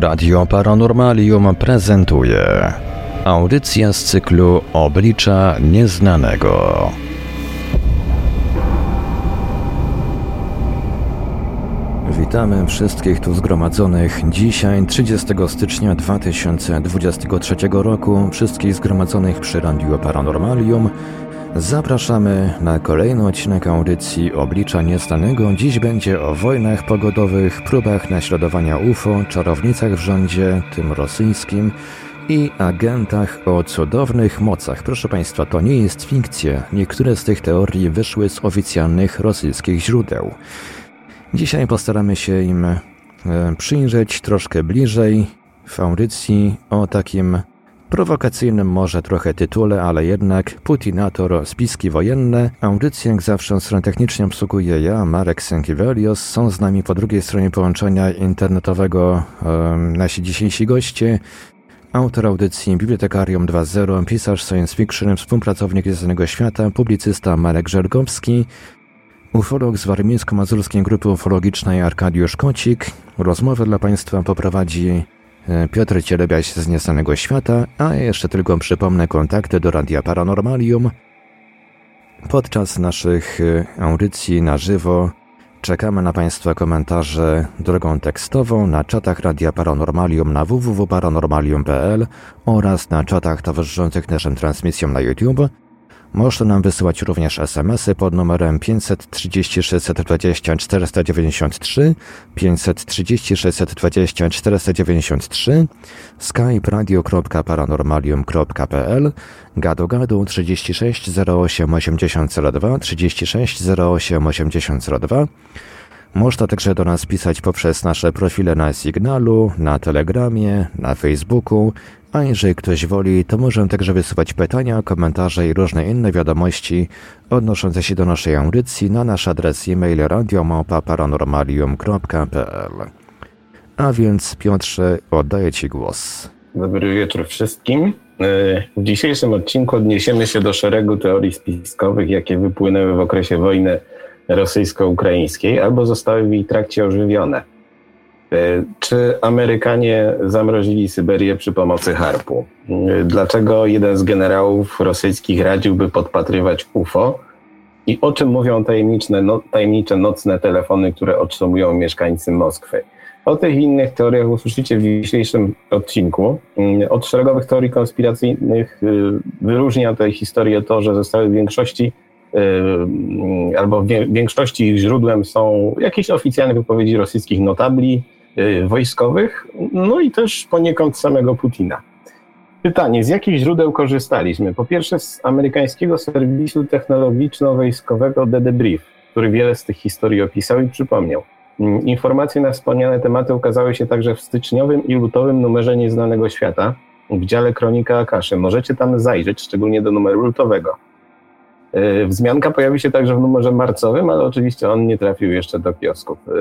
Radio Paranormalium prezentuje audycja z cyklu Oblicza Nieznanego. Witamy wszystkich tu zgromadzonych dzisiaj 30 stycznia 2023 roku, wszystkich zgromadzonych przy Radio Paranormalium. Zapraszamy na kolejny odcinek audycji Oblicza Nieznanego. Dziś będzie o wojnach pogodowych, próbach naśladowania UFO, czarownicach w rządzie, tym rosyjskim i agentach o cudownych mocach. Proszę Państwa, to nie jest fikcja. Niektóre z tych teorii wyszły z oficjalnych rosyjskich źródeł. Dzisiaj postaramy się im e, przyjrzeć troszkę bliżej w audycji o takim prowokacyjnym może trochę tytule, ale jednak Putinator spiski wojenne. Audycję jak zawsze stronę techniczną obsługuję ja, Marek Sękiewelios. Są z nami po drugiej stronie połączenia internetowego nasi dzisiejsi goście. Autor audycji Bibliotekarium 2.0, pisarz science fiction, współpracownik Jedynego Świata, publicysta Marek Żergowski, ufolog z warmińsko-mazurskiej grupy ufologicznej Arkadiusz Kocik. Rozmowę dla Państwa poprowadzi Piotr Cielebiaś z Nieznanego Świata, a jeszcze tylko przypomnę kontakty do Radia Paranormalium. Podczas naszych e, audycji na żywo czekamy na Państwa komentarze drogą tekstową na czatach Radia Paranormalium na www.paranormalium.pl oraz na czatach towarzyszących naszym transmisjom na YouTube – można nam wysyłać również SMS-y pod numerem 530 620 493, 530 620 493, skype radio.paranormalium.pl, gadu gadu 36 08 8002, 36 08 8002, można także do nas pisać poprzez nasze profile na Signalu, na Telegramie, na Facebooku, a jeżeli ktoś woli, to może także wysyłać pytania, komentarze i różne inne wiadomości odnoszące się do naszej audycji na nasz adres e-mail radiomałpa-paranormalium.pl. A więc Piotrze, oddaję Ci głos. Dobry wieczór wszystkim. E, w dzisiejszym odcinku odniesiemy się do szeregu teorii spiskowych, jakie wypłynęły w okresie wojny rosyjsko-ukraińskiej albo zostały w jej trakcie ożywione. E, czy Amerykanie zamrozili Syberię przy pomocy harpu? E, dlaczego jeden z generałów rosyjskich radziłby podpatrywać UFO? I o czym mówią tajemnicze, no, tajemnicze nocne telefony, które otrzymują mieszkańcy Moskwy? O tych innych teoriach usłyszycie w dzisiejszym odcinku. Mm, od szeregowych teorii konspiracyjnych wyróżnia tej historię to, że zostały w większości albo w większości ich źródłem są jakieś oficjalne wypowiedzi rosyjskich notabli, wojskowych, no i też poniekąd samego Putina. Pytanie, z jakich źródeł korzystaliśmy? Po pierwsze z amerykańskiego serwisu technologiczno-wojskowego The Debrief, który wiele z tych historii opisał i przypomniał. Mm, informacje na wspomniane tematy ukazały się także w styczniowym i lutowym numerze Nieznanego Świata w dziale Kronika Akaszy. Możecie tam zajrzeć, szczególnie do numeru lutowego. E, wzmianka pojawi się także w numerze marcowym, ale oczywiście on nie trafił jeszcze do kiosków. E,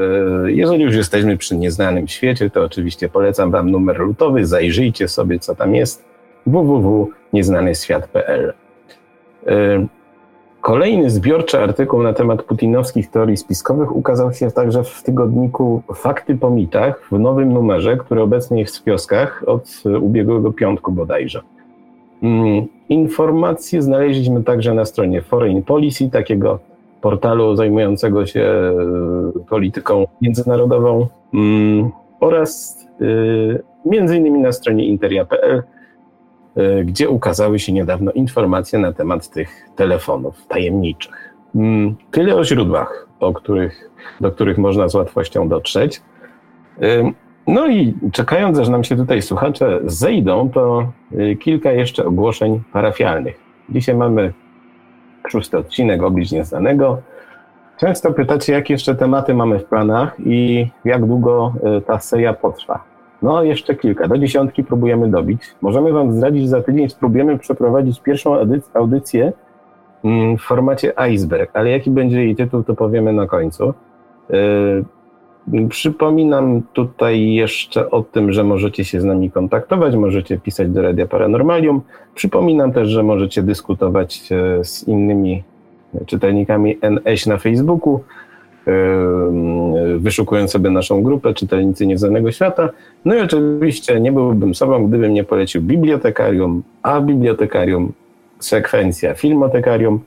jeżeli już jesteśmy przy nieznanym świecie, to oczywiście polecam Wam numer lutowy, zajrzyjcie sobie, co tam jest www.nieznanyświat.pl. E, kolejny zbiorczy artykuł na temat putinowskich teorii spiskowych ukazał się także w tygodniku Fakty po mitach w nowym numerze, który obecnie jest w kioskach od ubiegłego piątku bodajże. Mm, informacje znaleźliśmy także na stronie Foreign Policy, takiego portalu zajmującego się e, polityką międzynarodową mm, oraz e, między innymi na stronie interia.pl, e, gdzie ukazały się niedawno informacje na temat tych telefonów tajemniczych. Mm, tyle o źródłach, o których, do których można z łatwością dotrzeć. No i czekając, aż nam się tutaj słuchacze zejdą, to y, kilka jeszcze ogłoszeń parafialnych. Dzisiaj mamy szósty odcinek Oblicz Nieznanego. Często pytacie, jakie jeszcze tematy mamy w planach i jak długo y, ta seria potrwa. No, jeszcze kilka. Do dziesiątki próbujemy dobić. Możemy Wam zdradzić, za tydzień spróbujemy przeprowadzić pierwszą audycję mm, w formacie iceberg, ale jaki będzie jej tytuł, to powiemy na końcu. Przypominam tutaj jeszcze o tym, że możecie się z nami kontaktować, możecie pisać do Radia Paranormalium. Przypominam też, że możecie dyskutować e, z innymi czytelnikami NS na Facebooku. wyszukując sobie naszą grupę czytelnicy Nieznanego Świata. No i oczywiście nie byłbym sobą, gdybym nie polecił bibliotekarium, a bibliotekarium sekwencja filmotekarium,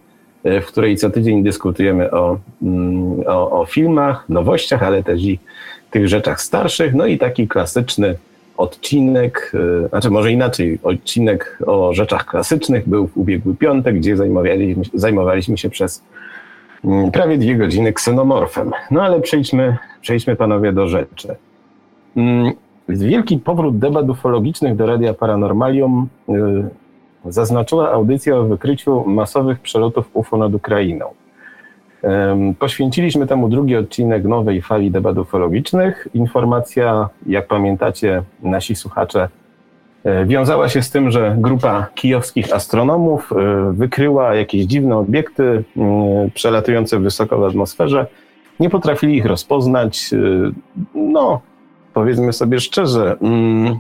w której co tydzień dyskutujemy o, mm, o, o filmach, nowościach, ale też i tych rzeczach starszych. No i taki klasyczny odcinek, e, znaczy może inaczej, odcinek o rzeczach klasycznych był w ubiegły piątek, gdzie zajmowaliśmy, zajmowaliśmy się przez mm, prawie dwie godziny ksenomorfem. No ale przejdźmy, przejdźmy panowie do rzeczy. Mm, wielki powrót debat ufologicznych do Radia Paranormalium e, zaznaczyła audycja o wykryciu masowych przelotów UFO nad Ukrainą. Poświęciliśmy temu drugi odcinek nowej fali debat ufologicznych. Informacja, jak pamiętacie, nasi słuchacze, e, wiązała się z tym, że grupa kijowskich astronomów e, wykryła jakieś dziwne obiekty przelatujące wysoko w atmosferze. Nie potrafili ich rozpoznać. E, no, powiedzmy sobie szczerze, mm,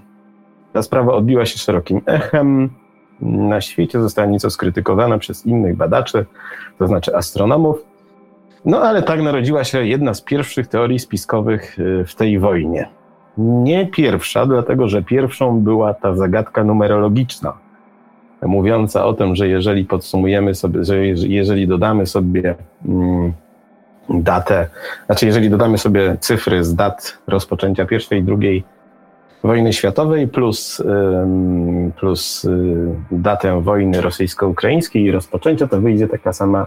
ta sprawa odbiła się szerokim echem. Na świecie została nieco skrytykowana przez innych badaczy, to znaczy astronomów. No ale tak narodziła się jedna z pierwszych teorii spiskowych y, w tej wojnie. Nie pierwsza, dlatego że pierwszą była ta zagadka numerologiczna, mówiąca o tym, że jeżeli podsumujemy sobie, że jeżeli dodamy sobie mm, datę, znaczy jeżeli dodamy sobie cyfry z dat rozpoczęcia pierwszej i drugiej wojny światowej plus, plus y, datę wojny rosyjsko-ukraińskiej i rozpoczęcia, to wyjdzie taka sama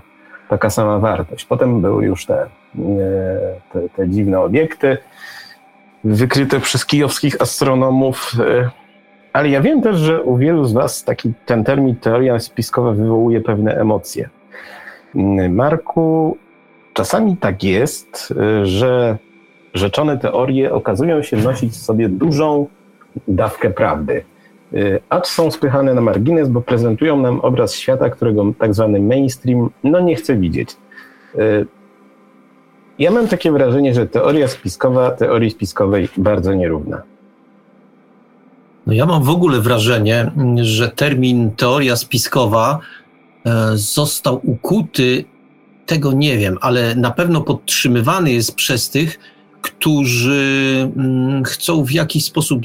taka sama wartość. Potem były już te, e, te, te dziwne obiekty wykryte przez kijowskich astronomów. E, ale ja wiem też, że u wielu z Was taki, ten termin teoria spiskowa wywołuje pewne emocje. Marku, czasami tak jest, że rzeczone teorie okazują się nosić w sobie dużą dawkę prawdy. Y, acz są spychane na margines, bo prezentują nam obraz świata, którego tak zwany mainstream no nie chce widzieć. Y, ja mam takie wrażenie, że teoria spiskowa teorii spiskowej bardzo nierówna. No ja mam w ogóle wrażenie, że termin teoria spiskowa e, został ukuty, tego nie wiem, ale na pewno podtrzymywany jest przez tych, którzy mm, chcą w jakiś sposób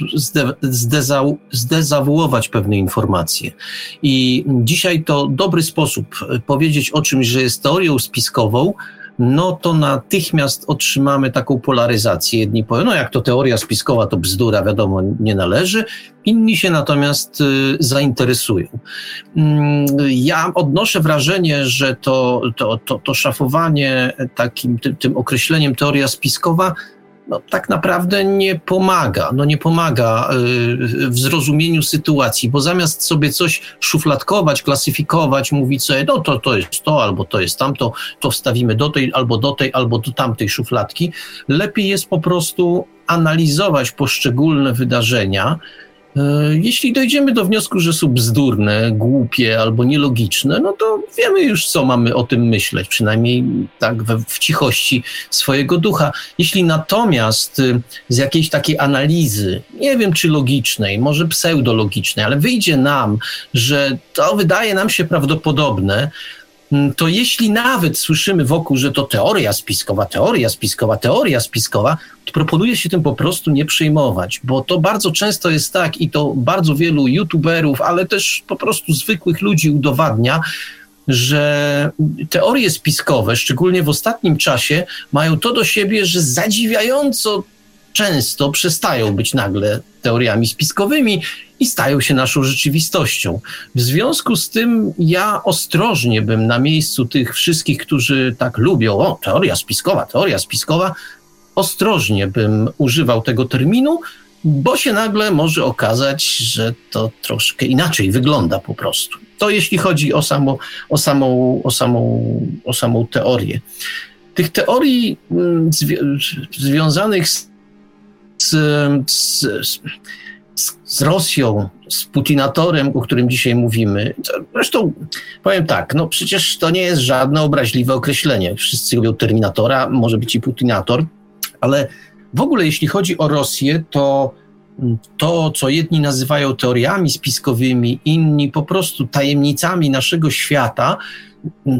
zdezawuować pewne informacje. I dzisiaj to dobry sposób powiedzieć o czymś, że jest teorią spiskową, no to natychmiast otrzymamy taką polaryzację. Jedni powiedzą, no jak to teoria spiskowa, to bzdura, wiadomo, nie należy. Inni się natomiast y, zainteresują. Mm, ja odnoszę wrażenie, że to, to, to, to szafowanie takim tym, tym określeniem teoria spiskowa no, tak naprawdę nie pomaga. No, nie pomaga y, w zrozumieniu sytuacji, bo zamiast sobie coś szufladkować, klasyfikować, mówić sobie, no to, to jest to, albo to jest tamto, to wstawimy do tej, albo do tej, albo do tamtej szufladki, lepiej jest po prostu analizować poszczególne wydarzenia, jeśli dojdziemy do wniosku, że są bzdurne, głupie albo nielogiczne, no to wiemy już, co mamy o tym myśleć, przynajmniej tak w, w cichości swojego ducha. Jeśli natomiast y, z jakiejś takiej analizy, nie wiem czy logicznej, może pseudologicznej, ale wyjdzie nam, że to wydaje nam się prawdopodobne, to jeśli nawet słyszymy wokół, że to teoria spiskowa, teoria spiskowa, teoria spiskowa, to proponuje się tym po prostu nie przejmować, bo to bardzo często jest tak i to bardzo wielu youtuberów, ale też po prostu zwykłych ludzi udowadnia, że teorie spiskowe, szczególnie w ostatnim czasie, mają to do siebie, że zadziwiająco często przestają być nagle teoriami spiskowymi i stają się naszą rzeczywistością. W związku z tym ja ostrożnie bym na miejscu tych wszystkich, którzy tak lubią, o, teoria spiskowa, teoria spiskowa, ostrożnie bym używał tego terminu, bo się nagle może okazać, że to troszkę inaczej wygląda po prostu. To jeśli chodzi o, samo, o, samą, o, samą, o samą teorię. Tych teorii mm, zwi związanych z, z, z z Rosją, z Putinatorem, o którym dzisiaj mówimy. Zresztą powiem tak, no przecież to nie jest żadne obraźliwe określenie. Wszyscy lubią Terminatora, może być i Putinator, ale w ogóle jeśli chodzi o Rosję, to to, co jedni nazywają teoriami spiskowymi, inni po prostu tajemnicami naszego świata,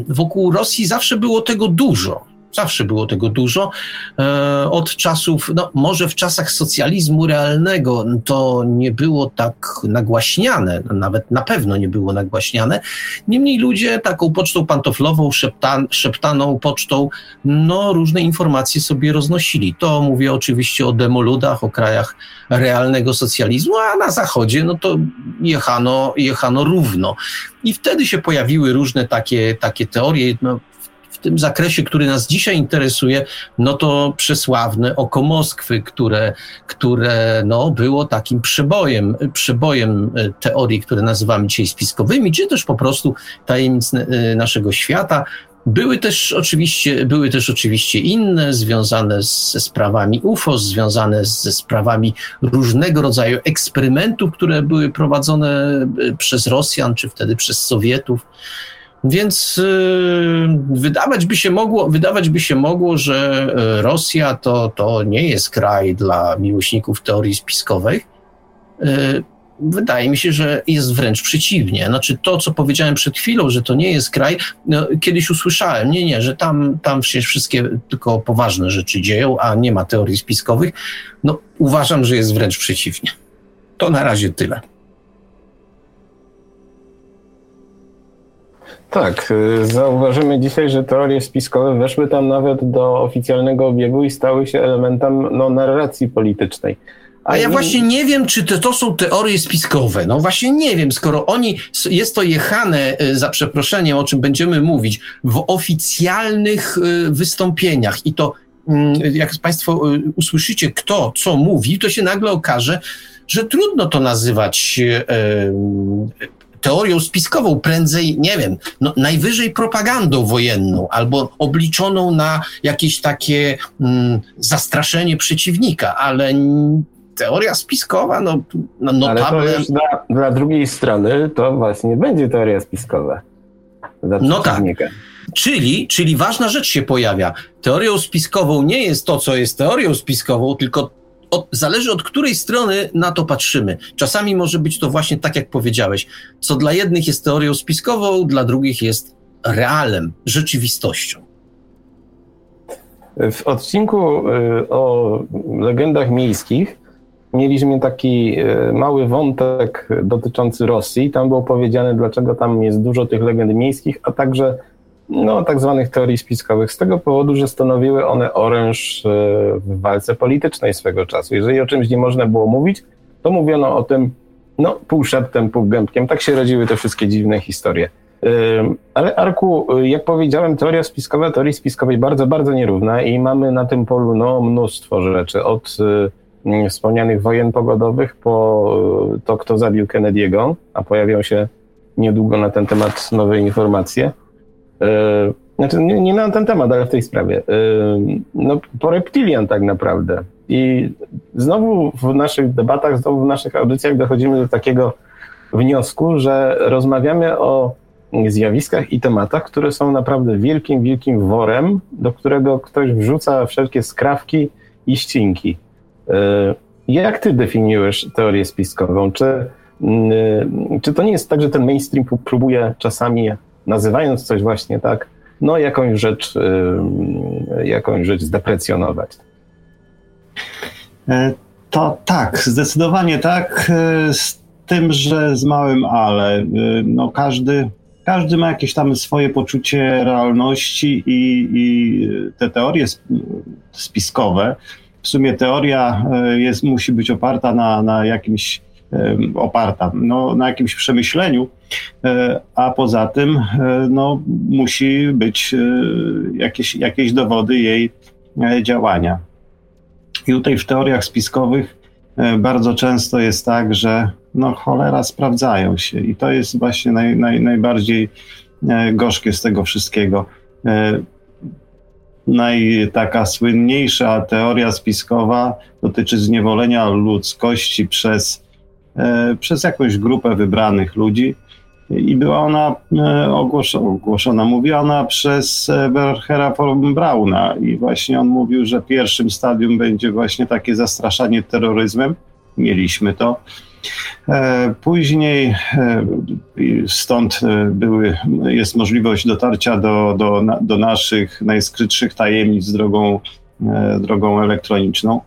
wokół Rosji zawsze było tego dużo Zawsze było tego dużo. E, od czasów, no może w czasach socjalizmu realnego to nie było tak nagłaśniane, nawet na pewno nie było nagłaśniane. Niemniej ludzie taką pocztą pantoflową, szeptan, szeptaną pocztą, no różne informacje sobie roznosili. To mówię oczywiście o demoludach, o krajach realnego socjalizmu, a na zachodzie no to jechano, jechano równo. I wtedy się pojawiły różne takie, takie teorie. No, w tym zakresie, który nas dzisiaj interesuje, no to przesławne oko Moskwy, które, które no, było takim przebojem, przebojem e, teorii, które nazywamy dzisiaj spiskowymi, czy też po prostu tajemnic e, naszego świata. Były też oczywiście, były też oczywiście inne, związane ze sprawami UFO, związane ze sprawami różnego rodzaju eksperymentów, które były prowadzone e, przez Rosjan, czy wtedy przez Sowietów. Więc yy, wydawać by się mogło, wydawać by się mogło, że y, Rosja to, to nie jest kraj dla miłośników teorii spiskowej. Yy, wydaje mi się, że jest wręcz przeciwnie. Znaczy to, co powiedziałem przed chwilą, że to nie jest kraj, no, kiedyś usłyszałem, nie, nie, że tam, tam się wszystkie tylko poważne rzeczy dzieją, a nie ma teorii spiskowych. No uważam, że jest wręcz przeciwnie. To na razie tyle. Tak, y, zauważymy dzisiaj, że teorie spiskowe weszły tam nawet do oficjalnego obiegu i stały się elementem no, narracji politycznej. A ja właśnie nie wiem, czy to, to są teorie spiskowe. No właśnie nie wiem, skoro oni, jest to jechane, y, za przeproszeniem, o czym będziemy mówić, w oficjalnych y, wystąpieniach i to, mm, jak Państwo usłyszycie, kto co mówi, to się nagle okaże, że trudno to nazywać teorią spiskową, prędzej, nie wiem, no, najwyżej propagandą wojenną albo obliczoną na jakieś takie mm, zastraszenie przeciwnika, ale teoria spiskowa, no, no notable... Ale to już dla, dla drugiej strony to właśnie będzie teoria spiskowa. No tak. Czyli, czyli ważna rzecz się pojawia. Teorią spiskową nie jest to, co jest teorią spiskową, tylko od, zależy od której strony na to patrzymy. Czasami może być to właśnie tak, jak powiedziałeś, co dla jednych jest teorią spiskową, dla drugich jest realem, rzeczywistością. W odcinku y, o legendach miejskich mieliśmy taki y, mały wątek dotyczący Rosji. Tam było powiedziane, dlaczego tam jest dużo tych legend miejskich, a także no, tak zwanych teorii spiskowych, z tego powodu, że stanowiły one oręż e, w walce politycznej swego czasu. Jeżeli o czymś nie można było mówić, to mówiono o tym no, pół szeptem, pół gębkiem. Tak się rodziły te wszystkie dziwne historie. E, ale Arku, jak powiedziałem, teoria spiskowa, teorii spiskowej bardzo, bardzo nierówna i mamy na tym polu no, mnóstwo rzeczy. Od wspomnianych wojen pogodowych po to, kto zabił Kennedy'ego, a pojawią się niedługo na ten temat nowe informacje. E, znaczy, nie, nie na ten temat, ale w tej sprawie. E, no, po reptilian tak naprawdę. I znowu w naszych debatach, znowu w naszych audycjach dochodzimy do takiego wniosku, że rozmawiamy o zjawiskach i tematach, które są naprawdę wielkim, wielkim worem, do którego ktoś wrzuca wszelkie skrawki i ścinki. E, jak ty definiujesz teorię spiskową? Czy, mm, czy to nie jest tak, że ten mainstream próbuje czasami nazywając coś właśnie tak, no jakąś rzecz, jakąś rzecz zdeprecjonować. E, to tak, zdecydowanie tak, e, z tym, że z małym ale. E, no każdy, każdy ma jakieś tam swoje poczucie realności i, i te teorie spiskowe, w sumie teoria jest, musi być oparta na, na jakimś oparta no, na jakimś przemyśleniu, e, a poza tym e, no, musi być e, jakieś, jakieś dowody jej działania. I tutaj w teoriach spiskowych bardzo często jest tak, że no cholera sprawdzają się i to jest właśnie naj, naj, najbardziej gorzkie z tego wszystkiego. Naj, taka słynniejsza teoria spiskowa dotyczy zniewolenia ludzkości przez przez jakąś grupę wybranych ludzi i była ona e, ogłoszona, mówiona przez Werhera von Brauna i właśnie on mówił, że pierwszym stadium będzie właśnie takie zastraszanie terroryzmem. Mieliśmy to. Później stąd były, jest możliwość dotarcia do, do, do naszych najskrytszych tajemnic drogą, drogą elektroniczną.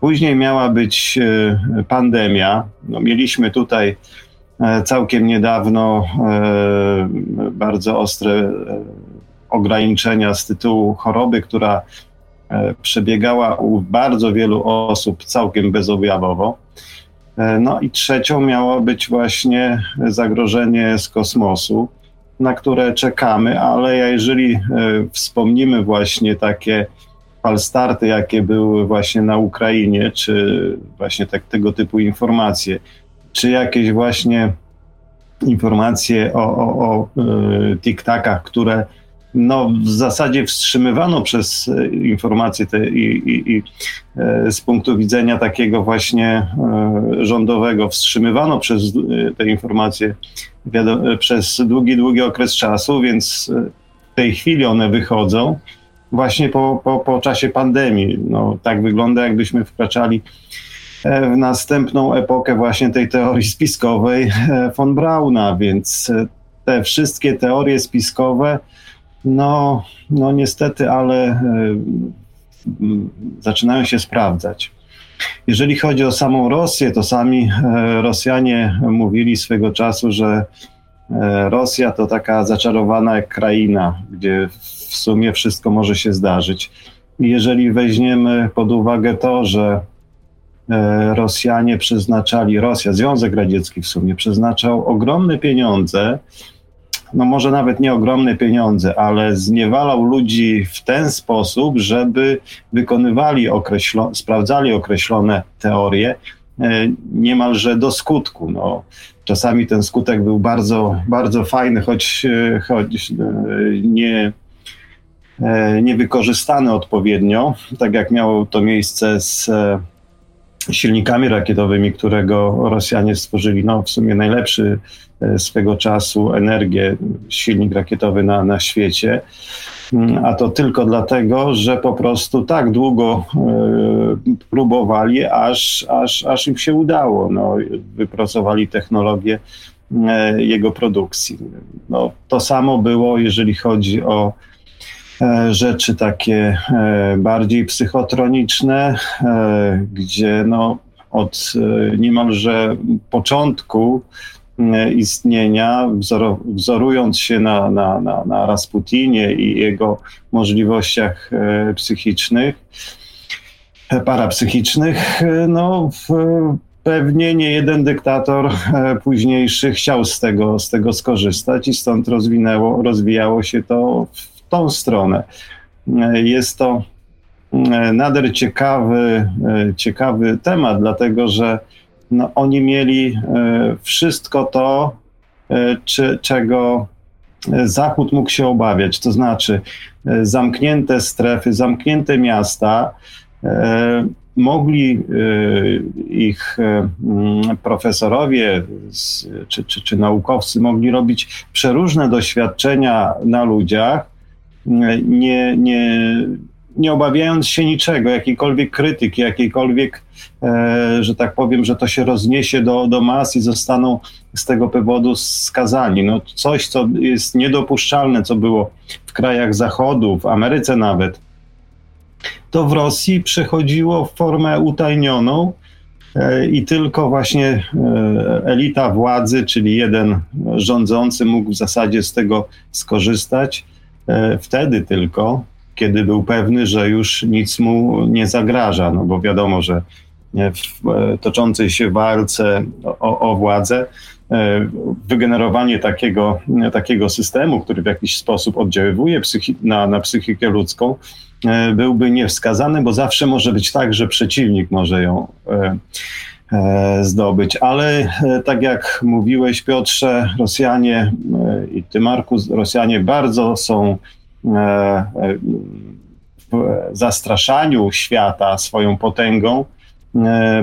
Później miała być pandemia. No, mieliśmy tutaj całkiem niedawno bardzo ostre ograniczenia z tytułu choroby, która e, przebiegała u bardzo wielu osób całkiem bezobjawowo. E, no i trzecią miało być właśnie zagrożenie z kosmosu, na które czekamy, ale jeżeli e, wspomnimy właśnie takie falstarty, jakie były właśnie na Ukrainie, czy właśnie tak, tego typu informacje, czy jakieś właśnie informacje o, o, o tiktakach, które no, w zasadzie wstrzymywano przez e, informacje te i, i, i e, z punktu widzenia takiego właśnie rządowego, wstrzymywano przez te informacje przez długi, długi okres czasu, więc w tej chwili one wychodzą właśnie po, po, po czasie pandemii. No, tak wygląda, jakbyśmy wkraczali w następną epokę właśnie tej teorii spiskowej von Brauna, więc te wszystkie teorie spiskowe no, no niestety, ale e, zaczynają się sprawdzać. Jeżeli chodzi o samą Rosję, to sami e, Rosjanie mówili swego czasu, że e, Rosja to taka zaczarowana kraina, gdzie w sumie wszystko może się zdarzyć. Jeżeli weźmiemy pod uwagę to, że Rosjanie przeznaczali, Rosja, Związek Radziecki w sumie przeznaczał ogromne pieniądze no może nawet nie ogromne pieniądze, ale zniewalał ludzi w ten sposób, żeby wykonywali określone, sprawdzali określone teorie e, niemalże do skutku. No, czasami ten skutek był bardzo, bardzo fajny, choć, e, choć e, nie, niewykorzystany odpowiednio, tak jak miało to miejsce z silnikami rakietowymi, którego Rosjanie stworzyli, no w sumie najlepszy e, swego czasu energię, silnik rakietowy na, na świecie. Mm, a to tylko dlatego, że po prostu tak długo y, próbowali, aż, aż, aż im się udało. No, wypracowali technologię y, jego produkcji. No, to samo było, jeżeli chodzi o E, rzeczy takie e, bardziej psychotroniczne, e, gdzie no od niemalże początku istnienia, wzorując się na, na, na, na Rasputinie i jego możliwościach psychicznych, parapsychicznych, no pewnie nie jeden dyktator późniejszy chciał z tego, z tego skorzystać i stąd rozwinęło, rozwijało się to tą stronę. Jest to e, nader ciekawy, e, ciekawy temat, dlatego że no, oni mieli e, wszystko to, czy, czego Zachód mógł się obawiać, to znaczy zamknięte strefy, zamknięte miasta. Mogli ich profesorowie czy, czy, czy naukowcy mogli robić przeróżne doświadczenia na ludziach, nie, nie, nie obawiając się niczego, jakiejkolwiek krytyki, jakiejkolwiek, e, że tak powiem, że to się rozniesie do, do mas i zostaną z tego powodu skazani. No, coś, co jest niedopuszczalne, co było w krajach Zachodu, w Ameryce nawet, to w Rosji przechodziło w formę utajnioną e, i tylko właśnie e, elita władzy, czyli jeden rządzący mógł w zasadzie z tego skorzystać wtedy tylko, kiedy był pewny, że już nic mu nie zagraża, no bo wiadomo, że w e, toczącej się walce o, o władzę e, wygenerowanie takiego, takiego systemu, który w jakiś sposób oddziaływuje psychi na, na psychikę ludzką, byłby niewskazany, bo zawsze może być tak, że przeciwnik może ją zdobyć. Ale tak jak mówiłeś, Piotrze, Rosjanie i ty, Marku, Rosjanie bardzo są w zastraszaniu świata swoją potęgą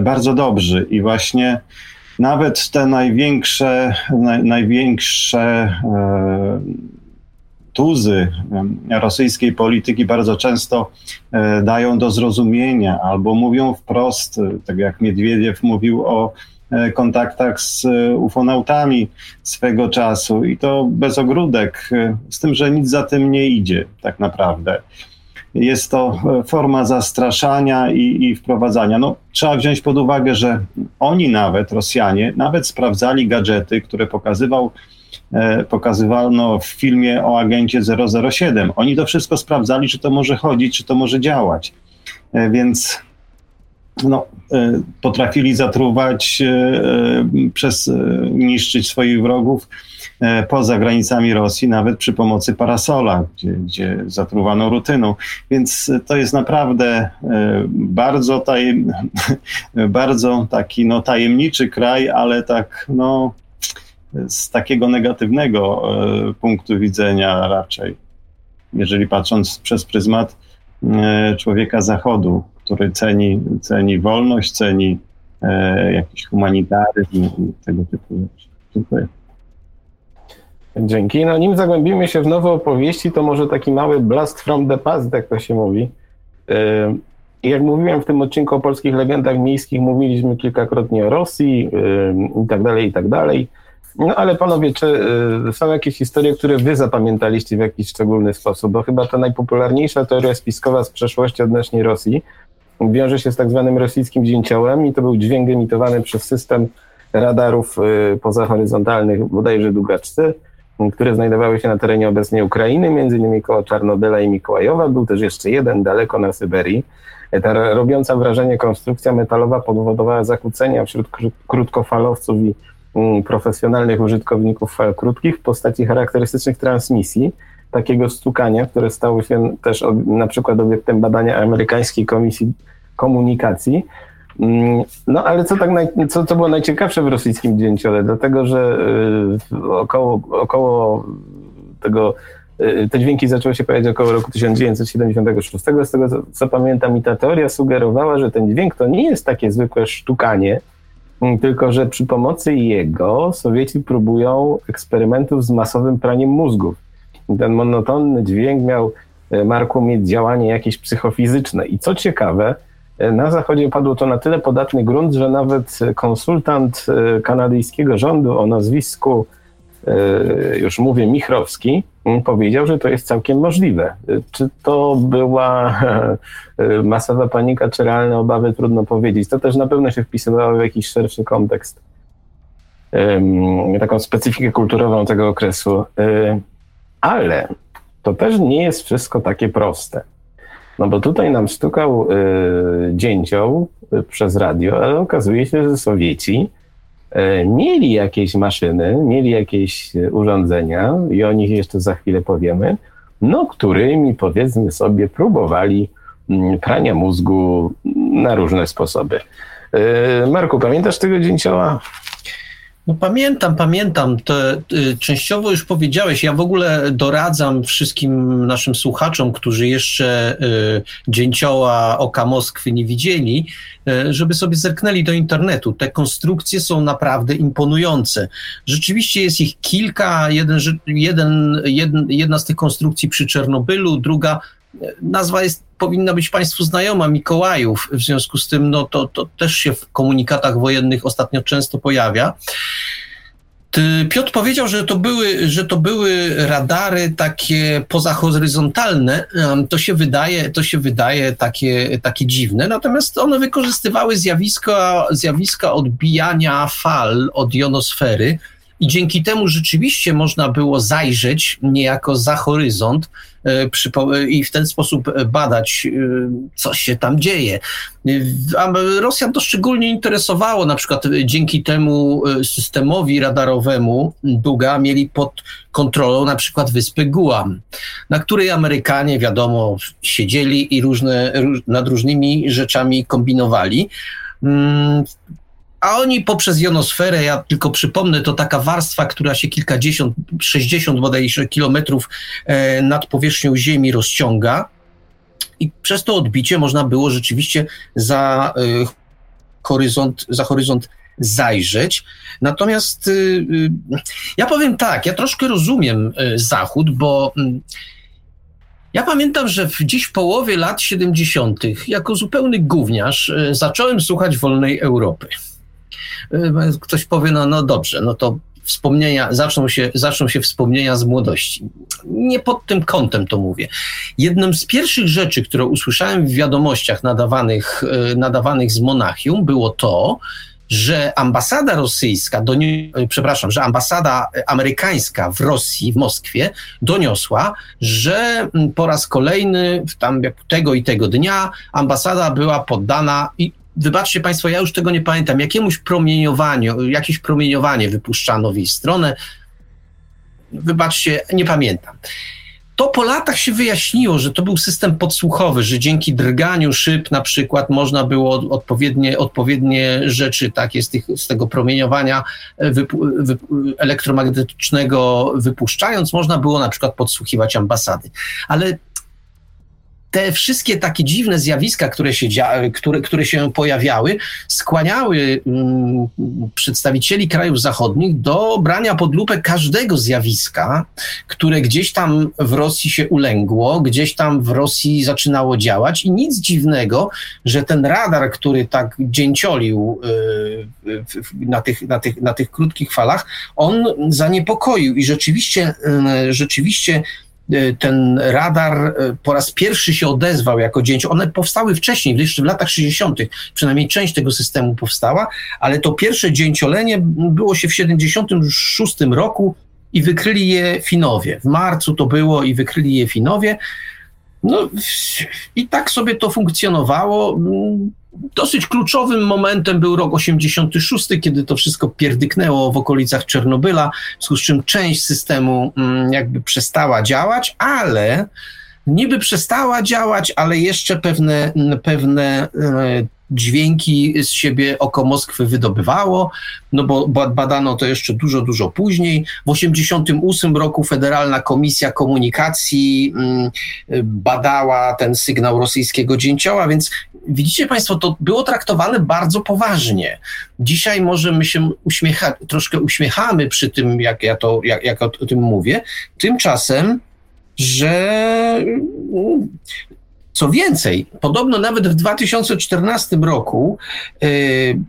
bardzo dobrzy. I właśnie nawet te największe, naj, największe tuzy rosyjskiej polityki bardzo często dają do zrozumienia albo mówią wprost, tak jak Miedwiediew mówił o e, kontaktach z e, ufonautami swego czasu i to bez ogródek, e, z tym, że nic za tym nie idzie tak naprawdę. Jest to forma zastraszania i, i wprowadzania. No, trzeba wziąć pod uwagę, że oni nawet, Rosjanie, nawet sprawdzali gadżety, które pokazywał pokazywano w filmie o agencie 007. Oni to wszystko sprawdzali, czy to może chodzić, czy to może działać. Więc no, e, potrafili zatruwać, e, e, przez, niszczyć swoich wrogów poza granicami Rosji, nawet przy pomocy parasola, gdzie, gdzie zatruwano rutyną. Więc to jest naprawdę bardzo, tajem, bardzo taki no, tajemniczy kraj, ale tak no, z takiego negatywnego punktu widzenia raczej, jeżeli patrząc przez pryzmat człowieka zachodu, który ceni, ceni wolność, ceni e, jakiś humanitaryzm i tego typu rzeczy. Dziękuję. Dzięki. No nim zagłębimy się w nowe opowieści, to może taki mały blast from the past, jak to się mówi. E, jak mówiłem w tym odcinku o polskich legendach miejskich, mówiliśmy kilkakrotnie o Rosji e, i tak dalej, i tak dalej. No ale panowie, czy y, są jakieś historie, które wy zapamiętaliście w jakiś szczególny sposób? Bo chyba ta najpopularniejsza teoria spiskowa z przeszłości odnośnie Rosji wiąże się z tak zwanym rosyjskim dzięciołem i to był dźwięk emitowany przez system radarów y, pozahoryzontalnych bodajże Dugaczce, które znajdowały się na terenie obecnej Ukrainy, między innymi koło Czarnobyla i Mikołajowa. Był też jeszcze jeden daleko na Syberii. Ta robiąca wrażenie konstrukcja metalowa powodowała zakłócenia wśród krótkofalowców i profesjonalnych użytkowników fal krótkich w postaci charakterystycznych transmisji, takiego stukania, które stało się też na przykład obiektem badania amerykańskiej Komisji Komunikacji. Mm, no ale co, tak naj, co, co było najciekawsze w rosyjskim dzięciole? Dlatego, że y, około, około tego y, te dźwięki zaczęły się pojawiać około roku 1976. Z tego co, co pamiętam, i ta teoria sugerowała, że ten dźwięk to nie jest takie zwykłe sztukanie, tylko że przy pomocy jego Sowieci próbują eksperymentów z masowym praniem mózgów ten monotonny dźwięk miał, e, Marku, mieć działanie jakieś psychofizyczne. I co ciekawe, e, na Zachodzie padło to na tyle podatny grunt, że nawet konsultant e, kanadyjskiego rządu o nazwisku, już mówię, Michrowski, powiedział, że to jest całkiem możliwe. Czy to była masowa panika, czy realne obawy, trudno powiedzieć. To też na pewno się wpisywało w jakiś szerszy kontekst, taką specyfikę kulturową tego okresu. Ale to też nie jest wszystko takie proste. No bo tutaj nam stukał dzięcioł przez radio, ale okazuje się, że Sowieci mieli jakieś maszyny, mieli jakieś y, urządzenia i o nich jeszcze za chwilę powiemy, no którymi powiedzmy sobie próbowali y, prania mózgu na różne sposoby. Y, Marku, pamiętasz tego dzięcioła? No pamiętam, pamiętam. To, y, częściowo już powiedziałeś. Ja w ogóle doradzam wszystkim naszym słuchaczom, którzy jeszcze y, dzięcioła oka Moskwy nie widzieli, y, żeby sobie zerknęli do internetu. Te konstrukcje są naprawdę imponujące. Rzeczywiście jest ich kilka. Jeden, jeden, jedna z tych konstrukcji przy Czernobylu, druga nazwa jest, powinna być Państwu znajoma, Mikołajów, w związku z tym no, to, to też się w komunikatach wojennych ostatnio często pojawia. Piotr powiedział, że to były, że to były radary takie pozahoryzontalne. To się wydaje, to się wydaje takie, takie dziwne, natomiast one wykorzystywały zjawiska, zjawiska odbijania fal od jonosfery i dzięki temu rzeczywiście można było zajrzeć niejako za horyzont i w ten sposób badać, e, co się tam dzieje. A Rosjan to szczególnie interesowało, na przykład dzięki temu e, systemowi radarowemu Duga mieli pod kontrolą na przykład wyspę Guam, na której Amerykanie, wiadomo, siedzieli i różne, nad różnymi rzeczami kombinowali. A oni poprzez jonosferę, ja tylko przypomnę, to taka warstwa, która się kilkadziesiąt, sześćdziesiąt bodajże kilometrów e, nad powierzchnią Ziemi rozciąga. I przez to odbicie można było rzeczywiście za e, horyzont, za horyzont zajrzeć. Natomiast y, ja powiem tak, ja troszkę rozumiem e, Zachód, bo mm, ja pamiętam, że w dziś połowie lat 70., jako zupełny gówniarz, zacząłem słuchać wolnej Europy. Ktoś powie, no, no dobrze, no to wspomnienia, zaczną się, zaczną się wspomnienia z młodości. Nie pod tym kątem to mówię. Jedną z pierwszych rzeczy, które usłyszałem w wiadomościach nadawanych, e, nadawanych z Monachium, było to, że ambasada rosyjska, e, przepraszam, że ambasada amerykańska w Rosji, w Moskwie, doniosła, że po raz kolejny, tam tego i tego dnia, ambasada była poddana i wybaczcie Państwo, ja już tego nie pamiętam, jakiemuś promieniowaniu, jakieś promieniowanie wypuszczano w jej stronę. Wybaczcie, nie pamiętam. To po latach się wyjaśniło, że to był system podsłuchowy, że dzięki drganiu szyb na przykład można było odpowiednie, odpowiednie rzeczy takie z, tych, z tego promieniowania wypu, wy, elektromagnetycznego wypuszczając, można było na przykład podsłuchiwać ambasady. Ale te wszystkie takie dziwne zjawiska, które się, które, które się pojawiały, skłaniały mm, przedstawicieli krajów zachodnich do brania pod lupę każdego zjawiska, które gdzieś tam w Rosji się ulęgło, gdzieś tam w Rosji zaczynało działać i nic dziwnego, że ten radar, który tak dzięciolił y, na tych, na tych, na tych krótkich falach, on zaniepokoił i rzeczywiście, y, rzeczywiście ten radar e, po raz pierwszy się odezwał jako dzięcioł. One powstały wcześniej, jeszcze w latach 60., przynajmniej część tego systemu powstała, ale to pierwsze dzięciolenie było się w 76 roku i wykryli je Finowie. W marcu to było i wykryli je Finowie. No i tak sobie to funkcjonowało. Dosyć kluczowym momentem był rok 86, kiedy to wszystko pierdyknęło w okolicach Czernobyla, w związku z czym część systemu mm, jakby przestała działać, ale niby przestała działać, ale jeszcze pewne, pewne e, dźwięki z siebie oko Moskwy wydobywało, no bo badano to jeszcze dużo, dużo później. W 1988 roku Federalna Komisja Komunikacji mm, badała ten sygnał rosyjskiego dzięcioła, więc widzicie Państwo, to było traktowane bardzo poważnie. Dzisiaj może my się uśmiecha, troszkę uśmiechamy przy tym, jak ja to, jak, jak o tym mówię. Tymczasem że co więcej, podobno nawet w 2014 roku y,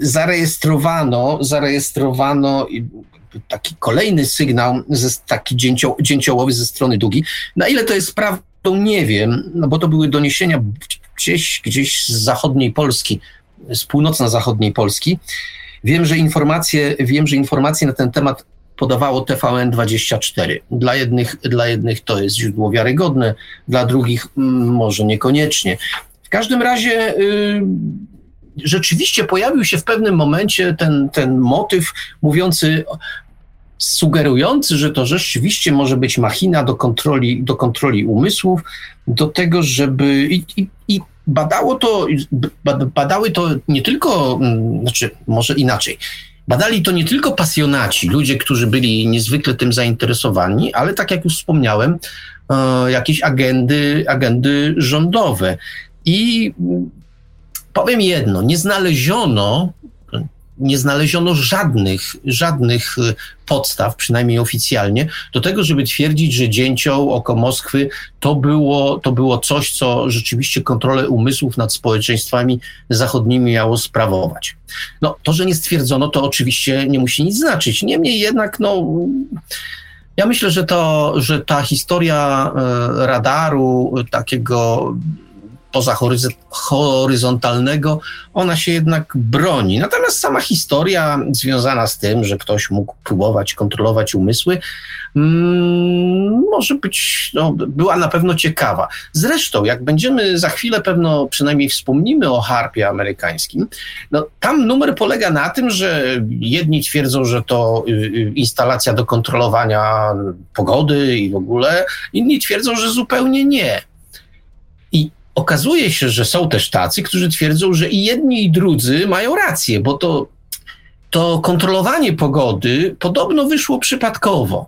zarejestrowano, zarejestrowano taki kolejny sygnał, taki dzięcio, dzięciołowy ze strony Dugi. Na ile to jest prawdą, nie wiem, no bo to były doniesienia gdzieś, gdzieś z zachodniej Polski, z północno-zachodniej Polski. Wiem, że informacje, wiem, że informacje na ten temat podawało TVN24. Dla jednych, dla jednych to jest źródło wiarygodne, dla drugich mm, może niekoniecznie. W każdym razie y, rzeczywiście pojawił się w pewnym momencie ten, ten motyw mówiący, sugerujący, że to rzeczywiście może być machina do kontroli, do kontroli umysłów, do tego, żeby. I, i, i badało to, badały to nie tylko, mm, znaczy może inaczej, Badali to nie tylko pasjonaci, ludzie, którzy byli niezwykle tym zainteresowani, ale tak jak już wspomniałem, e, jakieś agendy, agendy rządowe. I powiem jedno, nie znaleziono nie znaleziono żadnych, żadnych e, podstaw, przynajmniej oficjalnie, do tego, żeby twierdzić, że dzięcioł oko Moskwy to było, to było coś, co rzeczywiście kontrolę umysłów nad społeczeństwami zachodnimi miało sprawować. No, to, że nie stwierdzono, to oczywiście nie musi nic znaczyć. Niemniej jednak, no. Ja myślę, że, to, że ta historia e, radaru, takiego pozahoryzontalnego, ona się jednak broni. Natomiast sama historia związana z tym, że ktoś mógł próbować kontrolować umysły, mm, może być, no, była na pewno ciekawa. Zresztą, jak będziemy za chwilę pewno przynajmniej wspomnimy o harpie amerykańskim, no, tam numer polega na tym, że jedni twierdzą, że to y, y, instalacja do kontrolowania pogody i w ogóle, inni twierdzą, że zupełnie nie. Okazuje się, że są też tacy, którzy twierdzą, że i jedni, i drudzy mają rację, bo to, to kontrolowanie pogody podobno wyszło przypadkowo.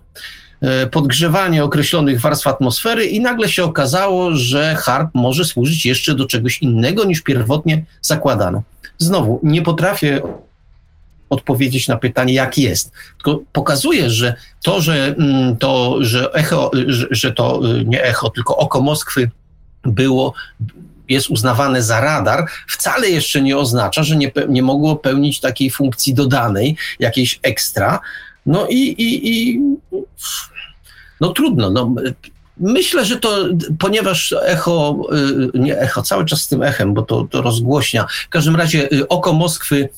E, podgrzewanie określonych warstw atmosfery, i nagle się okazało, że HARP może służyć jeszcze do czegoś innego niż pierwotnie zakładano. Znowu, nie potrafię odpowiedzieć na pytanie, jak jest. Tylko pokazuje, że to, że, mm, to, że echo, że, że to y, nie echo, tylko oko Moskwy było jest uznawane za radar, wcale jeszcze nie oznacza, że nie, nie mogło pełnić takiej funkcji dodanej, jakiejś ekstra. No i, i, i no trudno. No, Myślę, że to, ponieważ echo, y, nie echo, cały czas z tym echem, bo to, to rozgłośnia. W każdym razie y, oko Moskwy,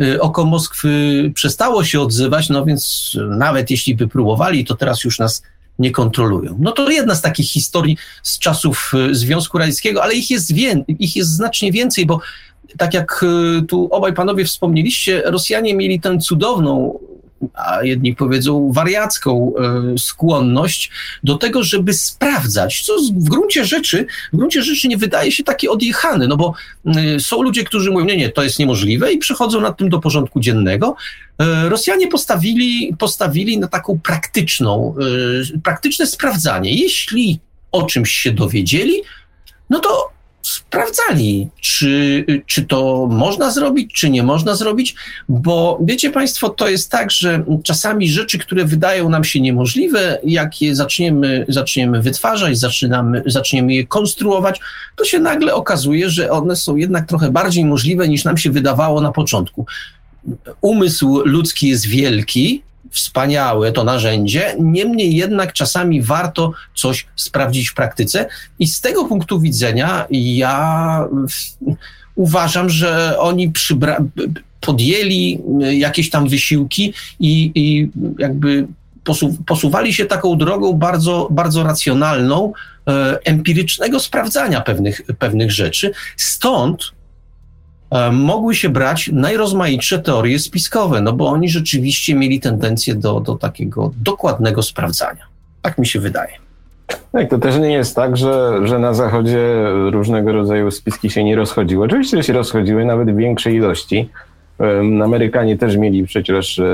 y, oko Moskwy przestało się odzywać, no więc nawet jeśli by próbowali, to teraz już nas nie kontrolują. No to jedna z takich historii z czasów Związku Radzieckiego, ale ich jest, wię, ich jest znacznie więcej, bo tak jak tu obaj panowie wspomnieliście, Rosjanie mieli tę cudowną a jedni powiedzą wariacką e, skłonność do tego, żeby sprawdzać, co w gruncie rzeczy, w gruncie rzeczy nie wydaje się takie odjechane, no bo e, są ludzie, którzy mówią, nie, nie, to jest niemożliwe i przechodzą nad tym do porządku dziennego. E, Rosjanie postawili, postawili na taką praktyczną, praktyczne sprawdzanie. Jeśli o czymś się dowiedzieli, no to sprawdzali, czy, czy to można zrobić, czy nie można zrobić, bo wiecie Państwo, to jest tak, że czasami rzeczy, które wydają nam się niemożliwe, jak je zaczniemy, zaczniemy wytwarzać, zaczynamy, zaczniemy je konstruować, to się nagle okazuje, że one są jednak trochę bardziej możliwe niż nam się wydawało na początku. Umysł ludzki jest wielki, wspaniałe to narzędzie, niemniej jednak czasami warto coś sprawdzić w praktyce i z tego punktu widzenia ja uważam, że oni przybra- podjęli jakieś tam wysiłki i, i jakby posu- posuwali się taką drogą bardzo, bardzo racjonalną, e, empirycznego sprawdzania pewnych, pewnych rzeczy. Stąd mogły się brać najrozmaitsze teorie spiskowe, no bo oni rzeczywiście mieli tendencję do, do takiego dokładnego sprawdzania. Tak mi się wydaje. Tak, to też nie jest tak, że, że na Zachodzie różnego rodzaju spiski się nie rozchodziły. Oczywiście się rozchodziły nawet w większej ilości. Amerykanie też mieli przecież e,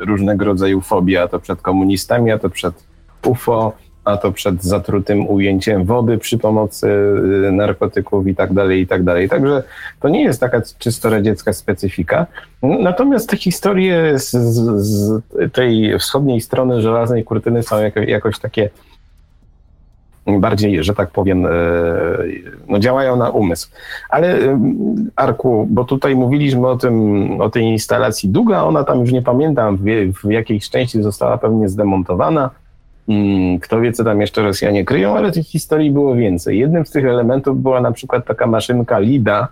różnego rodzaju fobie, a to przed komunistami, a to przed UFO, a to przed zatrutym ujęciem wody przy pomocy y, narkotyków i tak dalej, i tak dalej. Także to nie jest taka czysto radziecka specyfika. Natomiast te historie z, z tej wschodniej strony żelaznej kurtyny są jako, jakoś takie bardziej, że tak powiem, e, no działają na umysł. Ale Arku, bo tutaj mówiliśmy o tym, o tej instalacji Duga, ona tam już nie pamiętam w, w jakiej części została pewnie zdemontowana, kto wie, co tam jeszcze Rosjanie kryją, ale tych historii było więcej. Jednym z tych elementów była na przykład taka maszynka LIDA,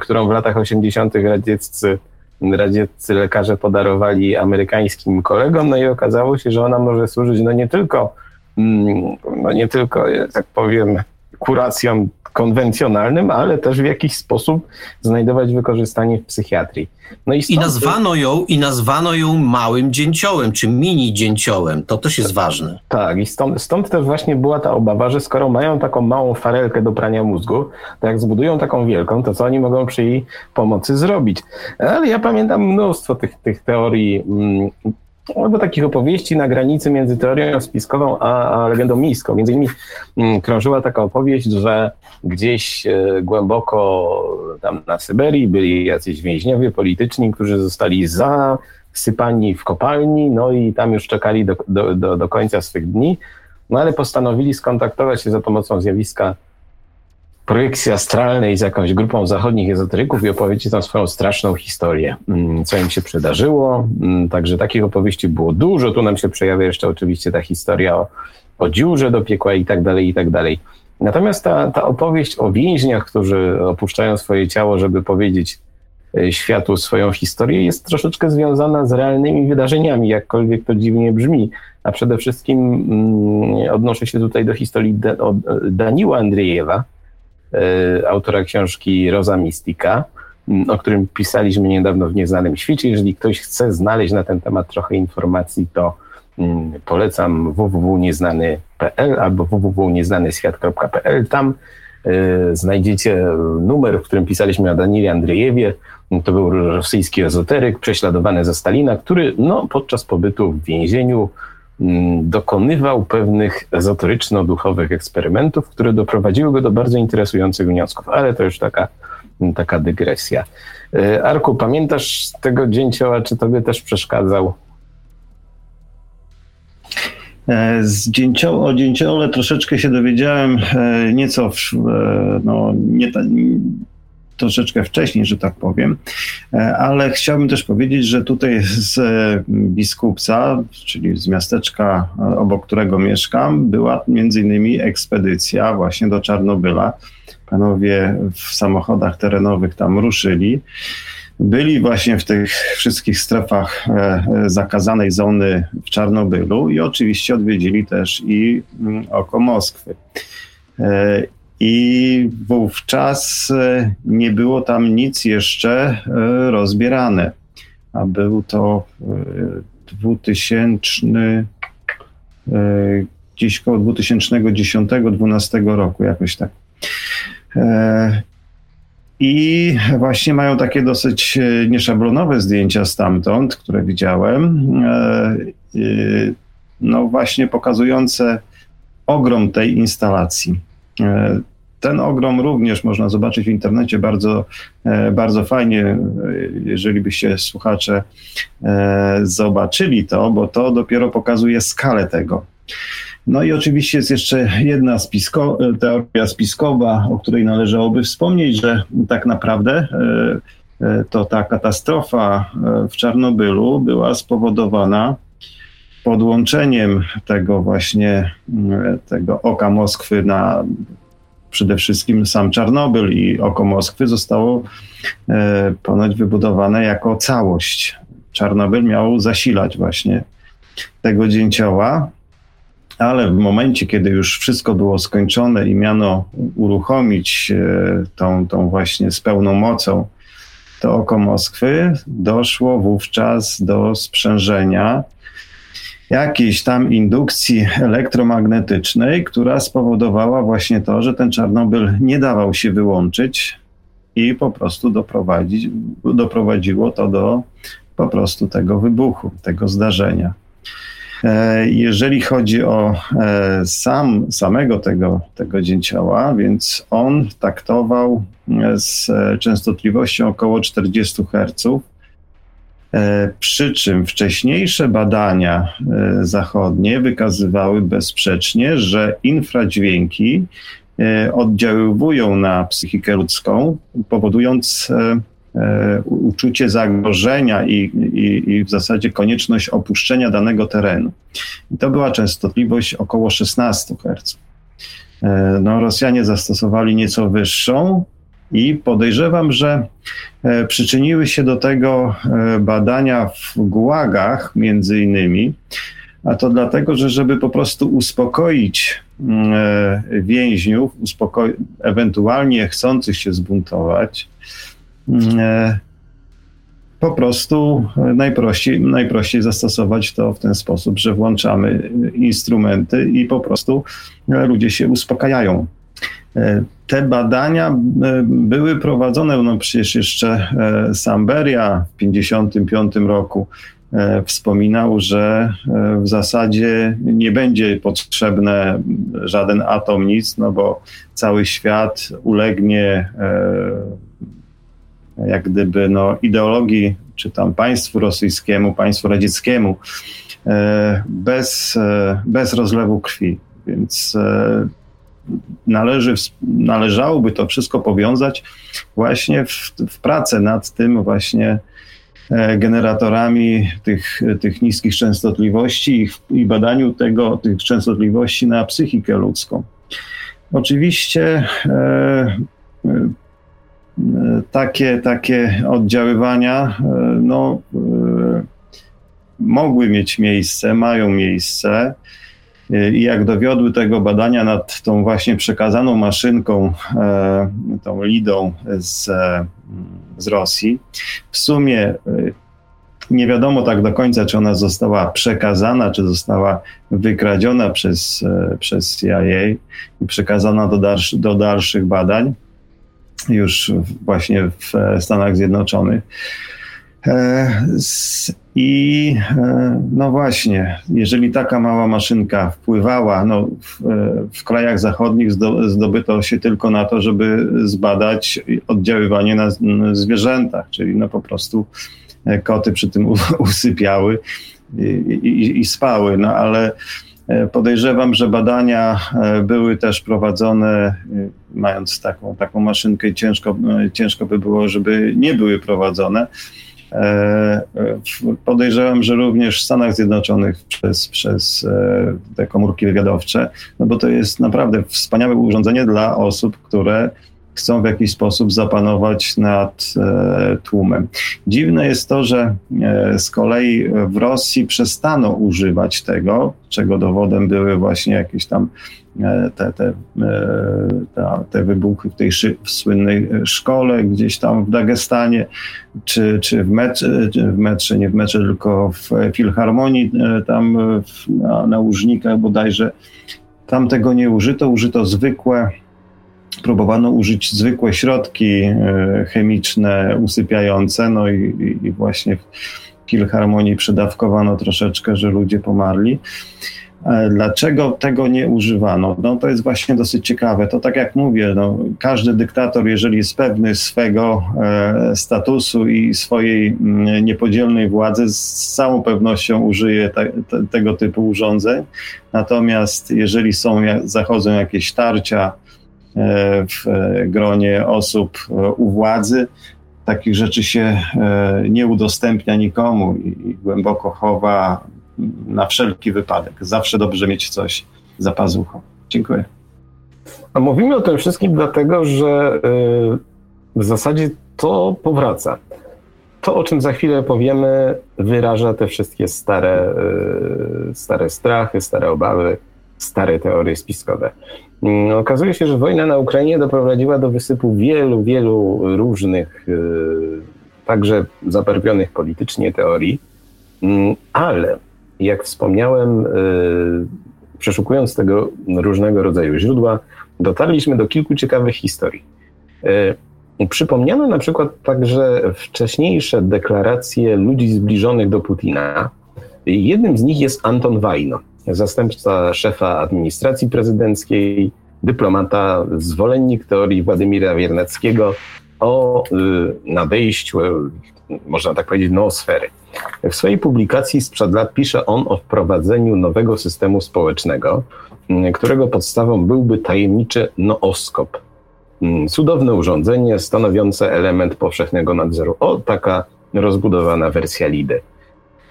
którą w latach 80. radzieccy, radzieccy lekarze podarowali amerykańskim kolegom, no i okazało się, że ona może służyć no nie tylko, mm, no nie tylko, tak powiem, kuracjom konwencjonalnym, ale też w jakiś sposób znajdować wykorzystanie w psychiatrii. No i, I nazwano ją i nazwano ją małym dzięciołem, czy mini dzięciołem. To też jest ważne. Tak, i stąd, stąd też właśnie była ta obawa, że skoro mają taką małą farelkę do prania mózgu, to jak zbudują taką wielką, to co oni mogą przy jej pomocy zrobić? Ale ja pamiętam mnóstwo tych, tych teorii mm, albo takich opowieści na granicy między teorią spiskową a, a legendą miejską. Między innymi mm, krążyła taka opowieść, że gdzieś e, głęboko tam na Syberii byli jacyś więźniowie polityczni, którzy zostali zasypani w kopalni, no i tam już czekali do, do, do, do końca swych dni, no ale postanowili skontaktować się za pomocą zjawiska projekcji astralnej z jakąś grupą zachodnich ezoteryków i opowiedzieć tam swoją straszną historię, mm, co im się przydarzyło. Mm, także takich opowieści było dużo. Tu nam się przejawia jeszcze oczywiście ta historia o, o dziurze do piekła i tak dalej, i tak dalej. Natomiast ta, ta opowieść o więźniach, którzy opuszczają swoje ciało, żeby powiedzieć e, światu swoją historię, jest troszeczkę związana z realnymi wydarzeniami, jakkolwiek to dziwnie brzmi. A przede wszystkim mm, odnoszę się tutaj do historii da, Daniła Andrzejewa, autora książki Rosa Mystica, o którym pisaliśmy niedawno w Nieznanym Świecie. Jeżeli ktoś chce znaleźć na ten temat trochę informacji, to polecam www.nieznany.pl albo www.nieznanyświat.pl. Tam e, znajdziecie numer, w którym pisaliśmy o Danieli Andrzejewie. To był rosyjski ezoteryk prześladowany ze Stalina, który no, podczas pobytu w więzieniu dokonywał pewnych ezoteryczno-duchowych eksperymentów, które doprowadziły go do bardzo interesujących wniosków, ale to już taka, taka dygresja. E, Arku, pamiętasz tego dzięcioła, czy tobie też przeszkadzał? E, z dzięcio, o dzięciole troszeczkę się dowiedziałem e, nieco, w, no, nie, troszeczkę wcześniej, że tak powiem, ale chciałbym też powiedzieć, że tutaj z Biskupca, czyli z miasteczka, obok którego mieszkam, była między innymi ekspedycja właśnie do Czarnobyla. Panowie w samochodach terenowych tam ruszyli byli właśnie w tych wszystkich strefach e, e, zakazanej zony w Czarnobylu i oczywiście odwiedzili też i mm, oko Moskwy. E, I wówczas nie było tam nic jeszcze rozbierane, a był to 2000, gdzieś koło 2010-2012 roku, jakoś tak. I właśnie mają takie dosyć e, nieszablonowe zdjęcia stamtąd, które widziałem. E, no właśnie pokazujące ogrom tej instalacji. E, ten ogrom również można zobaczyć w internecie bardzo, bardzo fajnie, jeżeli byście słuchacze zobaczyli to, bo to dopiero pokazuje skalę tego. No i oczywiście jest jeszcze jedna spisko, teoria spiskowa, o której należałoby wspomnieć, że tak naprawdę e, e, to ta katastrofa e, w Czarnobylu była spowodowana podłączeniem tego właśnie tego oka Moskwy na przede wszystkim sam Czarnobyl i oko Moskwy zostało ponoć wybudowane jako całość. Czarnobyl miał zasilać właśnie tego dzięcioła, ale w momencie, kiedy już wszystko było skończone i miano uruchomić e, tą, tą właśnie z pełną mocą to oko Moskwy, doszło wówczas do sprzężenia jakiejś tam indukcji elektromagnetycznej, która spowodowała właśnie to, że ten Czarnobyl nie dawał się wyłączyć i po prostu doprowadzić, doprowadziło to do po prostu tego wybuchu, tego zdarzenia. E, jeżeli chodzi o e, sam, samego tego, tego dzięcioła, więc on taktował e, z częstotliwością około 40 Hz. Przy czym wcześniejsze badania zachodnie wykazywały bezsprzecznie, że infradźwięki oddziaływują na psychikę ludzką, powodując E, uczucie zagrożenia i, i, i, w zasadzie konieczność opuszczenia danego terenu. I to była częstotliwość około 16 Hz. E, no, Rosjanie zastosowali nieco wyższą i podejrzewam, że e, przyczyniły się do tego badania w gułagach między innymi, a to dlatego, że żeby po prostu uspokoić więźniów, uspoko- ewentualnie chcących się zbuntować, Mm, e, po prostu najprościej, najprościej zastosować to w ten sposób, że włączamy instrumenty i po prostu ludzie się uspokajają. E, te badania e, były prowadzone, no przecież jeszcze Samberia w 1955 roku wspominał, że w zasadzie nie będzie potrzebny żaden atom, nic, no bo cały świat ulegnie jak gdyby no, ideologii, czy tam państwu rosyjskiemu, państwu radzieckiemu, e, bez, e, bez rozlewu krwi. Więc e, należy, należałoby to wszystko powiązać właśnie w, w pracę nad tym właśnie generatorami tych, tych niskich częstotliwości i, i badaniu tego, tych częstotliwości na psychikę ludzką. Oczywiście takie, takie oddziaływania e, no, e, mogły mieć miejsce, mają miejsce. E, I jak dowiodły tego badania nad tą właśnie przekazaną maszynką, tą Lidą z, z Rosji, w sumie nie wiadomo tak do końca, czy ona została przekazana, czy została wykradziona przez, przez CIA i przekazana do, dalszy, do dalszych badań już właśnie w Stanach Zjednoczonych. E, I e, no właśnie, jeżeli taka mała maszynka wpływała, no w, w, krajach zachodnich zdobyto się tylko na to, żeby zbadać oddziaływanie na zwierzętach, czyli no po prostu koty przy tym usypiały i, i, i spały, no ale Podejrzewam, że badania były też prowadzone, mając taką, taką maszynkę, ciężko, ciężko by było, żeby nie były prowadzone. Podejrzewam, że również w Stanach Zjednoczonych przez, przez te komórki wywiadowcze, no bo to jest naprawdę wspaniałe urządzenie dla osób, które chcą w jakiś sposób zapanować nad e, tłumem. Dziwne jest to, że e, z kolei w Rosji przestano używać tego, czego dowodem były właśnie jakieś tam e, te, te, te, te wybuchy w tej szy, w słynnej szkole gdzieś tam w Dagestanie, czy, czy w, metrze, w metrze, nie w metrze, tylko w filharmonii tam w, na, na Łużnikach bodajże. Tam tego nie użyto, użyto zwykłe próbowano użyć zwykłe środki e, chemiczne usypiające, no i, i właśnie w filharmonii przedawkowano troszeczkę, że ludzie pomarli. E, dlaczego tego nie używano? No to jest właśnie dosyć ciekawe. To tak jak mówię, no, każdy dyktator, jeżeli jest pewny swego e, statusu i swojej m, mm, niepodzielnej władzy, z całą pewnością użyje te, te, tego typu urządzeń. Natomiast jeżeli są, zachodzą jakieś tarcia, E, w gronie osób e, u władzy. Takich rzeczy się e, nie udostępnia nikomu i głęboko chowa na wszelki wypadek. Zawsze dobrze mieć coś za pazuchą. Dziękuję. A mówimy o tym wszystkim dlatego, że w zasadzie to powraca. To, o czym za chwilę powiemy, wyraża te wszystkie stare, stare strachy, stare obawy, stare teorie spiskowe. Mm, okazuje się, że wojna na Ukrainie doprowadziła do wysypu wielu, wielu różnych, y, także zabarwionych politycznie teorii, mm, jak wspomniałem, y, przeszukując tego różnego rodzaju źródła, dotarliśmy do kilku ciekawych historii. Y, przypomniano na przykład także wcześniejsze deklaracje ludzi zbliżonych do Putina. Jednym z nich jest Anton Wajno zastępca szefa administracji prezydenckiej, dyplomata, zwolennik teorii Władimira Wiernackiego o y, nadejściu, można tak powiedzieć, noosfery. W swojej publikacji sprzed lat pisze on o wprowadzeniu nowego systemu społecznego, y, którego podstawą byłby tajemniczy nooskop. Y, cudowne urządzenie stanowiące element powszechnego nadzoru. O, taka rozbudowana wersja LIDY.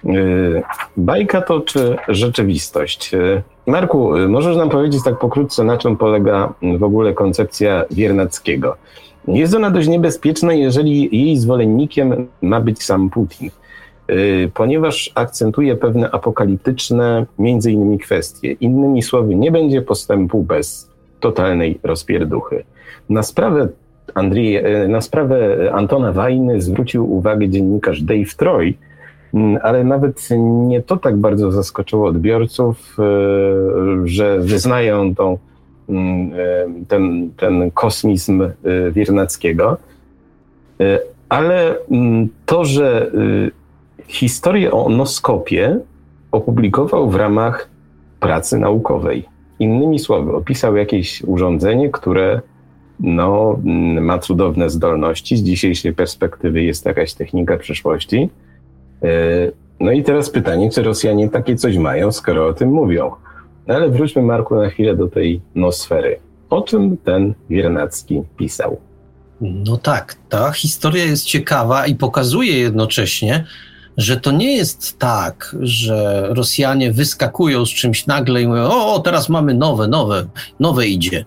Y, bajka to czy rzeczywistość? Y, Marku, y, możesz nam powiedzieć tak pokrótce, na czym polega w ogóle koncepcja Wiernackiego? Jest ona dość niebezpieczna, jeżeli jej zwolennikiem ma być sam Putin, ponieważ akcentuje pewne apokaliptyczne, między innymi kwestie. Innymi słowy, nie będzie postępu bez totalnej rozpierduchy. Na sprawę Andrzej, na sprawę Antona Wajny zwrócił uwagę dziennikarz Dave Troy, Mm, ale nawet nie to tak bardzo zaskoczyło odbiorców, e, że wyznają tą, mm, ten, ten kosmizm Wiernackiego, ale mm, to, że historię o noskopie opublikował w ramach pracy naukowej. Innymi słowy, opisał jakieś urządzenie, które no, ma cudowne zdolności. Z dzisiejszej perspektywy jest jakaś technika przyszłości E, no i teraz pytanie, czy Rosjanie takie coś mają, skoro o tym mówią. No ale wróćmy, Marku, na chwilę do tej nosfery. O czym ten Wiernacki pisał? No tak, ta historia jest ciekawa i pokazuje jednocześnie, że to nie jest tak, że Rosjanie wyskakują z czymś nagle i mówią: O, teraz mamy nowe, nowe, nowe idzie.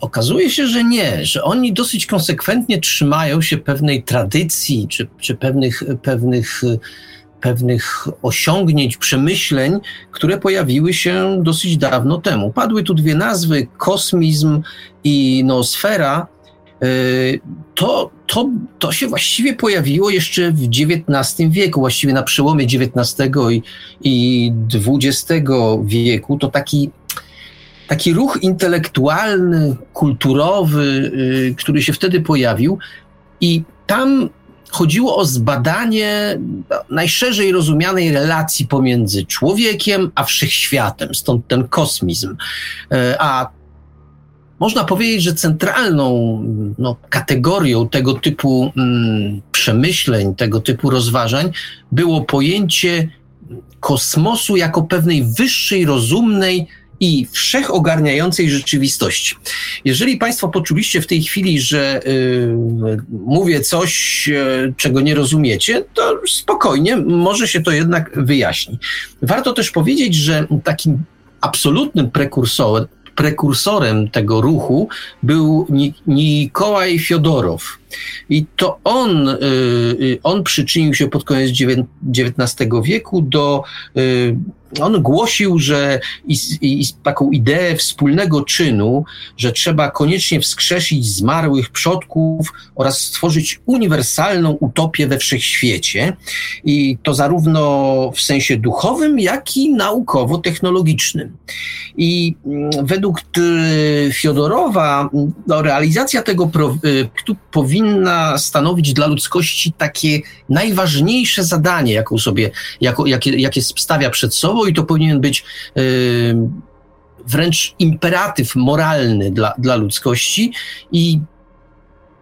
Okazuje się, że nie, że oni dosyć konsekwentnie trzymają się pewnej tradycji czy, czy pewnych, pewnych, pewnych osiągnięć, przemyśleń, które pojawiły się dosyć dawno temu. Padły tu dwie nazwy: kosmizm i noosfera. To, to, to się właściwie pojawiło jeszcze w XIX wieku, właściwie na przełomie XIX i, i XX wieku. To taki taki ruch intelektualny, kulturowy, y, który się wtedy pojawił, i tam chodziło o zbadanie najszerzej rozumianej relacji pomiędzy człowiekiem a wszechświatem, stąd ten kosmizm. E, a można powiedzieć, że centralną no, kategorią tego typu mm, przemyśleń, tego typu rozważań było pojęcie kosmosu jako pewnej wyższej, rozumnej i wszechogarniającej rzeczywistości. Jeżeli Państwo poczuliście w tej chwili, że y, mówię coś, y, czego nie rozumiecie, to spokojnie, może się to jednak wyjaśni. Warto też powiedzieć, że takim absolutnym prekursorem, prekursorem tego ruchu był Nikołaj Fiodorow. I to on, y, y, on przyczynił się pod koniec XIX wieku do y, on głosił, że i, i, taką ideę wspólnego czynu, że trzeba koniecznie wskrzesić zmarłych przodków oraz stworzyć uniwersalną utopię we wszechświecie. I to zarówno w sensie duchowym, jak i naukowo-technologicznym. I mm, według Fiodorowa no, realizacja tego projektu powinna stanowić dla ludzkości takie najważniejsze zadanie, jaką sobie, jako, jakie, jakie stawia przed sobą i to powinien być wręcz imperatyw moralny dla, dla ludzkości i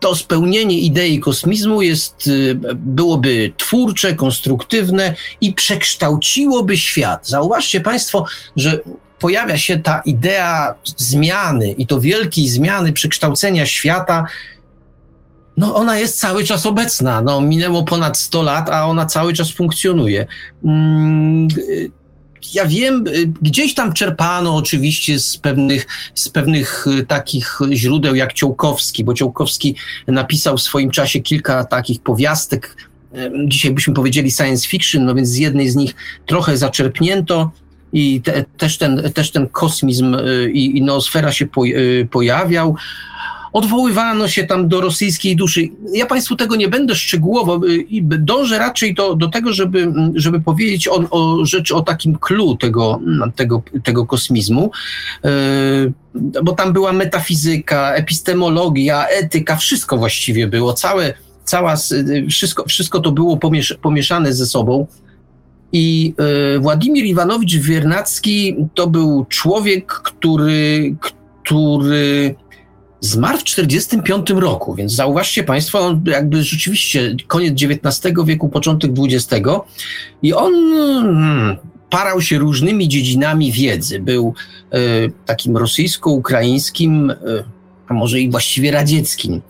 to spełnienie idei kosmizmu jest, y, byłoby twórcze, konstruktywne i przekształciłoby świat. Zauważcie Państwo, że pojawia się ta idea zmiany i to wielkiej zmiany, przekształcenia świata. No, ona jest cały czas obecna. No, minęło ponad 100 lat, a ona cały czas funkcjonuje. Mm, ja wiem, y, gdzieś tam czerpano oczywiście z pewnych, z pewnych y, takich źródeł jak Ciołkowski, bo Ciołkowski napisał w swoim czasie kilka takich powiastek, y, dzisiaj byśmy powiedzieli science fiction, no więc z jednej z nich trochę zaczerpnięto i te, też, ten, też ten kosmizm i, i noosfera się po, pojawiał odwoływano się tam do rosyjskiej duszy. Ja Państwu tego nie będę szczegółowo, y, dążę raczej do, do tego, żeby, żeby powiedzieć o, o rzeczy, o takim clue tego, tego, tego kosmizmu, y, bo tam była metafizyka, epistemologia, etyka, wszystko właściwie było, całe, cała, y, wszystko, wszystko to było pomiesz, pomieszane ze sobą. I Władimir Iwanowicz Wiernacki to był człowiek, który, który Zmarł w 1945 roku, więc zauważcie Państwo, jakby rzeczywiście koniec XIX wieku, początek XX i on hmm, parał się różnymi dziedzinami wiedzy. Był y, takim rosyjsko-ukraińskim y, a może i właściwie radzieckim,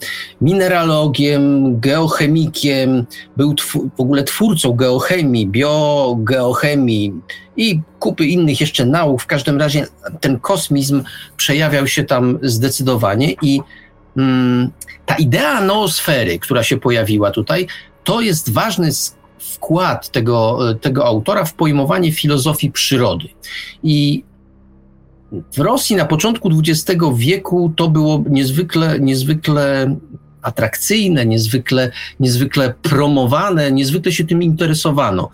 mineralogiem, geochemikiem, był w ogóle twórcą geochemii, biogeochemii i kupy innych jeszcze nauk. W każdym razie ten kosmizm przejawiał się tam zdecydowanie i mm, ta idea noosfery, która się pojawiła tutaj, to jest ważny wkład tego, tego autora w pojmowanie filozofii przyrody. I w Rosji na początku XX wieku to było niezwykle, niezwykle atrakcyjne, niezwykle, niezwykle promowane, niezwykle się tym interesowano.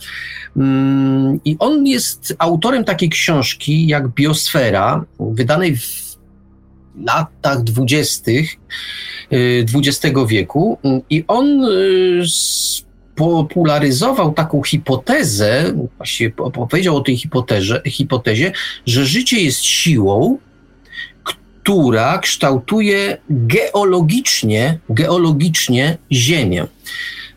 Mm, I on jest autorem takiej książki jak Biosfera, wydanej w latach dwudziestych XX y, wieku. I on y, popularyzował taką hipotezę, właściwie powiedział o tej hipotezie, hipotezie, że życie jest siłą, która kształtuje geologicznie, geologicznie Ziemię.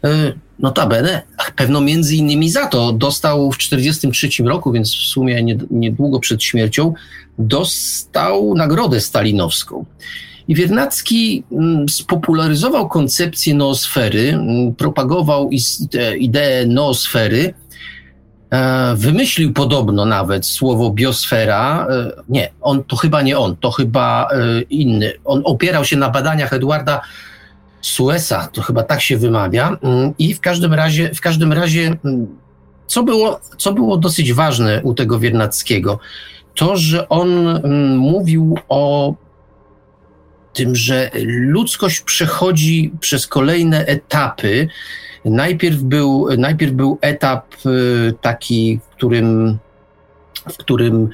E, notabene, pewno między innymi za to dostał w 1943 roku, więc w sumie niedługo przed śmiercią, dostał nagrodę stalinowską. I Wiernacki mm, spopularyzował koncepcję noosfery, mm, propagował ideę noosfery, e, wymyślił podobno nawet słowo biosfera. E, nie, on to chyba nie on, to chyba e, inny. On opierał się na badaniach Edwarda Suesa, to chyba tak się wymawia. Mm, I w każdym razie, w każdym razie co było, co było dosyć ważne u tego Wiernackiego, to, że on mówił o tym, że ludzkość przechodzi przez kolejne etapy. Najpierw był, najpierw był etap y, taki, w którym, w którym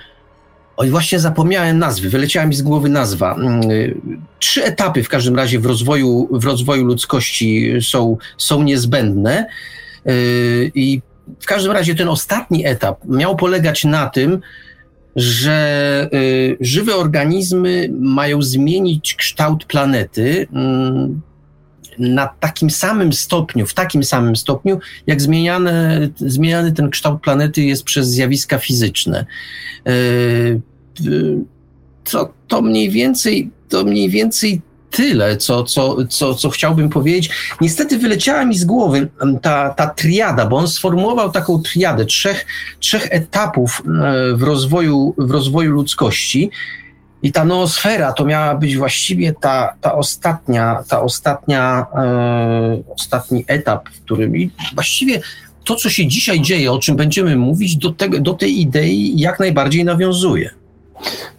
Oj, właśnie zapomniałem nazwy, wyleciała mi z głowy nazwa. Y, trzy etapy w każdym razie w rozwoju, w rozwoju ludzkości są, są niezbędne. Y, I w każdym razie ten ostatni etap miał polegać na tym, że y, żywe organizmy mają zmienić kształt planety. Mm, na takim samym stopniu, w takim samym stopniu, jak zmieniane, zmieniany ten kształt planety jest przez zjawiska fizyczne. To, to mniej więcej, to mniej więcej tyle, co, co, co, co chciałbym powiedzieć. Niestety wyleciała mi z głowy ta, ta triada, bo on sformułował taką triadę trzech, trzech etapów w rozwoju, w rozwoju ludzkości. I ta noosfera to miała być właściwie ta, ta ostatnia, ta ostatnia, e, ostatni etap, w którym właściwie to, co się dzisiaj dzieje, o czym będziemy mówić, do, tego, do tej idei jak najbardziej nawiązuje.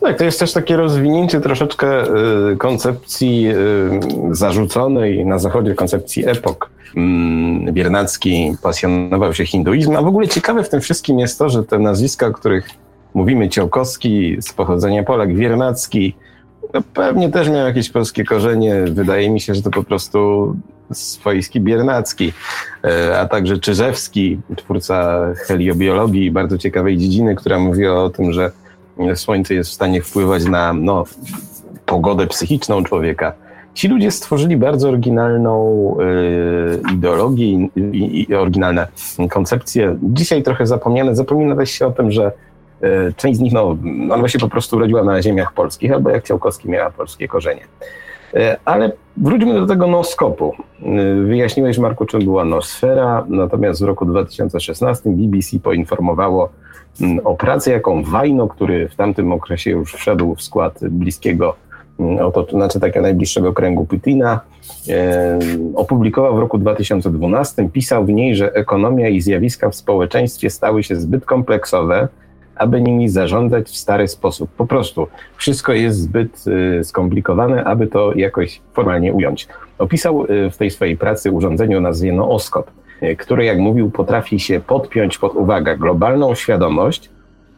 Tak, to jest też takie rozwinięcie troszeczkę y, koncepcji y, zarzuconej na zachodzie, koncepcji epok. Mm, Biernacki pasjonował się hinduizmem, a w ogóle ciekawe w tym wszystkim jest to, że te nazwiska, o których mówimy, Ciołkowski z pochodzenia Polak, Biernacki, no pewnie też miał jakieś polskie korzenie. Wydaje mi się, że to po prostu swojski Biernacki, e, a także Czyżewski, twórca heliobiologii, bardzo ciekawej dziedziny, która mówi o tym, że Słońce jest w stanie wpływać na no, pogodę psychiczną człowieka. Ci ludzie stworzyli bardzo oryginalną y, ideologię i, i, i, oryginalne koncepcje. Dzisiaj trochę zapomniane. Zapomina się o tym, że y, część z nich, no, ona się po prostu urodziła na ziemiach polskich, albo jak Ciałkowski miała polskie korzenie. Y, ale wróćmy do tego noskopu. Wyjaśniłeś, Marku, czym była nosfera, natomiast w roku 2016 BBC poinformowało, Mm, o pracę, jaką Wajno, który w tamtym okresie już wszedł w skład bliskiego, mm, oto, znaczy takiego najbliższego kręgu Putina, e, opublikował w roku 2012. Pisał w niej, że ekonomia i zjawiska w społeczeństwie stały się zbyt kompleksowe, aby nimi zarządzać w stary sposób. Po prostu wszystko jest zbyt y, skomplikowane, aby to jakoś formalnie ująć. Opisał y, w tej swojej pracy urządzenie o nazwie nooskop E, który, jak mówił, potrafi się podpiąć pod uwagę globalną świadomość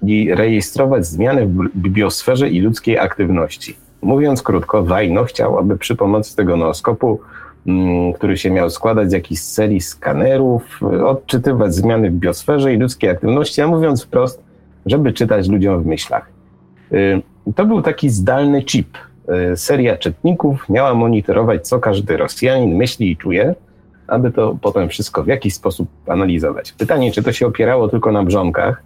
i rejestrować zmiany w biosferze i ludzkiej aktywności. Mówiąc krótko, Wajno chciał, aby przy pomocy tego nooskopu, mm, który się miał składać z jakichś serii skanerów, odczytywać zmiany w biosferze i ludzkiej aktywności, a mówiąc wprost, żeby czytać ludziom w myślach. E, to był taki zdalny chip. E, seria czytników miała monitorować, co każdy Rosjanin myśli i czuje, aby to potem wszystko w jakiś sposób analizować. Pytanie, czy to się opierało tylko na brzonkach,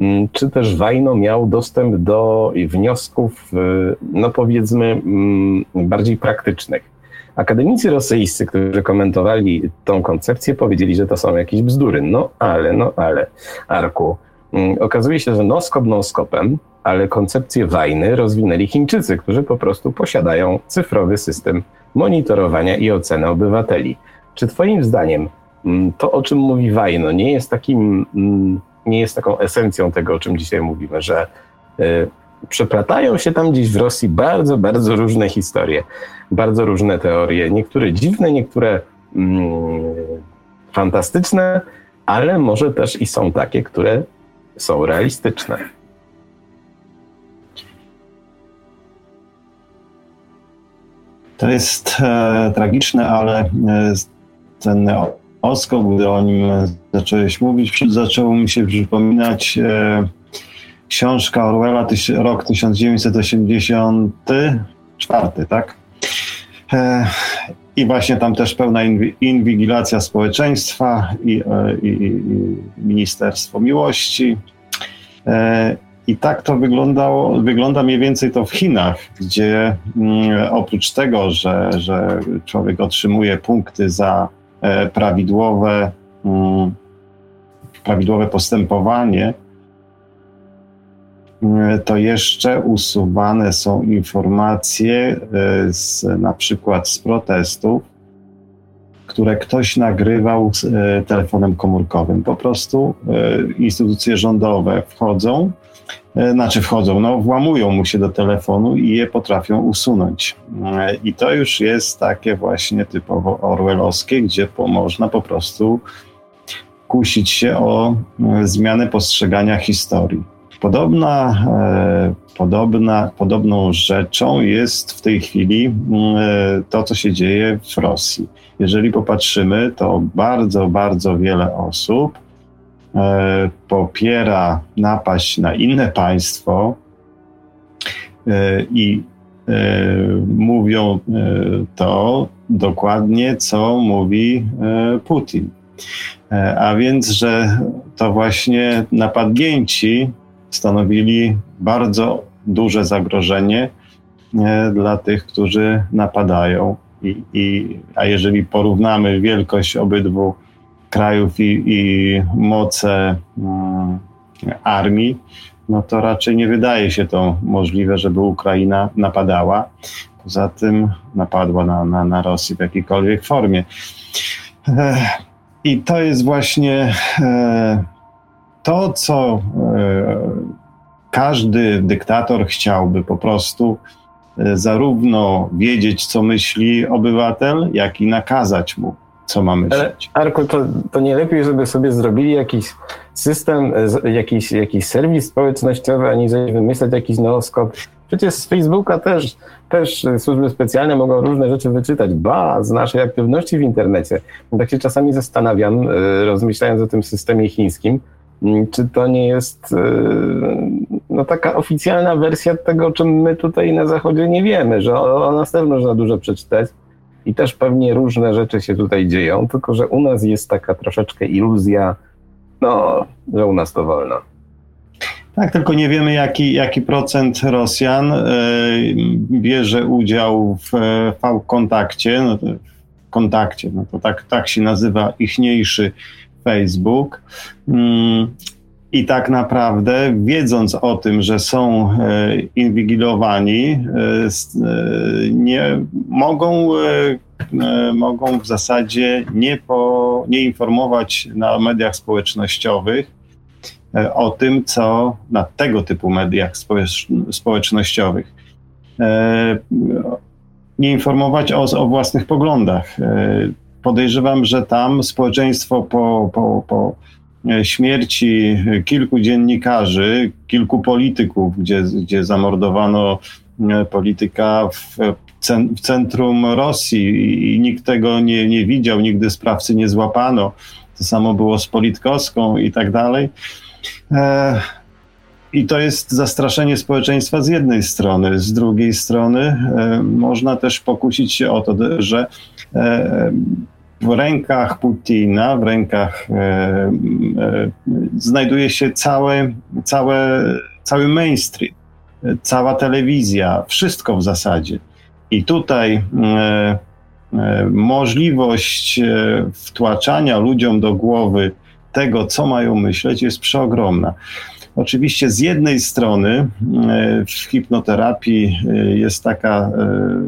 mm, czy też Wajno miał dostęp do wniosków, y, no powiedzmy, mm, bardziej praktycznych. Akademicy rosyjscy, którzy komentowali tą koncepcję, powiedzieli, że to są jakieś bzdury. No ale, no ale, Arku, okazuje się, że noskop noskopem, ale koncepcję wajny rozwinęli Chińczycy, którzy po prostu posiadają cyfrowy system monitorowania i oceny obywateli. Czy Twoim zdaniem mm, to, o czym mówi Wajno, nie jest takim, mm, nie jest taką esencją tego, o czym dzisiaj mówimy, że y, przeplatają się tam gdzieś w Rosji bardzo, bardzo różne historie, bardzo różne teorie, niektóre dziwne, niektóre mm, fantastyczne, ale może też i są takie, które są realistyczne. To jest e, tragiczne, ale e, ten oskop, gdy o nim zacząłeś mówić, zaczęło mi się przypominać e, książka Orwella, tyś, rok 1984, tak? I właśnie tam też pełna inwigilacja społeczeństwa i, e, i, i Ministerstwo Miłości. E, i tak to wyglądało, wygląda mniej więcej to w Chinach, gdzie mm, oprócz tego, że, że człowiek otrzymuje punkty za E, prawidłowe, mm, prawidłowe postępowanie, to jeszcze usuwane są informacje e, z, na przykład z protestów, które ktoś nagrywał telefonem komórkowym. Po prostu instytucje rządowe wchodzą, E, znaczy wchodzą, no włamują mu się do telefonu i je potrafią usunąć. E, I to już jest takie właśnie typowo orwellowskie, gdzie po, można po prostu kusić się o e, zmianę postrzegania historii. Podobna, podobna, podobną rzeczą jest w tej chwili to, co się dzieje w Rosji. Jeżeli popatrzymy, to bardzo, bardzo wiele osób E, popiera napaść na inne państwo e, i mówią to dokładnie, co mówi Putin. A więc, że to właśnie napadnięci stanowili bardzo duże zagrożenie dla tych, którzy napadają. I, i, a jeżeli porównamy wielkość obydwu krajów i, i moce um, armii, no to raczej nie wydaje się to możliwe, żeby Ukraina napadała. Poza tym napadła na, na, na Rosję w jakiejkolwiek formie. I to jest właśnie e, to, co e, każdy dyktator chciałby po prostu e, zarówno wiedzieć, co myśli obywatel, jak i nakazać mu, co ma myśleć. Ale Arku, to, to nie lepiej, żeby sobie zrobili jakiś system, jakiś, jakiś serwis społecznościowy, aniżeli wymyślać jakiś nooskop. Przecież z Facebooka też, też służby specjalne mogą różne rzeczy wyczytać. Ba, z naszej aktywności w internecie. Tak się czasami zastanawiam, rozmyślając o tym systemie chińskim, czy to nie jest e, no, taka oficjalna wersja tego, o czym my tutaj na Zachodzie nie wiemy, że o, nas też można dużo przeczytać i też pewnie różne rzeczy się tutaj dzieją, tylko że u nas jest taka troszeczkę iluzja, no, że u nas to wolno. Tak, tylko nie wiemy, jaki, jaki procent Rosjan y, bierze udział w, w kontakcie. No, kontakcie, no to tak, tak się nazywa ichniejszy Facebook. Mm, I tak naprawdę, wiedząc o tym, że są e, inwigilowani, e, e, nie mogą, mogą w zasadzie nie, po, nie informować na mediach społecznościowych o tym, co na tego typu mediach społecznościowych. Nie informować o, o własnych poglądach podejrzewam, że tam społeczeństwo po, po, po e, śmierci kilku dziennikarzy, kilku polityków, gdzie, gdzie zamordowano e, polityka w, w centrum Rosji i nikt tego nie, nie widział, nigdy sprawcy nie złapano. To samo było z Politkowską i tak dalej. E, I to jest zastraszenie społeczeństwa z jednej strony. Z drugiej strony można też pokusić się o to, że w rękach Putina, w rękach e, e, znajduje się całe, całe, cały mainstream, cała telewizja, wszystko w zasadzie. I tutaj e, e możliwość e, wtłaczania ludziom do głowy tego, co mają myśleć, jest przeogromna. Oczywiście z jednej strony e, w hipnoterapii jest taka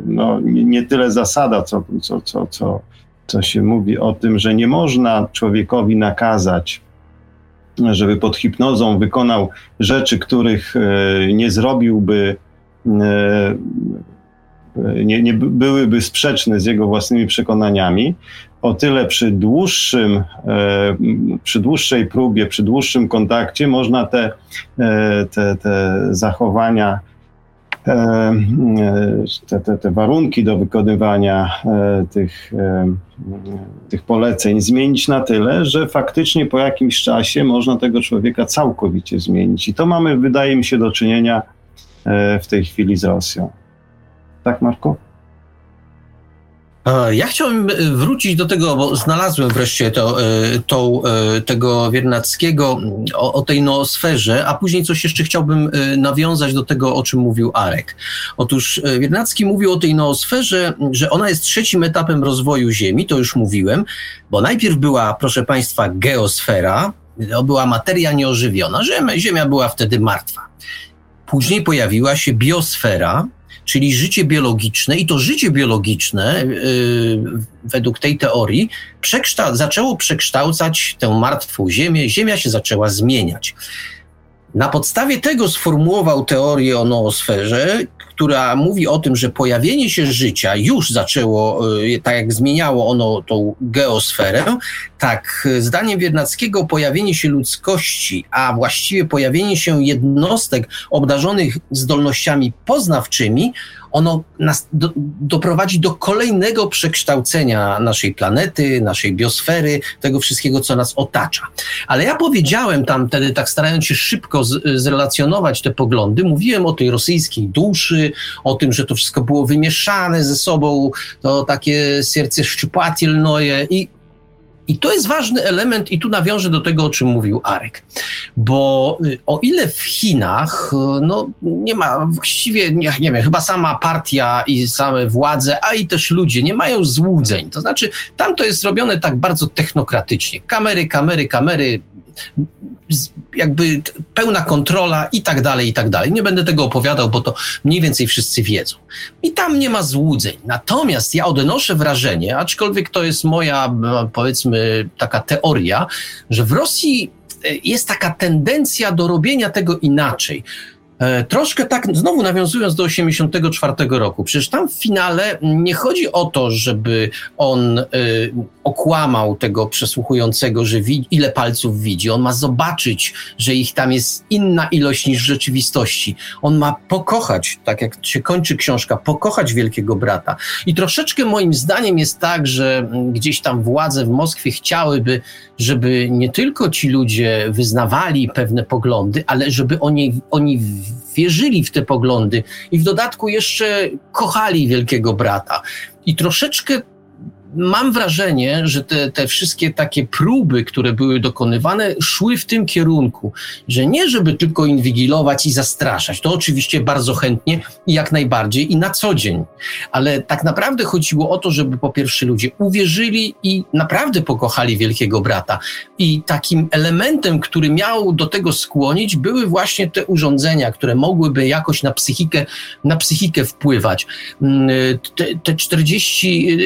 no, nie tyle zasada, co, co, co, co co się mówi o tym, że nie można człowiekowi nakazać, żeby pod hipnozą wykonał rzeczy, których e, nie zrobiłby, e, nie, nie byłyby sprzeczne z jego własnymi przekonaniami. O tyle przy dłuższym, e, przy dłuższej próbie, przy dłuższym kontakcie można te, te, te zachowania E, e, te, te, te warunki do wykonywania e, tych, tych poleceń zmienić na tyle, że faktycznie po jakimś czasie można tego człowieka całkowicie zmienić. I to mamy, wydaje mi się, do czynienia w tej chwili z Rosją. Tak, Marko? Ja chciałem wrócić do tego, bo znalazłem wreszcie to, to, tego Wiernackiego o, o, tej noosferze, a później coś jeszcze chciałbym nawiązać do tego, o czym mówił Arek. Otóż Wiernacki mówił o tej noosferze, że ona jest trzecim etapem rozwoju Ziemi, to już mówiłem, bo najpierw była, proszę Państwa, geosfera, była materia nieożywiona, Ziemia była wtedy martwa. Później pojawiła się biosfera, czyli życie biologiczne, i to życie biologiczne, yy, według tej teorii, zaczęło przekształcać tę martwą Ziemię, Ziemia się zaczęła zmieniać. Na podstawie tego sformułował teorię o noosferze, która mówi o tym, że pojawienie się życia już zaczęło, y, tak jak zmieniało ono tą geosferę, tak zdaniem Wiernackiego pojawienie się ludzkości, a właściwie pojawienie się jednostek obdarzonych zdolnościami poznawczymi ono nas do, doprowadzi do kolejnego przekształcenia naszej planety, naszej biosfery, tego wszystkiego, co nas otacza. Ale ja powiedziałem tam wtedy, tak starając się szybko z, zrelacjonować te poglądy, mówiłem o tej rosyjskiej duszy, o tym, że to wszystko było wymieszane ze sobą, to takie serce szczypatelnoje i i to jest ważny element, i tu nawiążę do tego, o czym mówił Arek. Bo y, o ile w Chinach y, no, nie ma właściwie, nie, nie wiem, chyba sama partia i same władze, a i też ludzie nie mają złudzeń. To znaczy, tam to jest robione tak bardzo technokratycznie. Kamery, kamery, kamery, jakby pełna kontrola i tak dalej, i tak dalej. Nie będę tego opowiadał, bo to mniej więcej wszyscy wiedzą. I tam nie ma złudzeń. Natomiast ja odnoszę wrażenie, aczkolwiek to jest moja, powiedzmy, taka teoria, że w Rosji e, jest taka tendencja do robienia tego inaczej. E, troszkę tak, znowu nawiązując do 84 roku, przecież tam w finale nie chodzi o to, żeby on y, okłamał tego przesłuchującego, że wi- ile palców widzi. On ma zobaczyć, że ich tam jest inna ilość niż w rzeczywistości. On ma pokochać, tak jak się kończy książka, pokochać wielkiego brata. I troszeczkę moim zdaniem jest tak, że gdzieś tam władze w Moskwie chciałyby, żeby nie tylko ci ludzie wyznawali pewne poglądy, ale żeby oni, oni wierzyli w te poglądy i w dodatku jeszcze kochali wielkiego brata. I troszeczkę mam wrażenie, że te, te wszystkie takie próby, które były dokonywane, szły w tym kierunku, że nie żeby tylko inwigilować i zastraszać, to oczywiście bardzo chętnie i jak najbardziej i na co dzień, ale tak naprawdę chodziło o to, żeby po pierwsze ludzie uwierzyli i naprawdę pokochali wielkiego brata. I takim elementem, który miał do tego skłonić, były właśnie te urządzenia, które mogłyby jakoś na psychikę, na psychikę wpływać. Mm, te, te 40,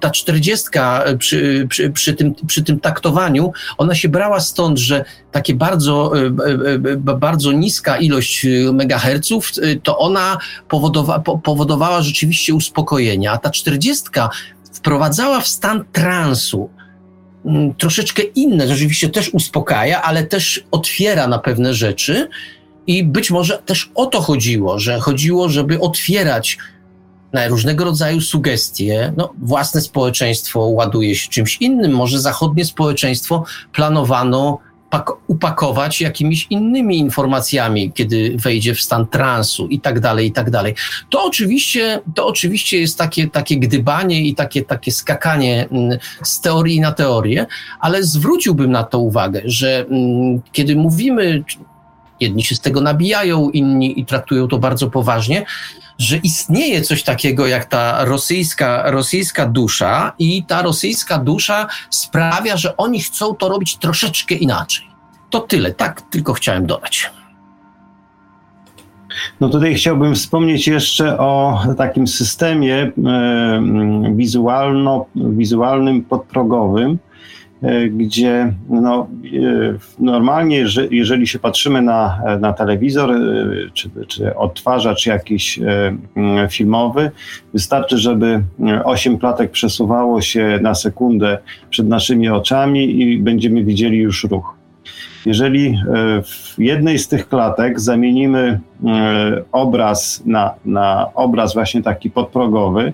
ta 40 czterdziestka przy, przy, przy, tym, przy tym taktowaniu, ona się brała stąd, że takie bardzo, e, e, e, bardzo niska ilość megaherców, to ona powodowa, powodowała rzeczywiście uspokojenie, a ta czterdziestka wprowadzała w stan transu, mm, troszeczkę inne, rzeczywiście też uspokaja, ale też otwiera na pewne rzeczy. I być może też o to chodziło, że chodziło, żeby otwierać na różnego rodzaju sugestie. No, własne społeczeństwo ładuje się czymś innym. Może zachodnie społeczeństwo planowano upakować jakimiś innymi informacjami, kiedy wejdzie w stan transu i tak dalej, i tak dalej. To oczywiście, to oczywiście jest takie, takie gdybanie i takie, takie skakanie mm, z teorii na teorię, ale zwróciłbym na to uwagę, że mm, kiedy mówimy, jedni się z tego nabijają, inni i traktują to bardzo poważnie, że istnieje coś takiego jak ta rosyjska, rosyjska dusza i ta rosyjska dusza sprawia, że oni chcą to robić troszeczkę inaczej. To tyle, tak tylko chciałem dodać. No tutaj chciałbym wspomnieć jeszcze o takim systemie e, wizualno, wizualnym podprogowym, gdzie no, e, normalnie, jeżeli się patrzymy na, na telewizor e, czy, czy odtwarzacz jakiś filmowy, wystarczy, żeby 8 klatek przesuwało się na sekundę przed naszymi oczami i będziemy widzieli już ruch. Jeżeli w jednej z tych klatek zamienimy obraz na, na obraz właśnie taki podprogowy,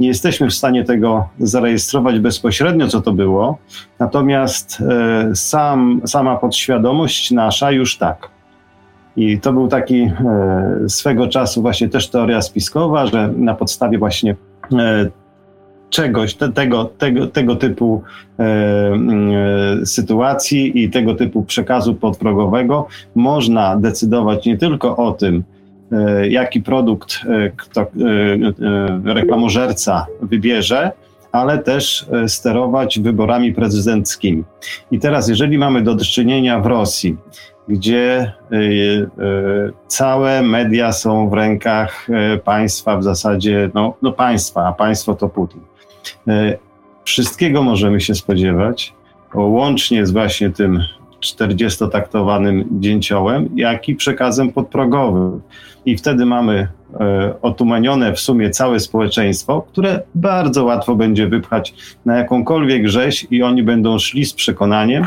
nie jesteśmy w stanie tego zarejestrować bezpośrednio, co to było, natomiast e, sam, sama podświadomość nasza już tak. I to był taki e, swego czasu właśnie też teoria spiskowa, że na podstawie właśnie e, czegoś, te, tego, tego, tego typu e, e, sytuacji i tego typu przekazu podprogowego można decydować nie tylko o tym, jaki produkt e, kto, e, reklamożerca wybierze, ale też sterować wyborami prezydenckimi. I teraz, jeżeli mamy do czynienia w Rosji, gdzie całe media są w rękach państwa, w zasadzie no, no państwa, a państwo to Putin. Wszystkiego możemy się spodziewać, łącznie z właśnie tym 40-taktowanym dzięciołem, jak i przekazem podprogowym. I wtedy mamy e, otumanione w sumie całe społeczeństwo, które bardzo łatwo będzie wypchać na jakąkolwiek rzeź i oni będą szli z przekonaniem,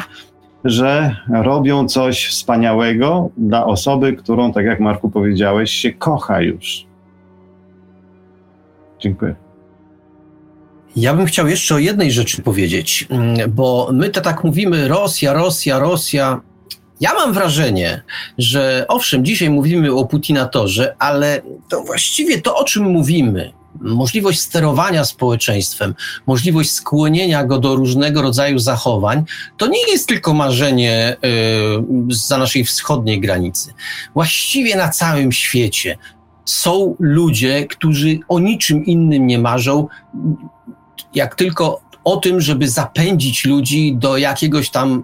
że robią coś wspaniałego dla osoby, którą, tak jak Marku powiedziałeś, się kocha już. Dziękuję. Ja bym chciał jeszcze o jednej rzeczy powiedzieć, mm, bo my to tak mówimy Rosja, Rosja, Rosja. Ja mam wrażenie, że owszem, dzisiaj mówimy o Putinatorze, ale to właściwie to, o czym mówimy, możliwość sterowania społeczeństwem, możliwość skłonienia go do różnego rodzaju zachowań, to nie jest tylko marzenie y, za naszej wschodniej granicy. Właściwie na całym świecie są ludzie, którzy o niczym innym nie marzą, jak tylko o tym, żeby zapędzić ludzi do jakiegoś tam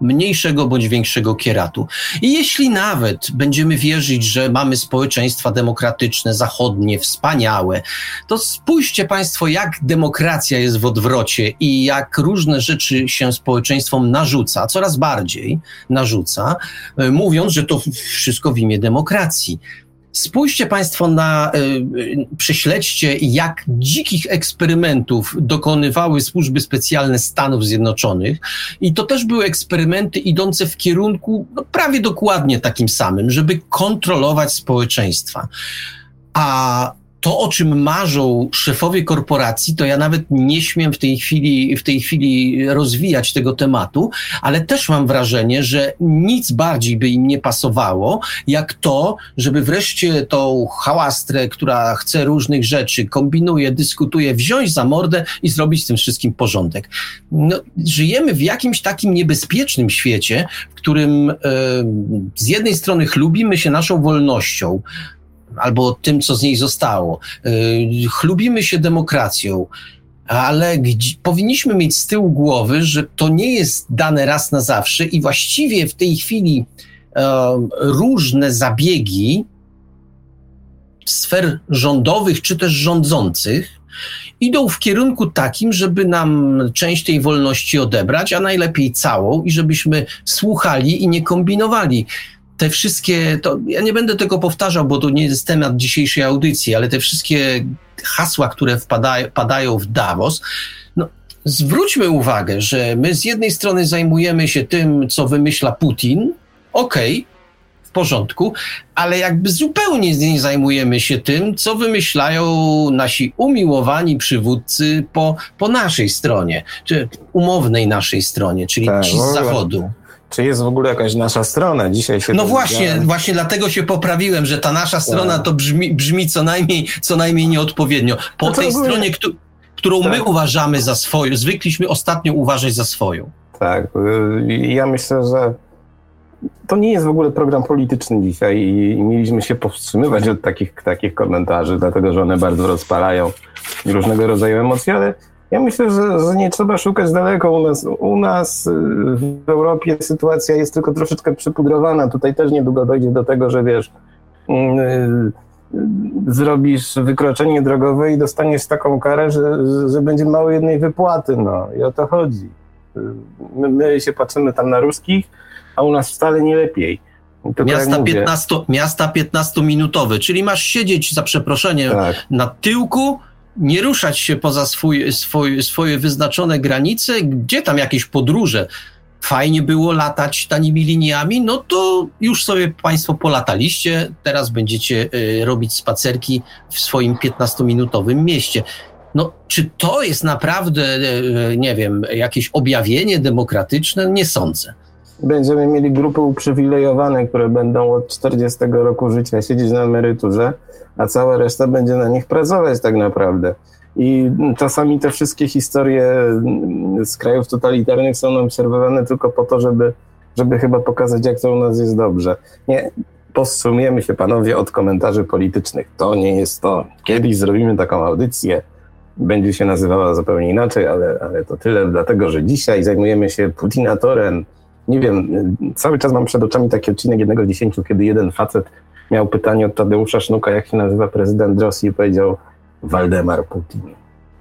mniejszego bądź większego kieratu. I jeśli nawet będziemy wierzyć, że mamy społeczeństwa demokratyczne, zachodnie, wspaniałe, to spójrzcie Państwo, jak demokracja jest w odwrocie i jak różne rzeczy się społeczeństwom narzuca, coraz bardziej narzuca, e, mówiąc, że to wszystko w imię demokracji. Spójrzcie Państwo na, y, prześledźcie, jak dzikich eksperymentów dokonywały służby specjalne Stanów Zjednoczonych. I to też były eksperymenty idące w kierunku no, prawie dokładnie takim samym, żeby kontrolować społeczeństwa. A to, o czym marzą szefowie korporacji, to ja nawet nie śmiem w tej chwili, w tej chwili rozwijać tego tematu, ale też mam wrażenie, że nic bardziej by im nie pasowało, jak to, żeby wreszcie tą hałastrę, która chce różnych rzeczy, kombinuje, dyskutuje, wziąć za mordę i zrobić z tym wszystkim porządek. No, żyjemy w jakimś takim niebezpiecznym świecie, w którym e, z jednej strony chlubimy się naszą wolnością, albo tym, co z niej zostało. Y, chlubimy się demokracją, ale powinniśmy mieć z tyłu głowy, że to nie jest dane raz na zawsze i właściwie w tej chwili e, różne zabiegi sfer rządowych czy też rządzących idą w kierunku takim, żeby nam część tej wolności odebrać, a najlepiej całą i żebyśmy słuchali i nie kombinowali te wszystkie, to ja nie będę tego powtarzał, bo to nie jest temat dzisiejszej audycji, ale te wszystkie hasła, które wpadają, padają w Davos, no, zwróćmy uwagę, że my z jednej strony zajmujemy się tym, co wymyśla Putin, okej, okay, w porządku, ale jakby zupełnie nie zajmujemy się tym, co wymyślają nasi umiłowani przywódcy po, po naszej stronie, czy umownej naszej stronie, czyli tak, ci z zachodu czy jest w ogóle jakaś nasza strona. Dzisiaj się No właśnie, właśnie dlatego się poprawiłem, że ta nasza strona tak. to brzmi, brzmi co, najmniej, co najmniej nieodpowiednio. Po no tej ogóle... stronie, któ którą tak. my uważamy za swoją, zwykliśmy ostatnio uważać za swoją. Tak, y, ja myślę, że to nie jest w ogóle program polityczny dzisiaj i mieliśmy się powstrzymywać od takich, takich komentarzy, dlatego że one bardzo rozpalają różnego rodzaju emocje, ale ja myślę, że, że, nie trzeba szukać daleko. U nas, u nas y, w Europie sytuacja jest tylko troszeczkę przypudrowana. Tutaj też niedługo dojdzie do tego, że wiesz, yy, zrobisz wykroczenie drogowe i dostaniesz taką karę, że, że będzie mało jednej wypłaty. No i o to chodzi. My, my się patrzymy tam na ruskich, a u nas wcale nie lepiej. miasta, 15, miasta 15-minutowe, czyli masz siedzieć za przeproszeniem tak. na tyłku, nie ruszać się poza swój, swój, swoje wyznaczone granice, gdzie tam jakieś podróże. Fajnie było latać tanimi liniami, no to już sobie Państwo polataliście, teraz będziecie y, robić spacerki w swoim 15-minutowym mieście. No, czy to jest naprawdę, y, nie wiem, jakieś objawienie demokratyczne? Nie sądzę. Będziemy mieli grupy uprzywilejowane, które będą od 40 roku życia siedzieć na emeryturze a cała reszta będzie na nich pracować tak naprawdę. I czasami te wszystkie historie z krajów totalitarnych są obserwowane tylko po to, żeby, żeby chyba pokazać, jak to u nas jest dobrze. Nie, powstrzymujemy się, panowie, od komentarzy politycznych. To nie jest to. Kiedyś zrobimy taką audycję, będzie się nazywała zupełnie inaczej, ale, ale to tyle, dlatego że dzisiaj zajmujemy się Putinatorem. Nie wiem, cały czas mam przed oczami taki odcinek jednego z dziesięciu, kiedy jeden facet miał pytanie od Tadeusza Sznuka, jak się nazywa prezydent Rosji powiedział Waldemar Putin.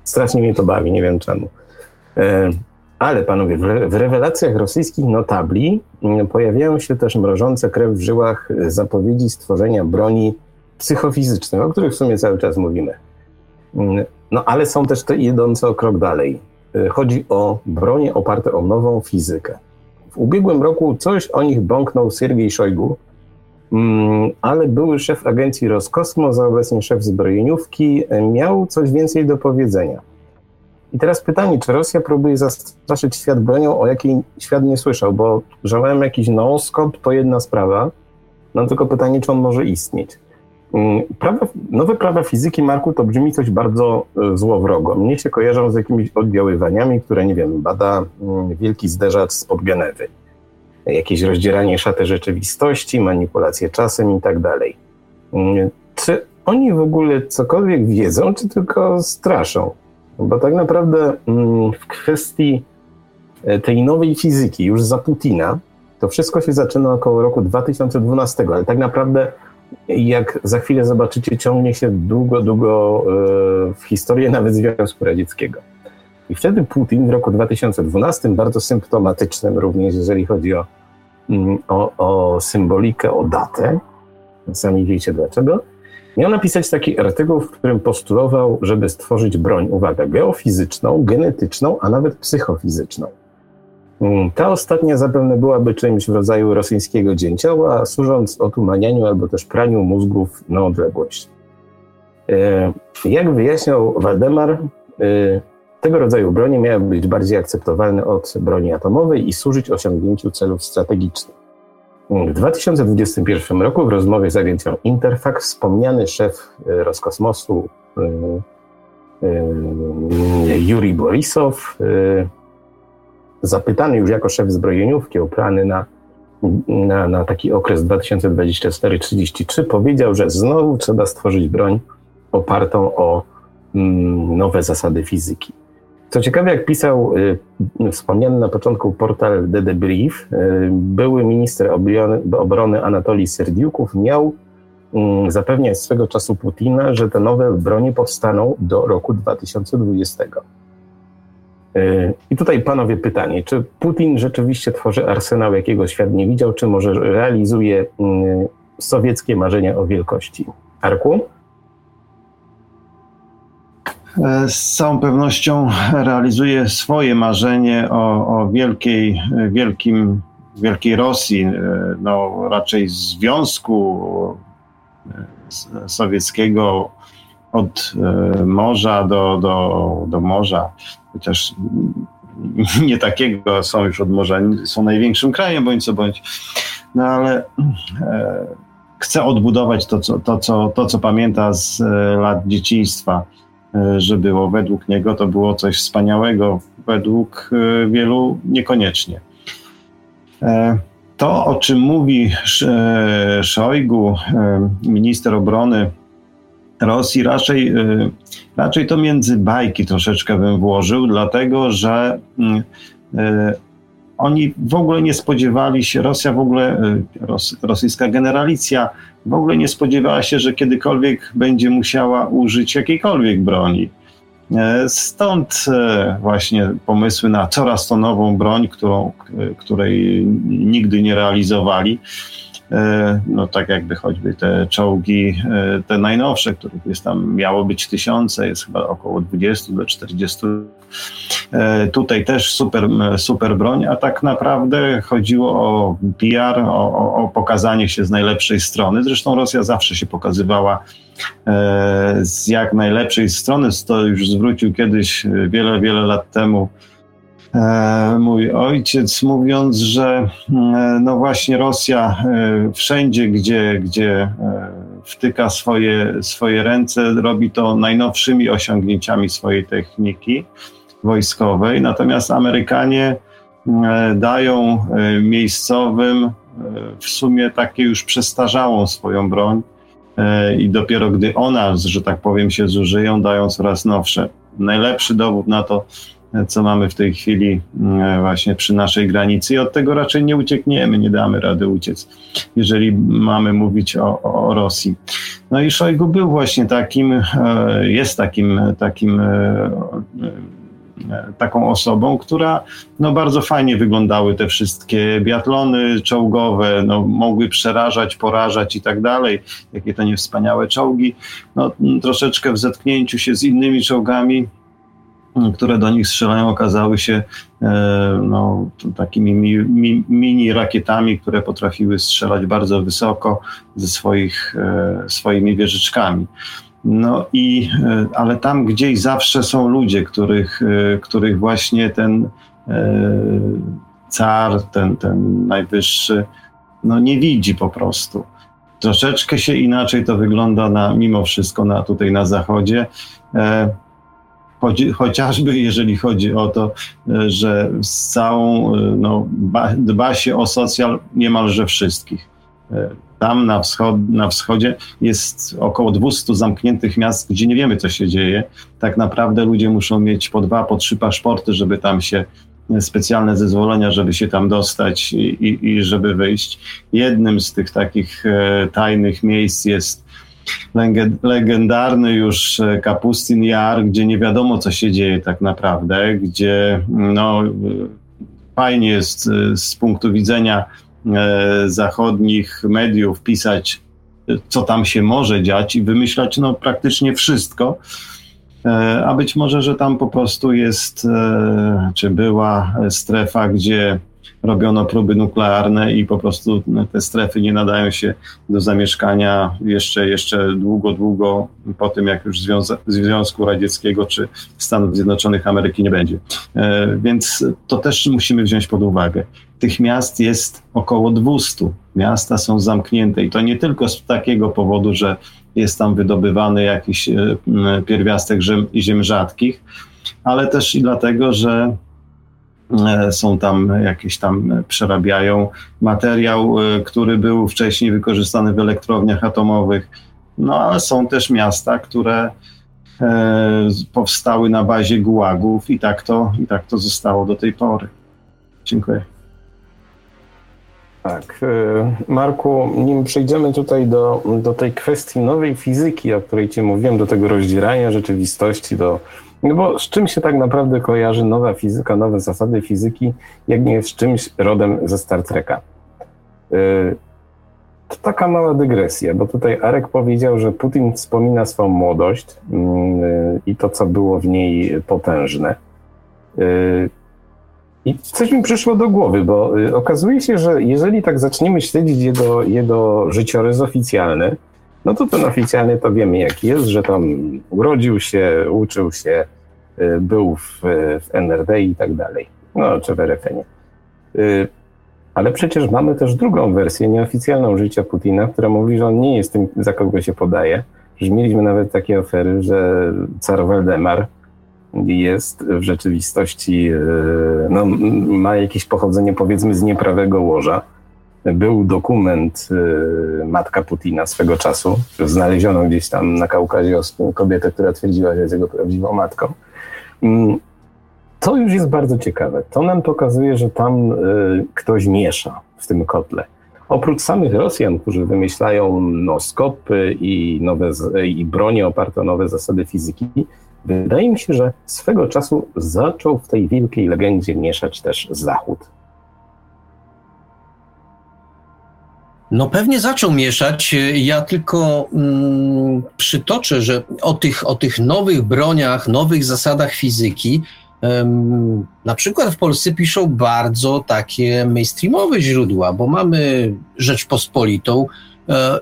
Strasznie mnie to bawi, nie wiem czemu. E, ale panowie, w rewelacjach rosyjskich notabli mm, pojawiają się też mrożące krew w żyłach zapowiedzi stworzenia broni psychofizycznej, o których w sumie cały czas mówimy. Mm, no ale są też te idące o krok dalej. E, chodzi o bronie oparte o nową fizykę. W ubiegłym roku coś o nich bąknął Siergiej Szojgu, ale były szef agencji Roskosmos, a obecnie szef zbrojeniówki, miał coś więcej do powiedzenia. I teraz pytanie, czy Rosja próbuje zastraszyć świat bronią, o jakiej świat nie słyszał, bo żałem jakiś nooskop to jedna sprawa, no tylko pytanie, czy on może istnieć. Mm, prawa, nowe prawa fizyki, Marku, to brzmi coś bardzo e, złowrogo. Mnie się kojarzą z jakimiś oddziaływaniami, które, nie wiem, bada mm, wielki zderzacz spod Genewy. Jakieś rozdzieranie szaty rzeczywistości, manipulacje czasem i tak dalej. Mm, czy oni w ogóle cokolwiek wiedzą, czy tylko straszą? Bo tak naprawdę w kwestii e, tej nowej fizyki, już za Putina, to wszystko się zaczyna około roku 2012, ale tak naprawdę jak za chwilę zobaczycie, ciągnie się długo, długo e, w historię nawet Związku Radzieckiego. I wtedy Putin w roku 2012, bardzo symptomatycznym również, jeżeli chodzi o, mm, o, o symbolikę, o datę, sami wiecie dlaczego, miał napisać taki artykuł, w którym postulował, żeby stworzyć broń, uwaga, geofizyczną, genetyczną, a nawet psychofizyczną. Mm, ta ostatnia zapewne byłaby czymś w rodzaju rosyjskiego dzięcioła, służąc otumanianiu albo też praniu mózgów na odległość. E, jak wyjaśniał Waldemar, e, tego rodzaju broni miały być bardziej akceptowalne od broni atomowej i służyć osiągnięciu celów strategicznych. W 2021 roku w rozmowie z agencją Interfax wspomniany szef e, Roskosmosu Juri Borisow zapytany już jako szef zbrojeniówki o plany na, na, na taki okres 2024-33, powiedział, że znowu trzeba stworzyć broń opartą o mm, nowe zasady fizyki. Co ciekawe, jak pisał y, wspomniany na początku portal The Debrief, y, były minister obrony, Anatolii Serdiuków miał y, zapewniać swego czasu Putina, że te nowe broni powstaną do roku 2020. I tutaj panowie pytanie, czy Putin rzeczywiście tworzy arsenał, jakiego świat nie widział, czy może realizuje mm, sowieckie marzenia o wielkości? Arku? E, z całą pewnością realizuje swoje marzenie o, o wielkiej, wielkim, wielkiej Rosji, e, no raczej Związku e, Sowieckiego od morza do, do, do morza. Chociaż nie takiego są już od morza, są największym krajem bądź co bądź, no ale chce odbudować to co, to, co, to, co pamięta z lat dzieciństwa, że było według niego, to było coś wspaniałego, według e, wielu niekoniecznie. E, to, o czym mówi Szojgu, e, minister obrony Rosji raczej, raczej to między bajki troszeczkę bym włożył, dlatego że mm, oni w ogóle nie spodziewali się, Rosja w ogóle, y, ros, rosyjska generalicja w ogóle nie spodziewała się, że kiedykolwiek będzie musiała użyć jakiejkolwiek broni. E, stąd e, właśnie pomysły na coraz to nową broń, którą, której nigdy nie realizowali. E, no tak jakby choćby te czołgi, e, te najnowsze, których jest tam miało być tysiące, jest chyba około 20 do 40. E, tutaj też super, super broń, a tak naprawdę chodziło o PR, o, o pokazanie się z najlepszej strony. Zresztą Rosja zawsze się pokazywała z jak najlepszej strony. To już zwrócił kiedyś wiele, wiele lat temu mój ojciec, mówiąc, że e, no właśnie Rosja e, wszędzie, gdzie, gdzie wtyka swoje, swoje ręce, robi to najnowszymi osiągnięciami swojej techniki wojskowej, natomiast Amerykanie dają miejscowym w sumie takie już przestarzałą swoją broń i dopiero gdy ona, że tak powiem, się zużyją, dają coraz nowsze. Najlepszy dowód na to co mamy w tej chwili mm, właśnie przy naszej granicy i od tego raczej nie uciekniemy, nie damy rady uciec, jeżeli mamy mówić o, o Rosji. No i Szojgu był właśnie takim, e, jest takim, takim e, e, taką osobą, która no, bardzo fajnie wyglądały te wszystkie biatlony czołgowe, no, mogły przerażać, porażać i tak dalej, jakie to niewspaniałe czołgi. No, troszeczkę w zetknięciu się z innymi czołgami które do nich strzelają, okazały się e, no, takimi mi, mi, mini rakietami, które potrafiły strzelać bardzo wysoko ze swoich, e, swoimi wieżyczkami. No i, e, ale tam gdzieś zawsze są ludzie, których, których właśnie ten car, ten, ten najwyższy, no nie widzi po prostu. Troszeczkę się inaczej to wygląda na, mimo wszystko na, tutaj na zachodzie. Chodzi, chociażby jeżeli chodzi o to, e, że z całą, e, no, dba się o socjal niemalże wszystkich. E, tam na, wschod, na wschodzie jest około 200 zamkniętych miast, gdzie nie wiemy, co się dzieje. Tak naprawdę ludzie muszą mieć po dwa, po trzy paszporty, żeby tam się specjalne zezwolenia, żeby się tam dostać i, i, i żeby wyjść. Jednym z tych takich tajnych miejsc jest legendarny już e, Kapustin Jar, gdzie nie wiadomo, co się dzieje tak naprawdę, gdzie no, fajnie jest e, z punktu widzenia e, zachodnich mediów pisać, co tam się może dziać i wymyślać no, praktycznie wszystko. A być może, że tam po prostu jest, czy była strefa, gdzie robiono próby nuklearne i po prostu te strefy nie nadają się do zamieszkania jeszcze, jeszcze długo, długo po tym, jak już Związa Związku Radzieckiego czy Stanów Zjednoczonych Ameryki nie będzie. E, więc to też musimy wziąć pod uwagę. Tych miast jest około 200. Miasta są zamknięte i to nie tylko z takiego powodu, że jest tam wydobywany jakiś e, pierwiastek ziem rzadkich, ale też i dlatego, że są tam jakieś tam, e, przerabiają materiał, e, który był wcześniej wykorzystany w elektrowniach atomowych. No ale są też miasta, które powstały na bazie gułagów i tak to, i tak to zostało do tej pory. Dziękuję. Tak. Marku, nim przejdziemy tutaj do, do tej kwestii nowej fizyki, o której Ci mówiłem, do tego rozdzierania rzeczywistości, do no bo z czym się tak naprawdę kojarzy nowa fizyka, nowe zasady fizyki, jak nie z czymś rodem ze Star Treka? Y, to taka mała dygresja, bo tutaj Arek powiedział, że Putin wspomina swoją młodość y, i to, co było w niej potężne. Y, I coś mi przyszło do głowy, bo okazuje się, że jeżeli tak zaczniemy śledzić jego, jego życiorys oficjalny, no to ten oficjalnie to wiemy jaki jest, że tam urodził się, uczył się, y, był w, w NRD i tak dalej. No, czy w RFN-ie. Y, ale przecież mamy też drugą wersję nieoficjalną życia Putina, która mówi, że on nie jest tym, za kogo się podaje. Że mieliśmy nawet takie ofery, że car Waldemar jest w rzeczywistości, y, no, ma jakieś pochodzenie powiedzmy z nieprawego łoża był dokument y, matka Putina swego czasu. Znaleziono gdzieś tam na Kaukazie kobietę, która twierdziła, że jest jego prawdziwą matką. Mm, to już jest bardzo ciekawe. To nam pokazuje, że tam y, ktoś miesza w tym kotle. Oprócz samych Rosjan, którzy wymyślają no, skopy i, nowe, i bronie oparte o nowe zasady fizyki, wydaje mi się, że swego czasu zaczął w tej wielkiej legendzie mieszać też Zachód. No pewnie zaczął mieszać. Ja tylko mm, przytoczę, że o tych, o tych nowych broniach, nowych zasadach fizyki, na przykład w Polsce piszą bardzo takie mainstreamowe źródła, bo mamy Rzeczpospolitą,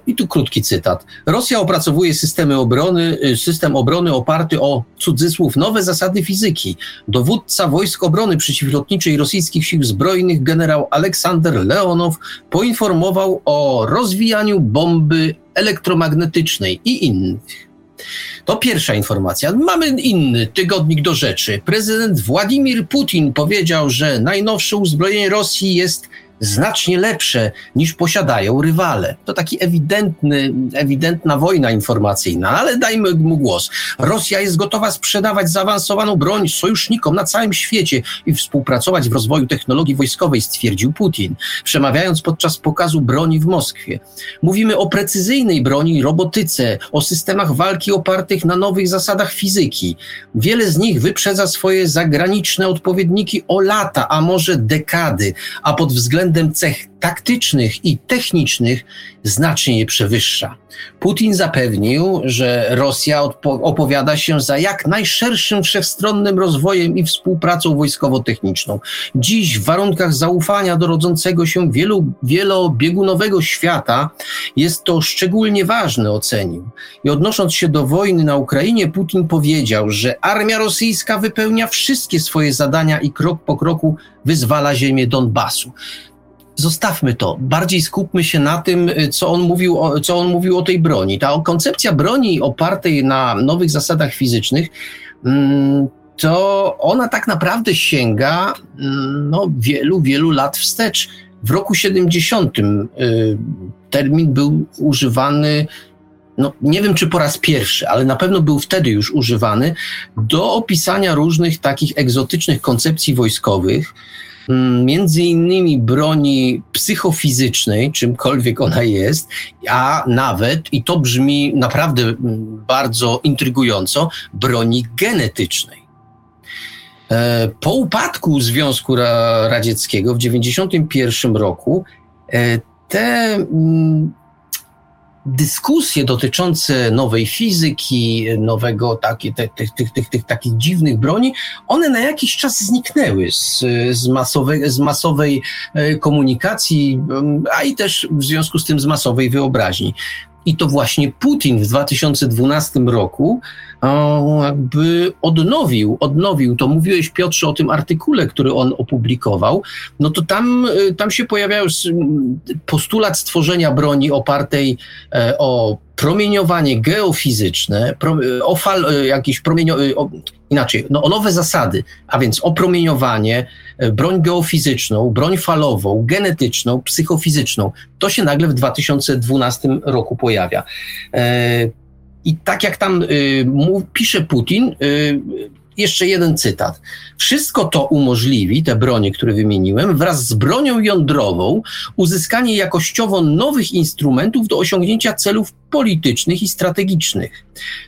I tu krótki cytat. Rosja opracowuje systemy obrony, y, system obrony oparty o cudzysłów nowe zasady fizyki. Dowódca wojsk obrony przeciwlotniczej rosyjskich sił zbrojnych generał Aleksander Leonow poinformował o rozwijaniu bomby elektromagnetycznej i innych. To pierwsza informacja. Mamy inny tygodnik do rzeczy. Prezydent Władimir Putin powiedział, że najnowsze uzbrojenie Rosji jest znacznie lepsze niż posiadają rywale. To taki ewidentny, ewidentna wojna informacyjna, ale dajmy mu głos. Rosja jest gotowa sprzedawać zaawansowaną broń sojusznikom na całym świecie i współpracować w rozwoju technologii wojskowej, stwierdził Putin, przemawiając podczas pokazu broni w Moskwie. Mówimy o precyzyjnej broni robotyce, o systemach walki opartych na nowych zasadach fizyki. Wiele z nich wyprzedza swoje zagraniczne odpowiedniki o lata, a może dekady, a pod względem względem cech taktycznych i technicznych znacznie je przewyższa. Putin zapewnił, że Rosja opowiada się za jak najszerszym wszechstronnym rozwojem i współpracą wojskowo-techniczną. Dziś w warunkach zaufania do rodzącego się wielu, wielobiegunowego świata jest to szczególnie ważne, ocenił. I odnosząc się do wojny na Ukrainie, Putin powiedział, że armia rosyjska wypełnia wszystkie swoje zadania i krok po kroku wyzwala ziemię Donbasu zostawmy to. Bardziej skupmy się na tym, co on mówił o, co on mówił o tej broni. Ta koncepcja broni opartej na nowych zasadach fizycznych, mm, to ona tak naprawdę sięga mm, no, wielu, wielu lat wstecz. W roku 70 y, termin był używany no, nie wiem czy po raz pierwszy, ale na pewno był wtedy już używany do opisania różnych takich egzotycznych koncepcji wojskowych, między innymi broni psychofizycznej, czymkolwiek ona jest, a nawet, i to brzmi naprawdę mm, bardzo intrygująco, broni genetycznej. E, po upadku Związku Radzieckiego w 1991 roku e, te mm, dyskusje dotyczące nowej fizyki, nowego takie, te, tych, tych, tych, tych takich dziwnych broni, one na jakiś czas zniknęły z, z, masowej, z masowej e, komunikacji, a i też w związku z tym z masowej wyobraźni. I to właśnie Putin w 2012 roku jakby odnowił, odnowił, to. Mówiłeś Piotrze o tym artykule, który on opublikował, no to tam, y, tam się pojawiał postulat stworzenia broni opartej e, o promieniowanie geofizyczne, o fal, e, jakieś promieniowanie, inaczej, no, o nowe zasady, a więc o promieniowanie, e, broń geofizyczną, broń falową, genetyczną, psychofizyczną. To się nagle w 2012 roku pojawia. I tak jak tam y, pisze Putin, y, jeszcze jeden cytat. Wszystko to umożliwi, te bronie, które wymieniłem, wraz z bronią jądrową, uzyskanie jakościowo nowych instrumentów do osiągnięcia celów politycznych i strategicznych.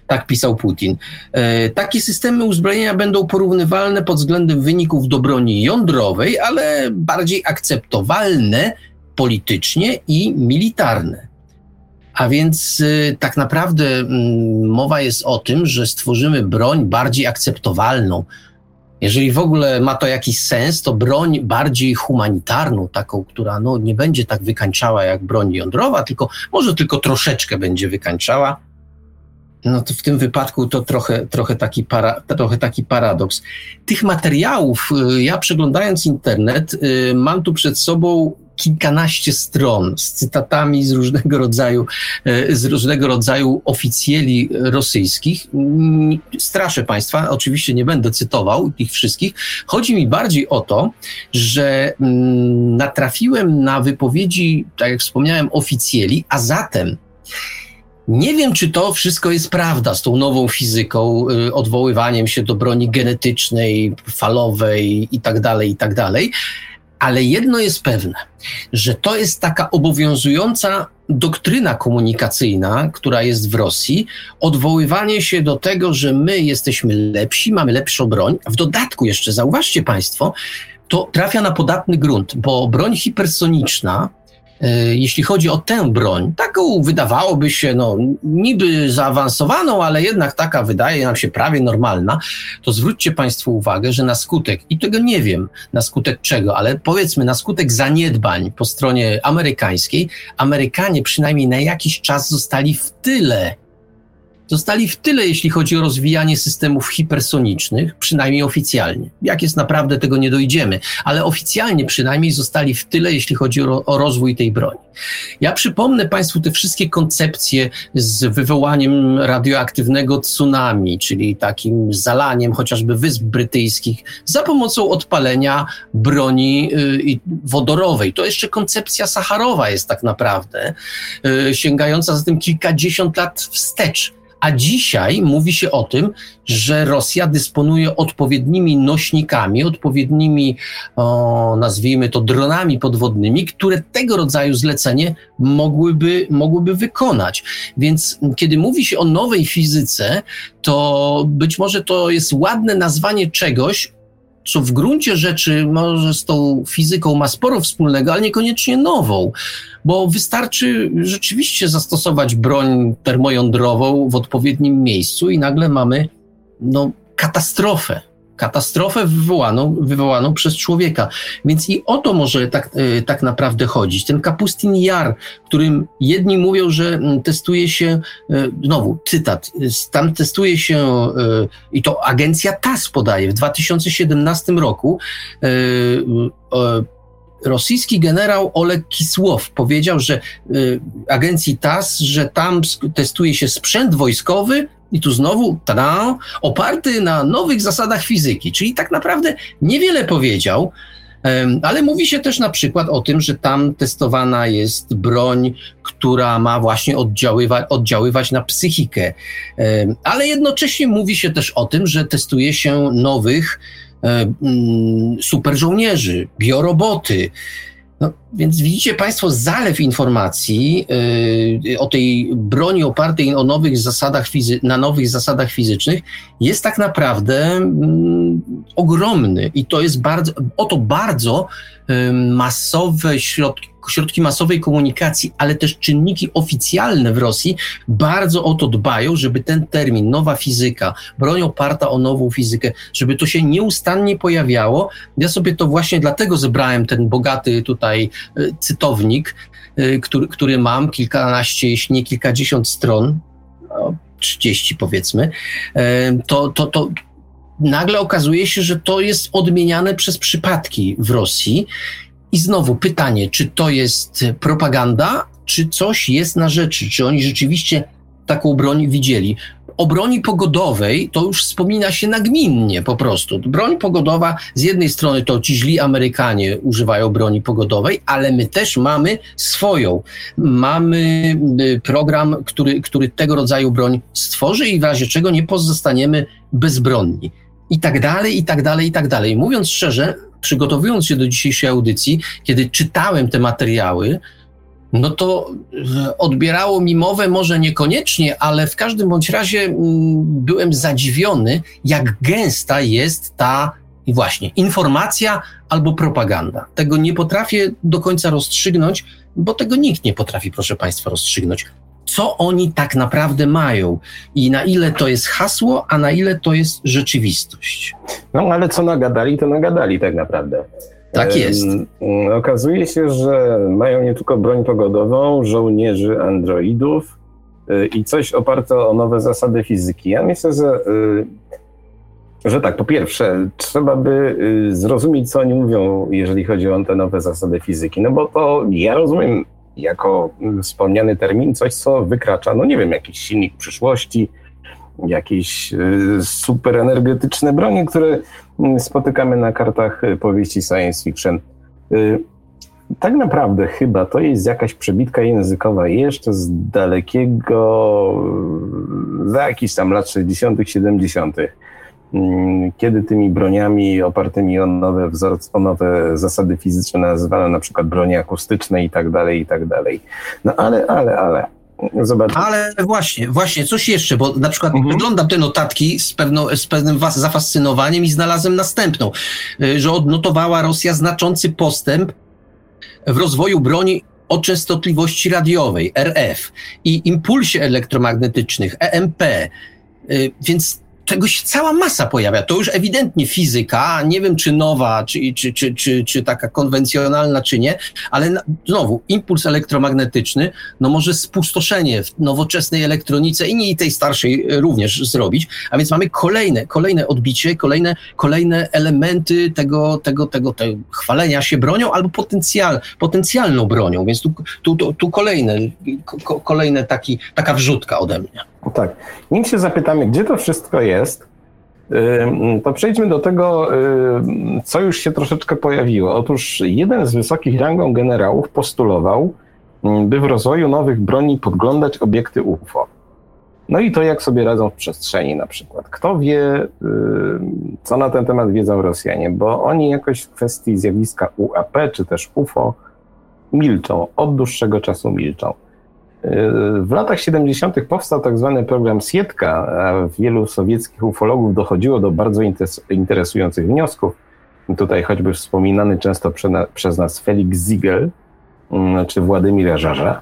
Tak pisał Putin. E, takie systemy uzbrojenia będą porównywalne pod względem wyników do broni jądrowej, ale bardziej akceptowalne politycznie i militarne. A więc y, tak naprawdę y, mowa jest o tym, że stworzymy broń bardziej akceptowalną. Jeżeli w ogóle ma to jakiś sens, to broń bardziej humanitarną, taką, która no, nie będzie tak wykańczała jak broń jądrowa, tylko może tylko troszeczkę będzie wykańczała. No to w tym wypadku to trochę, trochę, taki, para, trochę taki paradoks. Tych materiałów, y, ja przeglądając internet, y, mam tu przed sobą kilkanaście stron z cytatami z różnego rodzaju, e, z różnego rodzaju oficjeli rosyjskich. Mm, straszę Państwa, oczywiście nie będę cytował ich wszystkich. Chodzi mi bardziej o to, że mm, natrafiłem na wypowiedzi, tak jak wspomniałem, oficjeli, a zatem nie wiem, czy to wszystko jest prawda z tą nową fizyką, y, odwoływaniem się do broni genetycznej, falowej i tak Ale jedno jest pewne, że to jest taka obowiązująca doktryna komunikacyjna, która jest w Rosji, odwoływanie się do tego, że my jesteśmy lepsi, mamy lepszą broń. W dodatku jeszcze zauważcie Państwo, to trafia na podatny grunt, bo broń hipersoniczna jeśli chodzi o tę broń, taką wydawałoby się, no, niby zaawansowaną, ale jednak taka wydaje nam się prawie normalna, to zwróćcie Państwo uwagę, że na skutek, i tego nie wiem, na skutek czego, ale powiedzmy na skutek zaniedbań po stronie amerykańskiej, Amerykanie przynajmniej na jakiś czas zostali w tyle Zostali w tyle, jeśli chodzi o rozwijanie systemów hipersonicznych, przynajmniej oficjalnie. Jak jest naprawdę, tego nie dojdziemy, ale oficjalnie przynajmniej zostali w tyle, jeśli chodzi o, o rozwój tej broni. Ja przypomnę Państwu te wszystkie koncepcje z wywołaniem radioaktywnego tsunami, czyli takim zalaniem chociażby Wysp Brytyjskich za pomocą odpalenia broni y, wodorowej. To jeszcze koncepcja sacharowa jest tak naprawdę, y, sięgająca zatem kilkadziesiąt lat wstecz. A dzisiaj mówi się o tym, że Rosja dysponuje odpowiednimi nośnikami, odpowiednimi, o, nazwijmy to, dronami podwodnymi, które tego rodzaju zlecenie mogłyby, mogłyby wykonać. Więc kiedy mówi się o nowej fizyce, to być może to jest ładne nazwanie czegoś, co w gruncie rzeczy może z tą fizyką ma sporo wspólnego, ale niekoniecznie nową, bo wystarczy rzeczywiście zastosować broń termojądrową w odpowiednim miejscu i nagle mamy no, katastrofę katastrofę wywołaną, wywołaną przez człowieka. Więc i o to może tak, e, tak naprawdę chodzić. Ten Kapustin Jar, którym jedni mówią, że mm, testuje się, e, znowu cytat, tam testuje się e, i to agencja TAS podaje w 2017 roku rosyjski generał Oleg Kisłow powiedział, że agencji TAS, że tam testuje się sprzęt wojskowy i tu znowu, tada, oparty na nowych zasadach fizyki, czyli tak naprawdę niewiele powiedział, ale mówi się też na przykład o tym, że tam testowana jest broń, która ma właśnie oddziaływać, oddziaływać na psychikę. Ale jednocześnie mówi się też o tym, że testuje się nowych mm, super żołnierzy, bioroboty. No, więc widzicie Państwo zalew informacji yy, o tej broni opartej o nowych zasadach fizy- na nowych zasadach fizycznych jest tak naprawdę yy, ogromny i to jest bardzo, oto bardzo yy, masowe środki, środki masowej komunikacji, ale też czynniki oficjalne w Rosji bardzo o to dbają, żeby ten termin, nowa fizyka, broń oparta o nową fizykę, żeby to się nieustannie pojawiało. Ja sobie to właśnie dlatego zebrałem ten bogaty tutaj e, cytownik, e, który, który mam, kilkanaście, jeśli nie kilkadziesiąt stron, 30 powiedzmy, e, to, to, to nagle okazuje się, że to jest odmieniane przez przypadki w Rosji i znowu pytanie, czy to jest propaganda, czy coś jest na rzeczy, czy oni rzeczywiście taką broń widzieli. O broni pogodowej to już wspomina się nagminnie po prostu. Broń pogodowa, z jednej strony to ci źli Amerykanie używają broni pogodowej, ale my też mamy swoją. Mamy y, program, który, który tego rodzaju broń stworzy i w razie czego nie pozostaniemy bezbronni. I tak dalej, i tak dalej, i tak dalej. Mówiąc szczerze, przygotowując się do dzisiejszej audycji, kiedy czytałem te materiały, no to e, odbierało mi mowę może niekoniecznie, ale w każdym bądź razie mm, byłem zadziwiony, jak gęsta jest ta właśnie informacja albo propaganda. Tego nie potrafię do końca rozstrzygnąć, bo tego nikt nie potrafi, proszę Państwa, rozstrzygnąć co oni tak naprawdę mają i na ile to jest hasło, a na ile to jest rzeczywistość. No ale co nagadali, to nagadali tak naprawdę. Tak jest. okazuje się, że mają nie tylko broń pogodową, żołnierzy androidów y, i coś oparte o nowe zasady fizyki. Ja myślę, że, y, że tak, po pierwsze, trzeba by y, zrozumieć, co oni mówią, jeżeli chodzi o te nowe zasady fizyki. No bo to ja rozumiem jako wspomniany termin coś, co wykracza, no nie wiem, jakiś silnik przyszłości, jakieś y, super energetyczne bronie, które y, spotykamy na kartach y, powieści science fiction. Tak naprawdę chyba to jest jakaś przebitka językowa jeszcze z dalekiego, za jakiś tam lat 60., 70., kiedy tymi broniami opartymi o nowe wzorce, o nowe zasady fizyczne nazywano na przykład bronie akustyczne i tak dalej, i tak dalej. No ale, ale, ale, Zobacz. Ale właśnie, właśnie, coś jeszcze, bo na przykład mhm. oglądam te notatki z, pewną, z pewnym zafascynowaniem i znalazłem następną, y, że odnotowała Rosja znaczący postęp w rozwoju broni o częstotliwości radiowej, RF, i impulsie elektromagnetycznych, EMP. Y, więc tego się cała masa pojawia. To już ewidentnie fizyka, nie wiem czy nowa, czy, czy, czy, czy, czy taka konwencjonalna, czy nie, ale na, znowu impuls elektromagnetyczny, no może spustoszenie w nowoczesnej elektronice i nie tej starszej również zrobić, a więc mamy kolejne, kolejne odbicie, kolejne, kolejne elementy tego, tego, tego, tego chwalenia się bronią albo potencjal, potencjalną bronią, więc tu, tu, tu, tu kolejne, ko, kolejne taki, taka wrzutka ode mnie. Tak. Nim się zapytamy, gdzie to wszystko jest, to przejdźmy do tego, co już się troszeczkę pojawiło. Otóż jeden z wysokich rangą generałów postulował, by w rozwoju nowych broni podglądać obiekty UFO. No i to, jak sobie radzą w przestrzeni na przykład. Kto wie, co na ten temat wiedzą Rosjanie, bo oni jakoś w kwestii zjawiska UAP czy też UFO milczą, od dłuższego czasu milczą. W latach 70. powstał tak zwany program Sietka, a wielu sowieckich ufologów dochodziło do bardzo interesujących wniosków. Tutaj choćby wspominany często przez nas Felix Ziegel mm, czy Władimir Żarza,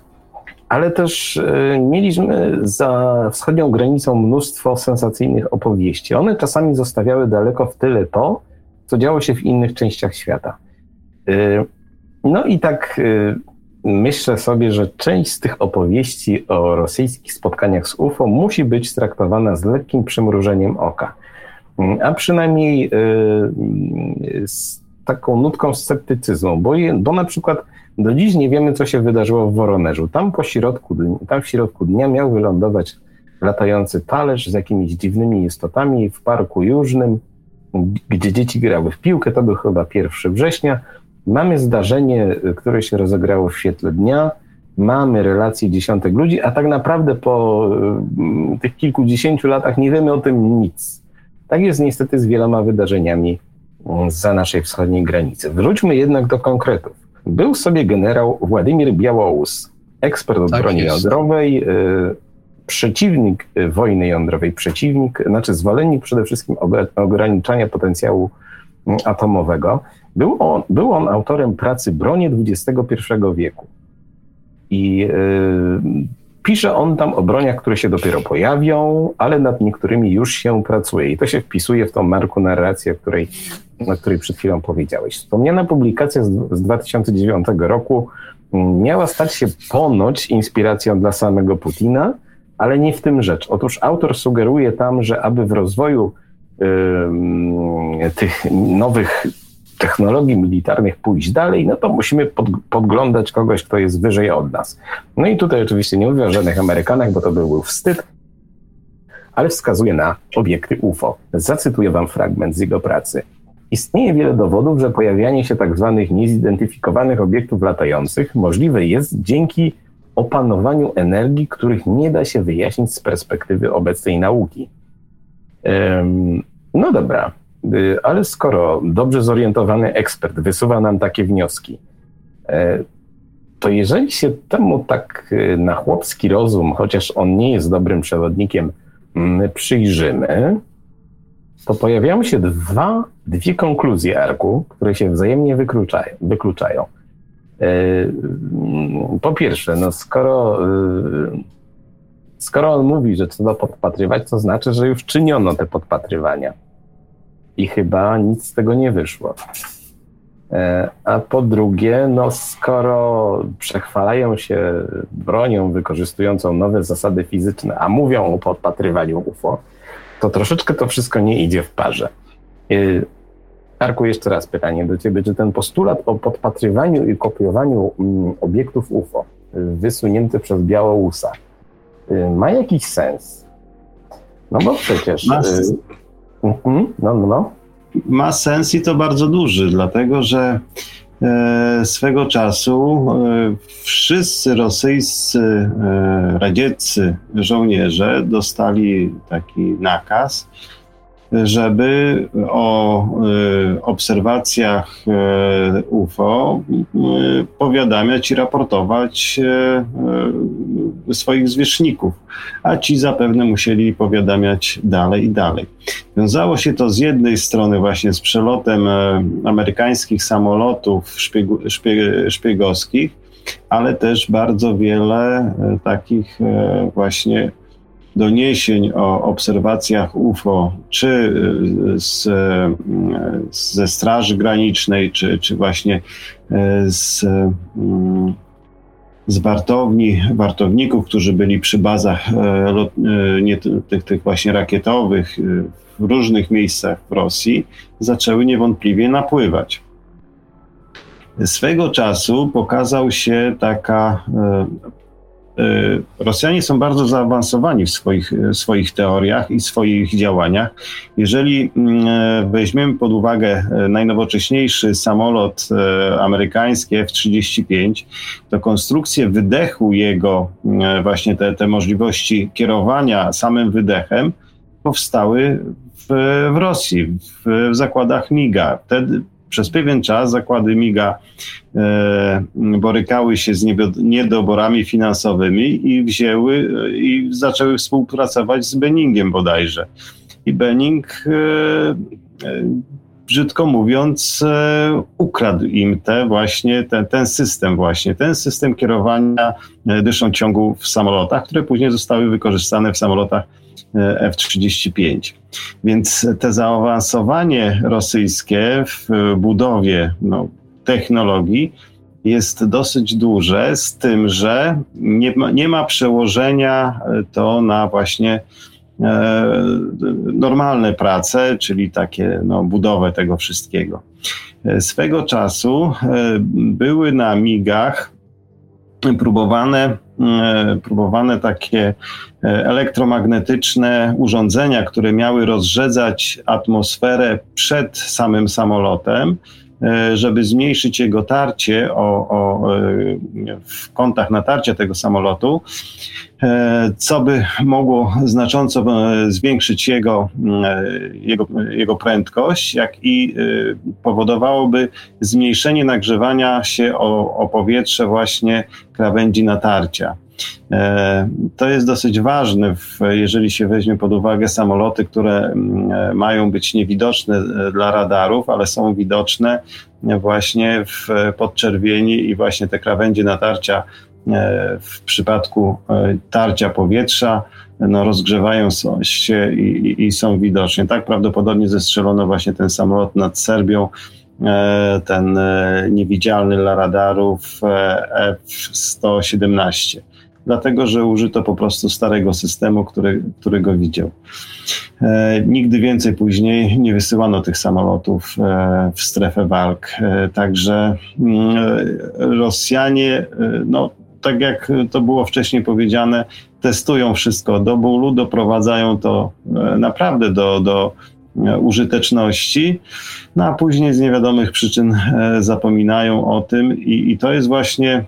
ale też e, mieliśmy za wschodnią granicą mnóstwo sensacyjnych opowieści. One czasami zostawiały daleko w tyle to, co działo się w innych częściach świata. E, no i tak myślę sobie, że część z tych opowieści o rosyjskich spotkaniach z UFO musi być traktowana z lekkim przymrużeniem oka, a przynajmniej z taką nutką sceptycyzmu, bo, bo na przykład do dziś nie wiemy, co się wydarzyło w Woronerzu. Tam po środku, tam w środku dnia miał wylądować latający talerz z jakimiś dziwnymi istotami w parku jużnym, gdzie dzieci grały w piłkę. To był chyba 1 września. Mamy zdarzenie, które się rozegrało w świetle dnia. Mamy relacje dziesiątek ludzi, a tak naprawdę po mm, tych kilkudziesięciu latach nie wiemy o tym nic. Tak jest niestety z wieloma wydarzeniami mm, za naszej wschodniej granicy. Wróćmy jednak do konkretów. Był sobie generał Władimir Białołus, ekspert od tak broni jest. jądrowej, y, przeciwnik y, wojny jądrowej, przeciwnik, znaczy zwolennik przede wszystkim ograniczania potencjału mm, atomowego. Był on, był on autorem pracy Bronie XXI wieku. I yy, pisze on tam o broniach, które się dopiero pojawią, ale nad niektórymi już się pracuje. I to się wpisuje w tą marku narrację, o której o której przed chwilą powiedziałeś. Wspomniana publikacja z, z 2009 roku mm, miała stać się ponoć inspiracją dla samego Putina, ale nie w tym rzecz. Otóż autor sugeruje tam, że aby w rozwoju yy, tych nowych technologii militarnych pójść dalej, no to musimy pod, podglądać kogoś, kto jest wyżej od nas. No i tutaj oczywiście nie mówię o żadnych Amerykanach, bo to by był wstyd, ale wskazuje na obiekty UFO. Zacytuję wam fragment z jego pracy. Istnieje wiele dowodów, że pojawianie się tzw. Tak niezidentyfikowanych obiektów latających możliwe jest dzięki opanowaniu energii, których nie da się wyjaśnić z perspektywy obecnej nauki. No dobra, ale skoro dobrze zorientowany ekspert wysuwa nam takie wnioski, e, to jeżeli się temu tak y, na chłopski rozum, chociaż on nie jest dobrym przewodnikiem, przyjrzymy, to pojawiają się dwa, dwie konkluzje arku, które się wzajemnie wykluczają. wykluczają. E, po pierwsze, no skoro, e, skoro on mówi, że trzeba podpatrywać, to znaczy, że już czyniono te podpatrywania. I chyba nic z tego nie wyszło. E, a po drugie, no skoro przechwalają się bronią wykorzystującą nowe zasady fizyczne, a mówią o podpatrywaniu UFO, to troszeczkę to wszystko nie idzie w parze. Y, Arku, jeszcze raz pytanie do ciebie. Czy ten postulat o podpatrywaniu i kopiowaniu mm, obiektów UFO wysunięty przez Białołusa ma jakiś sens? No bo przecież... Ma, y, mhm, no, no, no. ma sens i to bardzo duży, dlatego że E, swego czasu e, wszyscy rosyjscy, e, radzieccy żołnierze dostali taki nakaz, żeby o y, obserwacjach y, UFO y, powiadamiać i raportować swoich zwierzchników, a ci zapewne musieli powiadamiać dalej i dalej. Wiązało się to z jednej strony właśnie z przelotem amerykańskich samolotów szpiegu, szpiegowskich, ale też bardzo wiele takich właśnie doniesień o obserwacjach UFO, czy y, z, ze Straży Granicznej, czy, czy właśnie y, z, mm, z wartowni, wartowników, którzy byli przy bazach y, nie, tych, tych właśnie rakietowych w różnych miejscach w Rosji, zaczęły niewątpliwie napływać. Swego czasu pokazał się taka Y, Rosjanie są bardzo zaawansowani w swoich, swoich teoriach i swoich działaniach. Jeżeli mm, weźmiemy pod uwagę najnowocześniejszy samolot amerykański F-35, to konstrukcję wydechu jego, właśnie te, te możliwości kierowania samym wydechem, powstały w, w Rosji, w, w zakładach MIGA. Wtedy przez pewien czas zakłady MIGA e, borykały się z niedoborami finansowymi i wzięły i zaczęły współpracować z Benningiem bodajże. I Benning e, e brzydko mówiąc, ukradł im te właśnie, ten, ten system właśnie, ten system kierowania dyszą ciągu w samolotach, które później zostały wykorzystane w samolotach F-35. Więc te zaawansowanie rosyjskie w budowie no, technologii jest dosyć duże, z tym, że nie ma, nie ma przełożenia to na właśnie E, normalne prace, czyli takie no, budowę tego wszystkiego. E, swego czasu e, były na migach próbowane, próbowane takie elektromagnetyczne urządzenia, które miały rozrzedzać atmosferę przed samym samolotem, żeby zmniejszyć jego tarcie o, o, w kątach natarcia tego samolotu E, co by mogło znacząco e, zwiększyć jego, e, jego, jego prędkość, jak i powodowałoby zmniejszenie nagrzewania się o, o powietrze właśnie krawędzi natarcia. To jest dosyć ważne, jeżeli się weźmie pod uwagę samoloty, które mają być niewidoczne dla radarów, ale są widoczne właśnie w podczerwieni i właśnie te krawędzie natarcia E, w przypadku e, tarcia powietrza no, rozgrzewają się i, i, są widoczne. Tak prawdopodobnie zestrzelono właśnie ten samolot nad Serbią, e, ten niewidzialny dla radarów F-117 dlatego że użyto po prostu starego systemu, który, który go widział. E, nigdy więcej później nie wysyłano tych samolotów e, w strefę walk. E, także mm, Rosjanie, no, tak jak to było wcześniej powiedziane, testują wszystko do bólu, doprowadzają to e, naprawdę do, do e, użyteczności, no a później z niewiadomych przyczyn e, zapominają o tym i, i to jest właśnie e,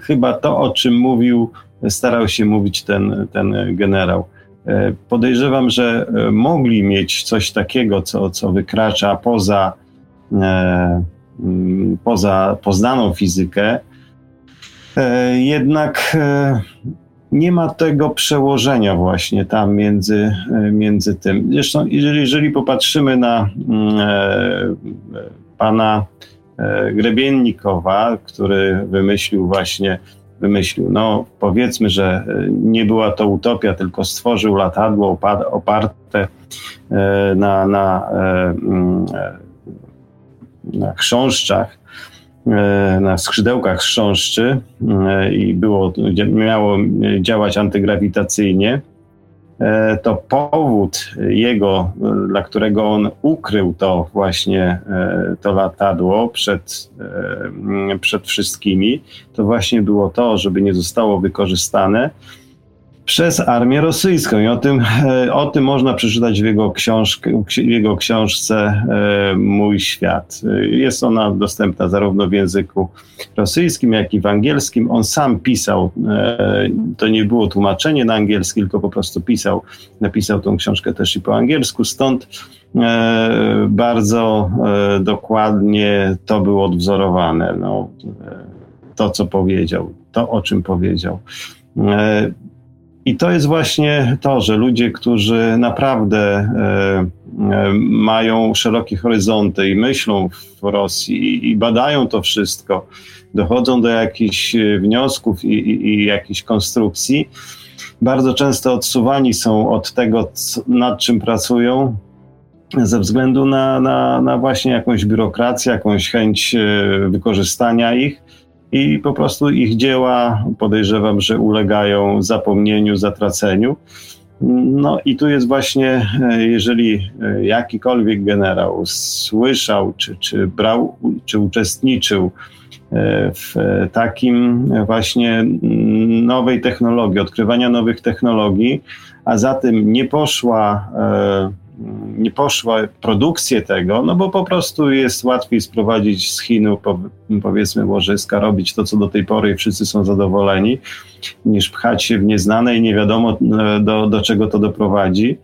chyba to, o czym mówił, starał się mówić ten, ten generał. E, podejrzewam, że mogli mieć coś takiego, co, co wykracza poza, e, poza poznaną fizykę, E, jednak e, nie ma tego przełożenia właśnie tam między, e, między tym. Zresztą, jeżeli, jeżeli popatrzymy na mm, pana Grebiennikowa, który wymyślił właśnie, wymyślił, no powiedzmy, że nie była to utopia, tylko stworzył latadło oparte na, na, mm, na chrząszczach, E, na skrzydełkach chrząszczy e, i było, miało działać antygrawitacyjnie, e, to powód jego, dla którego on ukrył to właśnie, to latadło przed, przed wszystkimi, to właśnie było to, żeby nie zostało wykorzystane przez armię rosyjską. I o tym, e, o tym można przeczytać w jego, książkę, w jego książce e, Mój świat. Jest ona dostępna zarówno w języku rosyjskim, jak i w angielskim. On sam pisał, e, to nie było tłumaczenie na angielski, tylko po prostu pisał, napisał tą książkę też i po angielsku, stąd bardzo dokładnie to było odwzorowane. No, to, co powiedział, to, o czym powiedział. I to jest właśnie to, że ludzie, którzy naprawdę e, e, mają szerokie horyzonty i myślą w Rosji i badają to wszystko, dochodzą do jakichś e, wniosków i, i, i jakichś konstrukcji, bardzo często odsuwani są od tego, nad czym pracują, ze względu na, na, na właśnie jakąś biurokrację, jakąś chęć wykorzystania ich i po prostu ich dzieła podejrzewam, że ulegają zapomnieniu, zatraceniu. No i tu jest właśnie, e, jeżeli e, jakikolwiek generał słyszał, czy, czy brał, czy uczestniczył e, w takim właśnie nowej technologii, odkrywania nowych technologii, a za tym nie poszła nie poszła produkcję tego, no bo po prostu jest łatwiej sprowadzić z Chinu, powiedzmy, łożyska, robić to, co do tej pory i wszyscy są zadowoleni, niż pchać się w nieznane i nie wiadomo, e, do, do czego to doprowadzi.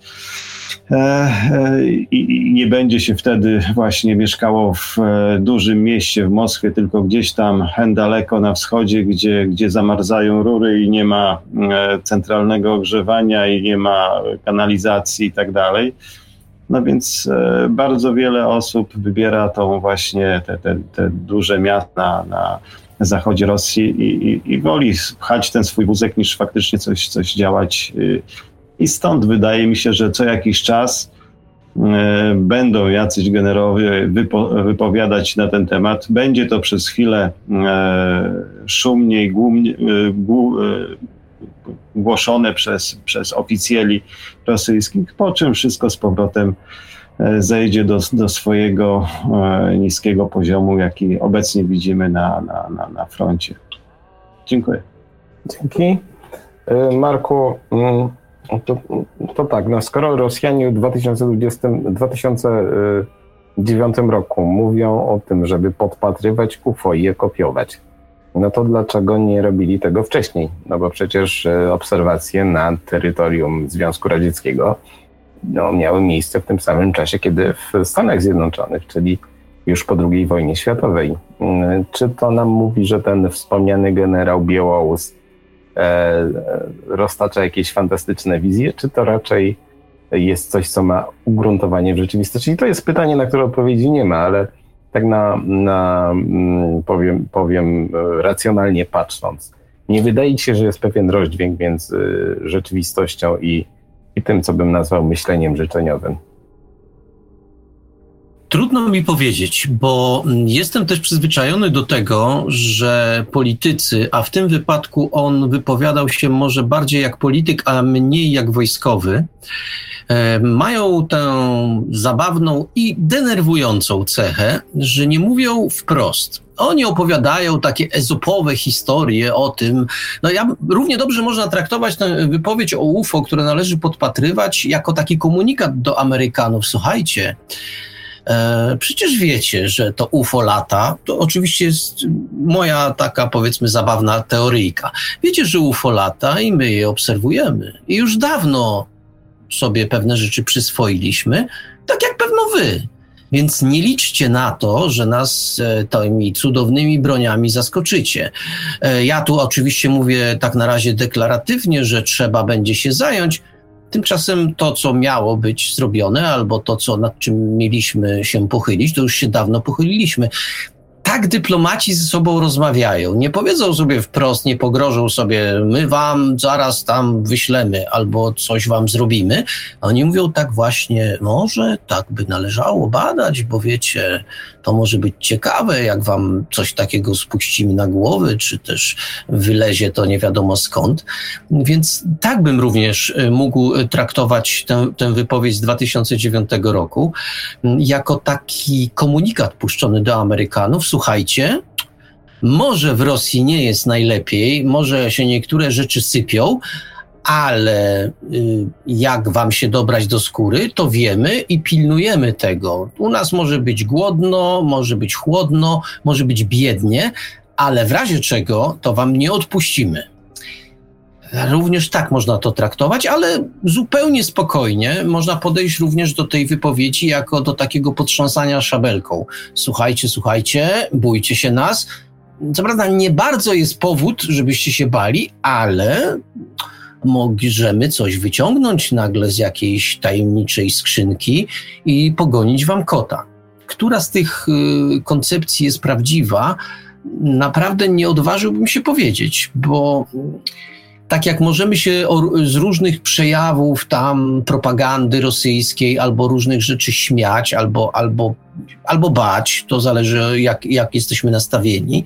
E, e, I nie będzie się wtedy właśnie mieszkało w dużym mieście w Moskwie, tylko gdzieś tam daleko na wschodzie, gdzie, gdzie zamarzają rury i nie ma centralnego ogrzewania i nie ma kanalizacji i tak dalej No więc e, bardzo wiele osób wybiera tą właśnie te, te, te duże miasta na zachodzie Rosji i, i, i woli pchać ten swój wózek niż faktycznie coś, coś działać. Y, I stąd wydaje mi się, że co jakiś czas e, będą jacyś generowie wypo, wypowiadać na ten temat. Będzie to przez chwilę e, szumnie i głumnie, głoszone przez, przez oficjeli rosyjskich, po czym wszystko z powrotem e, zejdzie do, do swojego e, niskiego poziomu, jaki obecnie widzimy na, na, na, na froncie. Dziękuję. Dzięki. E, Marku, mm, to, to tak, no skoro Rosjanie w 2020, 2009 roku mówią o tym, żeby podpatrywać UFO i je kopiować, no to dlaczego nie robili tego wcześniej? No bo przecież e, obserwacje na terytorium Związku Radzieckiego no, miały miejsce w tym samym czasie, kiedy w Stanach Zjednoczonych, czyli już po II wojnie światowej. Mm, czy to nam mówi, że ten wspomniany generał Białołus e, roztacza jakieś fantastyczne wizje, czy to raczej jest coś, co ma ugruntowanie w rzeczywistości? I to jest pytanie, na które odpowiedzi nie ma, ale tak na, na mm, powiem, powiem e, racjonalnie patrząc, nie wydaje ci się, że jest pewien rozdźwięk między rzeczywistością i, i tym, co bym nazwał myśleniem życzeniowym? Trudno mi powiedzieć, bo jestem też przyzwyczajony do tego, że politycy, a w tym wypadku on wypowiadał się może bardziej jak polityk, a mniej jak wojskowy, E, mają tę zabawną i denerwującą cechę, że nie mówią wprost. Oni opowiadają takie ezopowe historie o tym. No ja równie dobrze można traktować tę wypowiedź o UFO, które należy podpatrywać, jako taki komunikat do Amerykanów. Słuchajcie, Przecież wiecie, że to UFO lata. To oczywiście jest moja taka, powiedzmy, zabawna teoryjka. Wiecie, że UFO lata i my je obserwujemy. I już dawno sobie pewne rzeczy przyswoiliśmy, tak jak pewno wy. Więc nie liczcie na to, że nas e, tymi cudownymi broniami zaskoczycie. E, ja tu oczywiście mówię tak na razie deklaratywnie, że trzeba będzie się zająć. Tymczasem to, co miało być zrobione, albo to, co nad czym mieliśmy się pochylić, to już się dawno pochyliliśmy tak dyplomaci ze sobą rozmawiają. Nie powiedzą sobie wprost, nie pogrożą sobie, my wam zaraz tam wyślemy albo coś wam zrobimy. Oni mówią tak właśnie, może tak by należało badać, bo wiecie, to może być ciekawe, jak wam coś takiego spuścimy na głowy, czy też wylezie to nie wiadomo skąd. Więc tak bym również y, mógł traktować tę, tę wypowiedź z 2009 roku jako taki komunikat puszczony do Amerykanów. Słuchajcie, może w Rosji nie jest najlepiej, może się niektóre rzeczy sypią, ale y, jak wam się dobrać do skóry, to wiemy i pilnujemy tego. U nas może być głodno, może być chłodno, może być biednie, ale w razie czego to wam nie odpuścimy. Również tak można to traktować, ale zupełnie spokojnie można podejść również do tej wypowiedzi jako do takiego potrząsania szabelką. Słuchajcie, słuchajcie, bójcie się nas. Co prawda nie bardzo jest powód, żebyście się bali, ale możemy coś wyciągnąć nagle z jakiejś tajemniczej skrzynki i pogonić wam kota. Która z tych y, koncepcji jest prawdziwa, naprawdę nie odważyłbym się powiedzieć, bo tak jak możemy się o, z różnych przejawów tam propagandy rosyjskiej albo różnych rzeczy śmiać, albo, albo, albo bać, to zależy jak, jak jesteśmy nastawieni,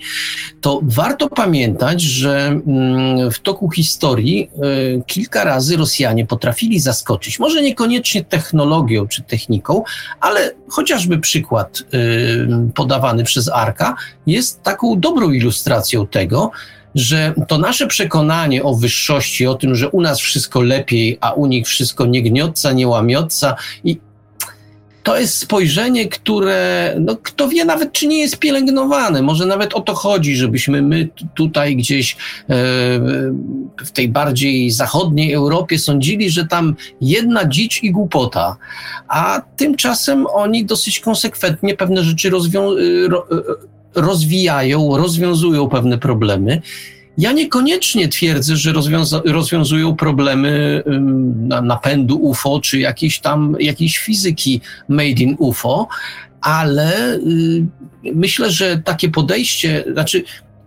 to warto pamiętać, że mm, w toku historii y, kilka razy Rosjanie potrafili zaskoczyć, może niekoniecznie technologią czy techniką, ale chociażby przykład y, podawany przez Arka jest taką dobrą ilustracją tego, że to nasze przekonanie o wyższości, o tym, że u nas wszystko lepiej, a u nich wszystko nie gniotca, nie łamiotca i to jest spojrzenie, które, no, kto wie nawet, czy nie jest pielęgnowane. Może nawet o to chodzi, żebyśmy my tutaj gdzieś e, w tej bardziej zachodniej Europie sądzili, że tam jedna dzicz i głupota, a tymczasem oni dosyć konsekwentnie pewne rzeczy rozwią- ro- rozwijają, rozwiązują pewne problemy. Ja niekoniecznie twierdzę, że rozwiąza- rozwiązują problemy ym, napędu UFO czy jakiejś tam jakiejś fizyki made in UFO, ale y, myślę, że takie podejście, znaczy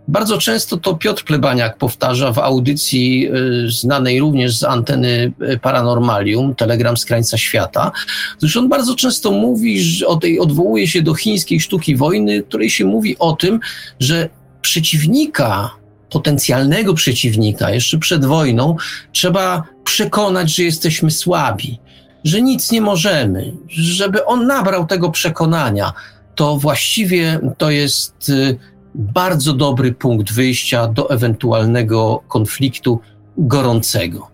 bardzo często to Piotr Plebaniak powtarza w audycji y, znanej również z anteny y, Paranormalium, Telegram z krańca świata. Zresztą on bardzo często mówi, że o tej, odwołuje się do chińskiej sztuki wojny, której się mówi o tym, że przeciwnika, potencjalnego przeciwnika jeszcze przed wojną trzeba przekonać, że jesteśmy słabi, że nic nie możemy, żeby on nabrał tego przekonania. To właściwie to jest y, bardzo dobry punkt wyjścia do ewentualnego konfliktu gorącego.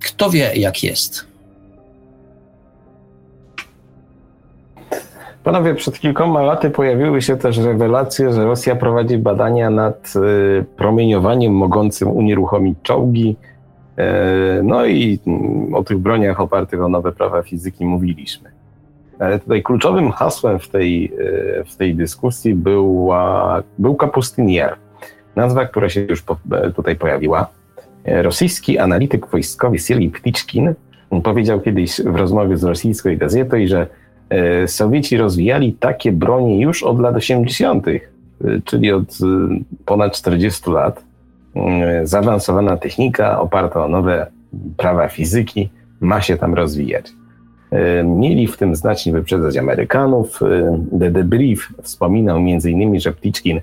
Kto wie, jak jest? Panowie, przed kilkoma laty pojawiły się też rewelacje, że Rosja prowadzi badania nad y, promieniowaniem mogącym unieruchomić czołgi. E, no i mm, o tych broniach opartych o nowe prawa fizyki mówiliśmy. Ale tutaj kluczowym hasłem w tej, e, w tej dyskusji była, był Kapustinier. Nazwa, która się już e, tutaj pojawiła. E, rosyjski analityk wojskowy Siergiej Pticzkin powiedział kiedyś w rozmowie z rosyjską gazetą, że Sowieci rozwijali takie bronie już od lat 80., czyli od ponad 40 lat. Zaawansowana technika oparta o nowe prawa fizyki ma się tam rozwijać. E, mieli w tym znacznie wyprzedzać Amerykanów. E, The Debrief wspominał m.in., że Pticzkin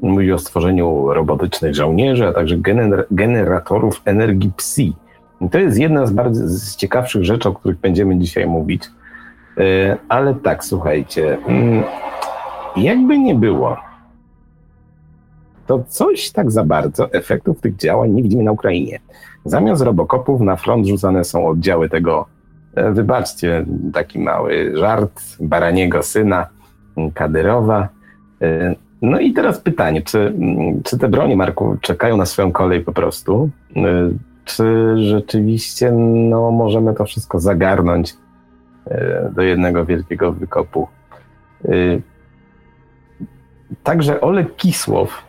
mówi o stworzeniu robotycznych żołnierzy, a także gener generatorów energii psi. I to jest jedna z bardzo z ciekawszych rzeczy, o których będziemy dzisiaj mówić. E, ale tak, słuchajcie, mm, jakby nie było, to coś tak za bardzo efektów tych działań nie widzimy na Ukrainie. Zamiast robokopów na front rzucane są oddziały tego wybaczcie, taki mały żart Baraniego syna Kadyrowa. E, no i teraz pytanie, czy, czy te bronie, Marku, czekają na swoją kolej po prostu? E, czy rzeczywiście no, możemy to wszystko zagarnąć do jednego wielkiego wykopu? Także Oleg Kisłow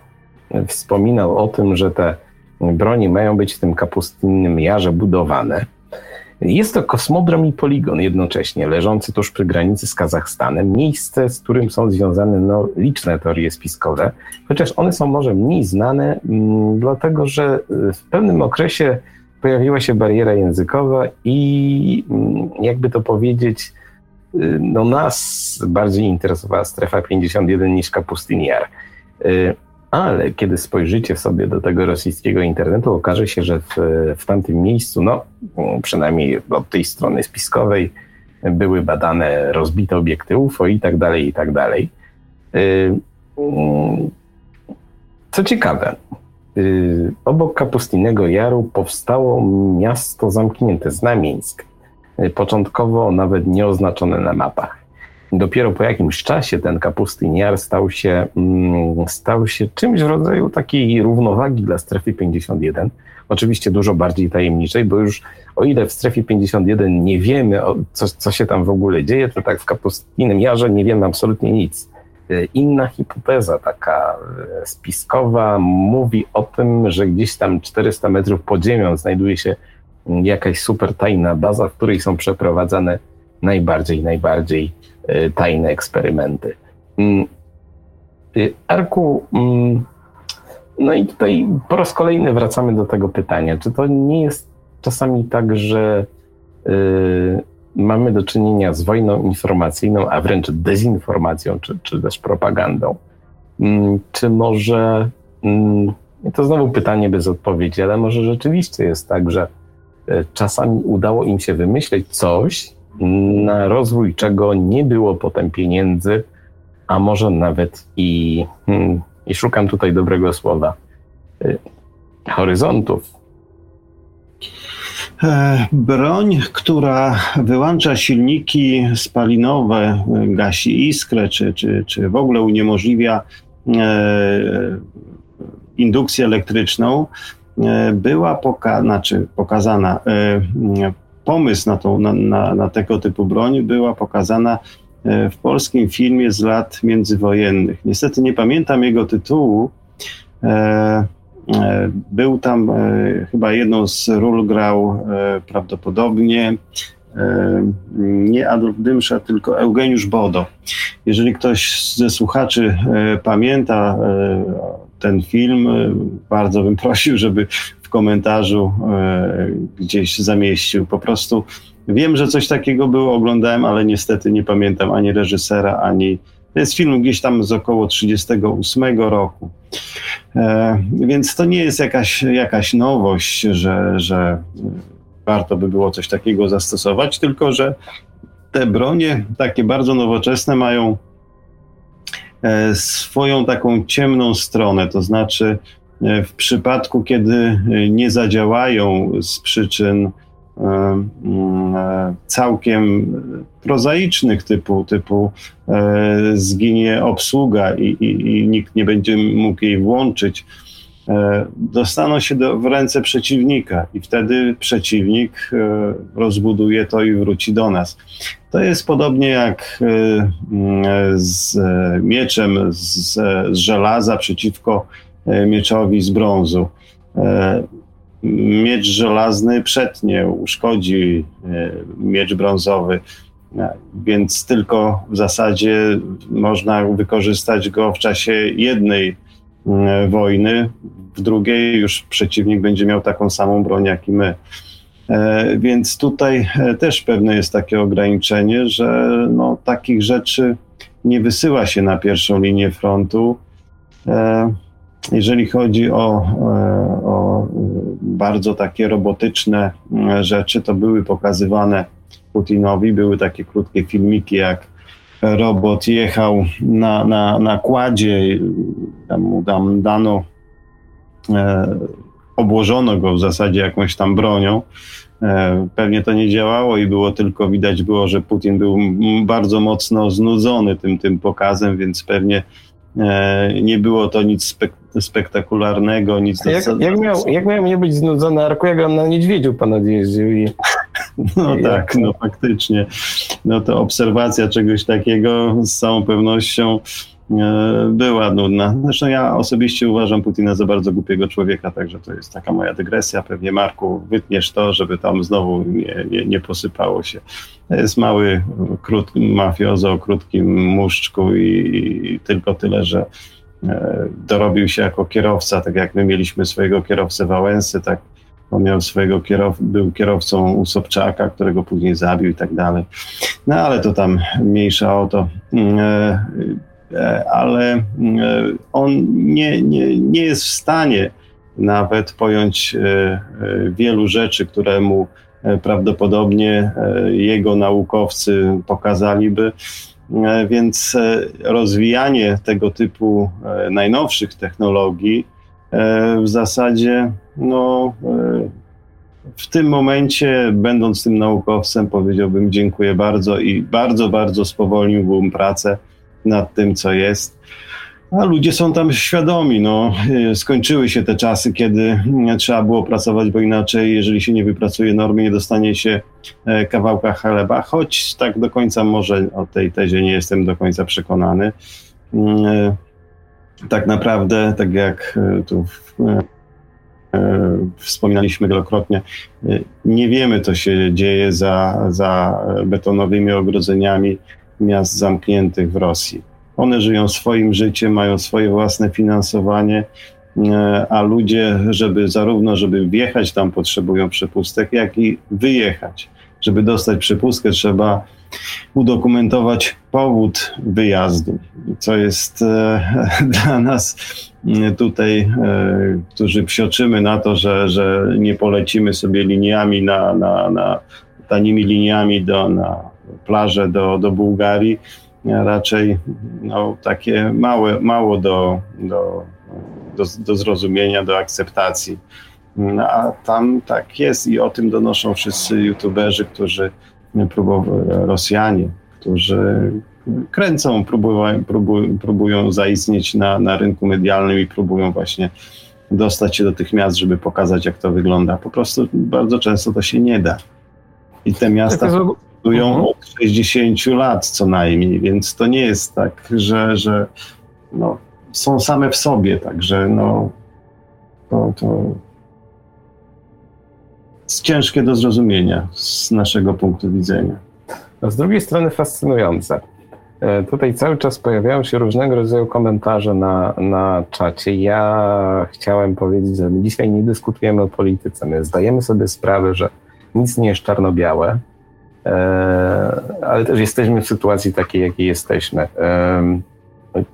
wspominał o tym, że te bronie mają być w tym kapustynnym jarze budowane jest to kosmodrom i poligon jednocześnie, leżący tuż przy granicy z Kazachstanem, miejsce, z którym są związane no, liczne teorie spiskowe, chociaż one są może mniej znane, m, mm, dlatego że y, w pewnym okresie pojawiła się bariera językowa i m, mm, jakby to powiedzieć, y, no nas bardziej interesowała strefa 51 niż Kapustyniar. Ale kiedy spojrzycie sobie do tego rosyjskiego internetu, okaże się, że w, w tamtym miejscu, no przynajmniej od tej strony spiskowej, były badane rozbite obiekty UFO i tak dalej, i tak dalej. Y, mm, co ciekawe, y, obok Kapustynnego Jaru powstało miasto zamknięte, Znamieńsk, y, początkowo nawet nieoznaczone na mapach. Dopiero po jakimś czasie ten kapustyniar stał się, mm, stał się czymś w rodzaju takiej równowagi dla strefy 51. Oczywiście dużo bardziej tajemniczej, bo już o ile w strefie 51 nie wiemy, co, co się tam w ogóle dzieje, to tak w kapustynnym jarze nie wiemy absolutnie nic. E, inna hipoteza, taka e, spiskowa, mówi o tym, że gdzieś tam 400 metrów pod ziemią znajduje się mm, jakaś super tajna baza, w której są przeprowadzane najbardziej, najbardziej tajne eksperymenty. Mm, y, Arku, mm, no i tutaj po raz kolejny wracamy do tego pytania, czy to nie jest czasami tak, że y, mamy do czynienia z wojną informacyjną, a wręcz dezinformacją, czy, czy też propagandą? Mm, czy może, to znowu pytanie bez odpowiedzi, ale może rzeczywiście jest tak, że y, czasami udało im się wymyśleć coś, na rozwój czego nie było potem pieniędzy, a może nawet i, hmm, i szukam tutaj dobrego słowa, y, horyzontów. E, broń, która wyłącza silniki spalinowe, gasi iskrę, czy, czy, czy w ogóle uniemożliwia e, indukcję elektryczną, e, była poka znaczy pokazana pomysł na, tą, na, na, na tego typu broń była pokazana e, w polskim filmie z lat międzywojennych. Niestety nie pamiętam jego tytułu. E, Był tam, chyba jedną z ról grał prawdopodobnie nie Adolf Dymsza, tylko Eugeniusz Bodo. Jeżeli ktoś ze słuchaczy pamięta ten film, bardzo bym prosił, żeby w komentarzu gdzieś zamieścił. Po prostu wiem, że coś takiego było, oglądałem, ale niestety nie pamiętam ani reżysera, ani to jest film gdzieś tam z około 38 roku. E, więc to nie jest jakaś, jakaś nowość, że, że warto by było coś takiego zastosować, tylko że te bronie, takie bardzo nowoczesne, mają e, swoją taką ciemną stronę. To znaczy, e, w przypadku, kiedy nie zadziałają z przyczyn całkiem prozaicznych typu, typu e, zginie obsługa i, i, i nikt nie będzie mógł jej włączyć, e, dostaną się do, w ręce przeciwnika i wtedy przeciwnik e, rozbuduje to i wróci do nas. To jest podobnie jak z mieczem z, z żelaza przeciwko mieczowi z brązu miecz żelazny przetnie, uszkodzi e, miecz brązowy, e, więc tylko w zasadzie można wykorzystać go w czasie jednej e, wojny, w drugiej już przeciwnik będzie miał taką samą broń jak i my. Więc tutaj też pewne jest takie ograniczenie, że no, takich rzeczy nie wysyła się na pierwszą linię frontu. Jeżeli chodzi o, o bardzo takie robotyczne e, rzeczy, to były pokazywane Putinowi, były takie krótkie filmiki, jak robot jechał na, na, na kładzie, tam mu tam dano, e, obłożono go w zasadzie jakąś tam bronią. E, pewnie to nie działało i było tylko widać było, że Putin był bardzo mocno znudzony tym, tym pokazem, więc pewnie e, nie było to nic spek spektakularnego, nic... Jak, jak, miał, jak miał nie być znudzony Arku, jak on na niedźwiedziu ponad jeździł i... No I tak, no faktycznie. No to obserwacja czegoś takiego z całą pewnością e, była nudna. Zresztą ja osobiście uważam Putina za bardzo głupiego człowieka, także to jest taka moja dygresja. Pewnie Marku, wytniesz to, żeby tam znowu nie, nie, nie posypało się. To jest mały krótki, mafiozo o krótkim muszczku i, i tylko tyle, że E, dorobił się jako kierowca, tak jak my mieliśmy swojego kierowcę Wałęsy, tak on miał swojego kierowcę, był kierowcą u Sobczaka, którego później zabił i tak dalej. No ale to tam mniejsza o to. Mm, e, e, ale on nie, nie, nie jest w stanie nawet pojąć wielu rzeczy, które mu prawdopodobnie jego naukowcy pokazaliby, E, więc e, rozwijanie tego typu e, najnowszych technologii w zasadzie no, w tym momencie, będąc tym naukowcem, powiedziałbym dziękuję bardzo i bardzo, bardzo spowolniłbym pracę nad tym, co jest. A ludzie są tam świadomi. No, skończyły się te czasy, kiedy trzeba było pracować, bo inaczej, jeżeli się nie wypracuje normy, nie dostanie się e, kawałka chleba, choć tak do końca może o tej tezie nie jestem do końca przekonany. Mm, e, tak naprawdę, tak jak e, tu wspominaliśmy wielokrotnie, nie wiemy, co się dzieje za, za betonowymi ogrodzeniami miast zamkniętych w Rosji one żyją swoim życiem, mają swoje własne finansowanie, e, a ludzie, żeby zarówno, żeby wjechać tam potrzebują przepustek, jak i wyjechać. Żeby dostać przepustkę, trzeba udokumentować powód wyjazdu, co jest e, dla nas e, tutaj, którzy psioczymy na to, że, że nie polecimy sobie liniami na, na, na tanimi liniami do, na plażę do, do Bułgarii, raczej no, takie małe, mało do, do, do, do zrozumienia, do akceptacji. No, a tam tak jest i o tym donoszą wszyscy youtuberzy, którzy próbują, Rosjanie, którzy kręcą, próbują, próbują, próbują zaistnieć na, na rynku medialnym i próbują właśnie dostać się do tych miast, żeby pokazać, jak to wygląda. Po prostu bardzo często to się nie da. I te miasta budują mhm. od 60 lat co najmniej, więc to nie jest tak, że, że no, są same w sobie, także no, To, to jest ciężkie do zrozumienia z naszego punktu widzenia. A z drugiej strony fascynujące. E, tutaj cały czas pojawiają się różnego rodzaju komentarze na, na czacie. Ja chciałem powiedzieć, że my dzisiaj nie dyskutujemy o polityce. My zdajemy sobie sprawę, że nic nie jest czarno-białe, ale też jesteśmy w sytuacji takiej, jakiej jesteśmy. E,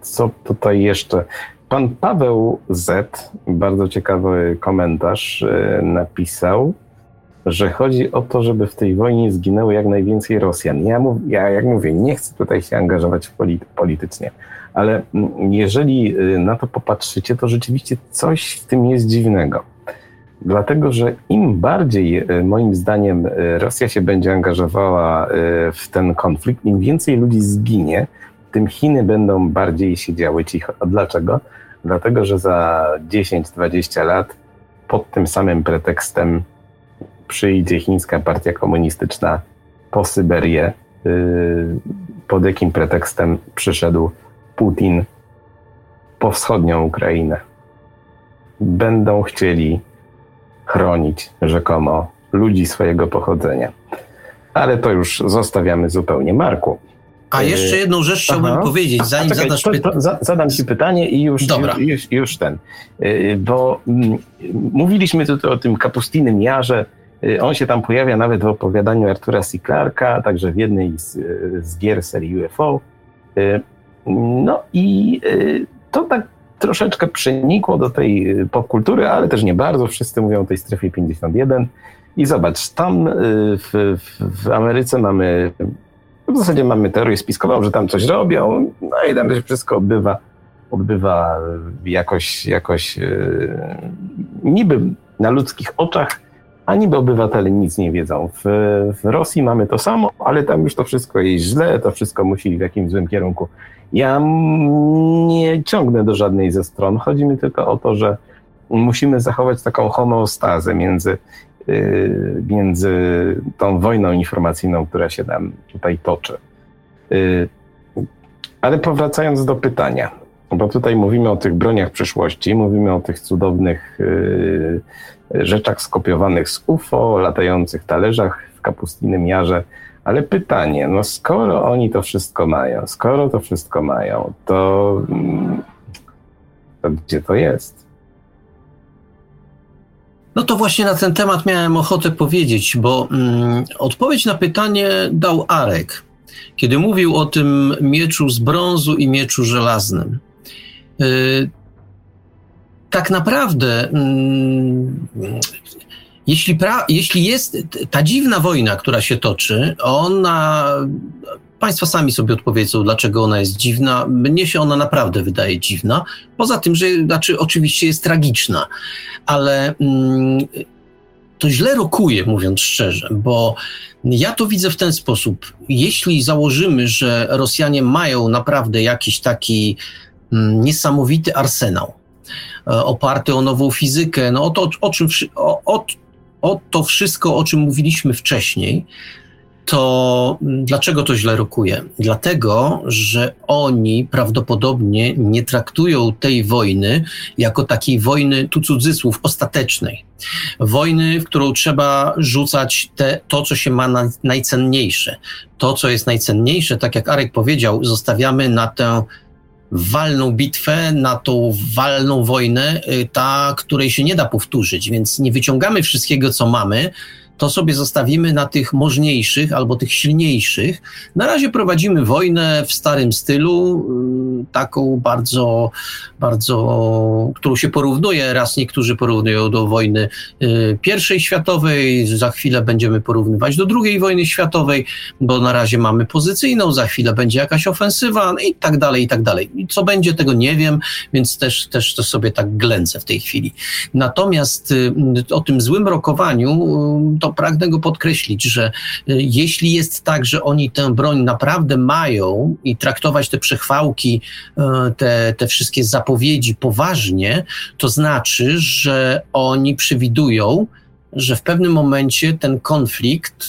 co tutaj jeszcze? Pan Paweł Z, bardzo ciekawy komentarz napisał że chodzi o to, żeby w tej wojnie zginęło jak najwięcej Rosjan. Ja, mów, ja jak mówię, nie chcę tutaj się angażować polity, politycznie, ale jeżeli y, na to popatrzycie, to rzeczywiście coś w tym jest dziwnego. Dlatego, że im bardziej, y, moim zdaniem, y, Rosja się będzie angażowała w ten konflikt, im więcej ludzi zginie, tym Chiny będą bardziej siedziały cicho. A dlaczego? Dlatego, że za 10-20 lat pod tym samym pretekstem przyjdzie chińska partia komunistyczna po Syberię, pod jakim pretekstem przyszedł Putin po wschodnią Ukrainę. Będą chcieli chronić rzekomo ludzi swojego pochodzenia. Ale to już zostawiamy zupełnie Marku. A jeszcze jedną rzecz chciałbym Aha. powiedzieć, zanim czekaj, zadasz pytanie. Zadam ci pytanie i już, Dobra. już, już ten. Y, bo mm, mówiliśmy tutaj o tym kapustinym jarze, Y, on się tam pojawia nawet w opowiadaniu Artura C. Clarka, także w jednej z, z gier serii UFO. Y, no i y, to tak troszeczkę przenikło do tej popkultury, ale też nie bardzo. Wszyscy mówią o tej strefie 51. I zobacz, tam w, w, w Ameryce mamy, w zasadzie mamy teorię spiskową, że tam coś robią, no i tam się wszystko odbywa, odbywa jakoś, jakoś niby na ludzkich oczach, a niby obywatele nic nie wiedzą. W, w Rosji mamy to samo, ale tam już to wszystko jest źle, to wszystko musi w jakimś złym kierunku. Ja nie ciągnę do żadnej ze stron. Chodzi mi tylko o to, że musimy zachować taką homeostazę między, yy, między tą wojną informacyjną, która się nam tutaj toczy. Yy, ale powracając do pytania, bo tutaj mówimy o tych broniach przyszłości, mówimy o tych cudownych yy, rzeczach skopiowanych z UFO, latających talerzach w kapustinym jarze. Ale pytanie, no skoro oni to wszystko mają, skoro to wszystko mają, to, mm, to gdzie to jest? No to właśnie na ten temat miałem ochotę powiedzieć, bo mm, odpowiedź na pytanie dał Arek, kiedy mówił o tym mieczu z brązu i mieczu żelaznym. Y, tak naprawdę, mm, jeśli, pra, jeśli jest ta dziwna wojna, która się toczy, ona. Państwo sami sobie odpowiedzą, dlaczego ona jest dziwna. Mnie się ona naprawdę wydaje dziwna. Poza tym, że znaczy, oczywiście jest tragiczna, ale mm, to źle rokuje, mówiąc szczerze, bo ja to widzę w ten sposób. Jeśli założymy, że Rosjanie mają naprawdę jakiś taki mm, niesamowity arsenał, E, oparty o nową fizykę, no o to, o czym, o, o, o to wszystko, o czym mówiliśmy wcześniej, to dlaczego to źle rokuje? Dlatego, że oni prawdopodobnie nie traktują tej wojny jako takiej wojny, tu cudzysłów, ostatecznej. Wojny, w którą trzeba rzucać te, to, co się ma na, najcenniejsze. To, co jest najcenniejsze, tak jak Arek powiedział, zostawiamy na tę walną bitwę, na tą walną wojnę, y, ta, której się nie da powtórzyć, więc nie wyciągamy wszystkiego, co mamy, to sobie zostawimy na tych możniejszych albo tych silniejszych. Na razie prowadzimy wojnę w starym stylu, y, taką bardzo, bardzo, którą się porównuje, raz niektórzy porównują do wojny y, pierwszej światowej, za chwilę będziemy porównywać do drugiej wojny światowej, bo na razie mamy pozycyjną, za chwilę będzie jakaś ofensywa no i tak dalej, i tak dalej. Co będzie, tego nie wiem, więc też, też to sobie tak glęcę w tej chwili. Natomiast y, o tym złym rokowaniu to pragnę go podkreślić, że y, jeśli jest tak, że oni tę broń naprawdę mają i traktować te przechwałki, y, te, te wszystkie zapowiedzi poważnie, to znaczy, że oni przewidują, że w pewnym momencie ten konflikt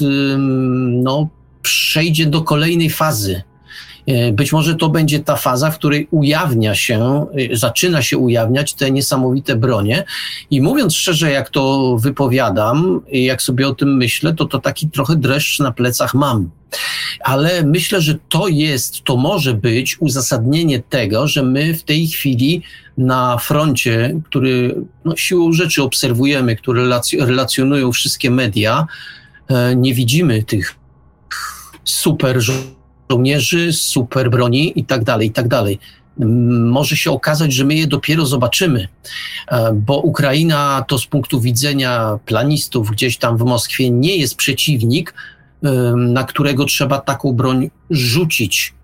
no, przejdzie do kolejnej fazy. E, być może to będzie ta faza, w której ujawnia się, e, zaczyna się ujawniać te niesamowite bronie. I mówiąc szczerze, jak to wypowiadam, jak sobie o tym myślę, to to taki trochę dreszcz na plecach mam. Ale myślę, że to jest, to może być uzasadnienie tego, że my w tej chwili na froncie, który no, siłą rzeczy obserwujemy, który relacjonują wszystkie media, e, nie widzimy tych super żołnierzy, super broni i tak dalej, i tak dalej. Może się okazać, że my je dopiero zobaczymy, e, bo Ukraina to z punktu widzenia planistów gdzieś tam w Moskwie nie jest przeciwnik, e, na którego trzeba taką broń rzucić.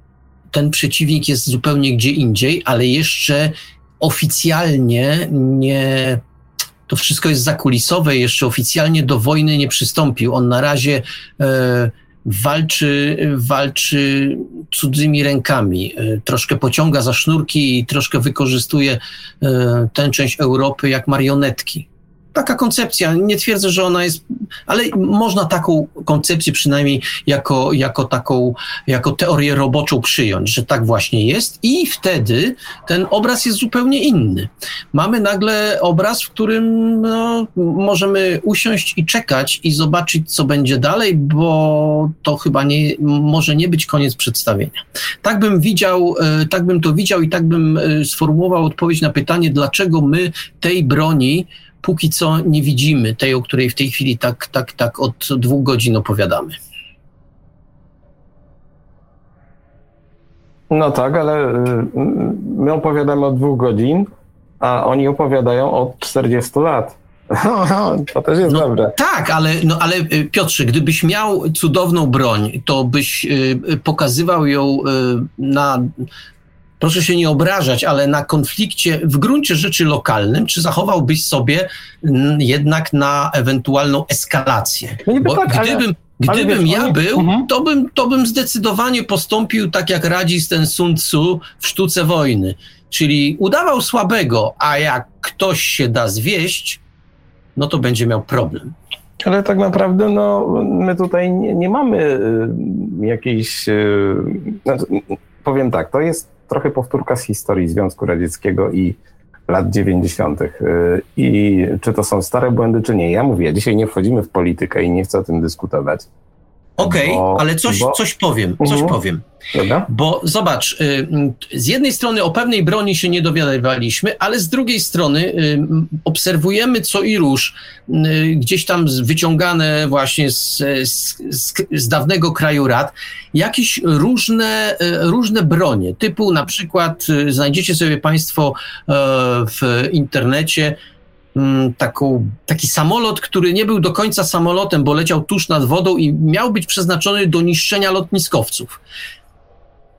Ten przeciwnik jest zupełnie gdzie indziej, ale jeszcze oficjalnie nie. To wszystko jest zakulisowe, jeszcze oficjalnie do wojny nie przystąpił. On na razie e, walczy, walczy cudzymi rękami, e, troszkę pociąga za sznurki i troszkę wykorzystuje e, tę część Europy jak marionetki taka koncepcja. Nie twierdzę, że ona jest, ale można taką koncepcję przynajmniej jako, jako taką, jako teorię roboczą przyjąć, że tak właśnie jest i wtedy ten obraz jest zupełnie inny. Mamy nagle obraz, w którym no, możemy usiąść i czekać i zobaczyć, co będzie dalej, bo to chyba nie, może nie być koniec przedstawienia. Tak bym widział, e, tak bym to widział i tak bym e, sformułował odpowiedź na pytanie, dlaczego my tej broni póki co nie widzimy tej, o której w tej chwili tak, tak, tak od dwóch godzin opowiadamy. No tak, ale y, my opowiadamy od dwóch godzin, a oni opowiadają od 40 lat. To też jest no, dobre. Tak, ale, no, ale y, Piotrze, gdybyś miał cudowną broń, to byś y, pokazywał ją na proszę się nie obrażać, ale na konflikcie w gruncie rzeczy lokalnym, czy zachowałbyś sobie mm, jednak na ewentualną eskalację? No Bo tak, gdybym, ale... Gdybym wiesz, ja oni... był, mhm. to, bym, to bym zdecydowanie postąpił tak, jak radzi ten Sun Tzu w sztuce wojny. Czyli udawał słabego, a jak ktoś się da zwieść, no to będzie miał problem. Ale tak naprawdę no, my tutaj nie, nie mamy y, jakiejś. Y, znaczy, powiem tak, to jest trochę powtórka z historii Związku Radzieckiego i lat 90. Y, I czy to są stare błędy, czy nie? Ja mówię, dzisiaj nie wchodzimy w politykę i nie chcę o tym dyskutować. Okej, okay, ale coś, bo... coś powiem, coś uh-huh. powiem. Dobra. Bo zobacz, y, z jednej strony o pewnej broni się nie dowiadywaliśmy, ale z drugiej strony y, obserwujemy co i róż y, gdzieś tam wyciągane właśnie z, z, z dawnego kraju rad jakieś różne, różne bronie, typu na przykład znajdziecie sobie Państwo w internecie taką, taki samolot, który nie był do końca samolotem, bo leciał tuż nad wodą i miał być przeznaczony do niszczenia lotniskowców.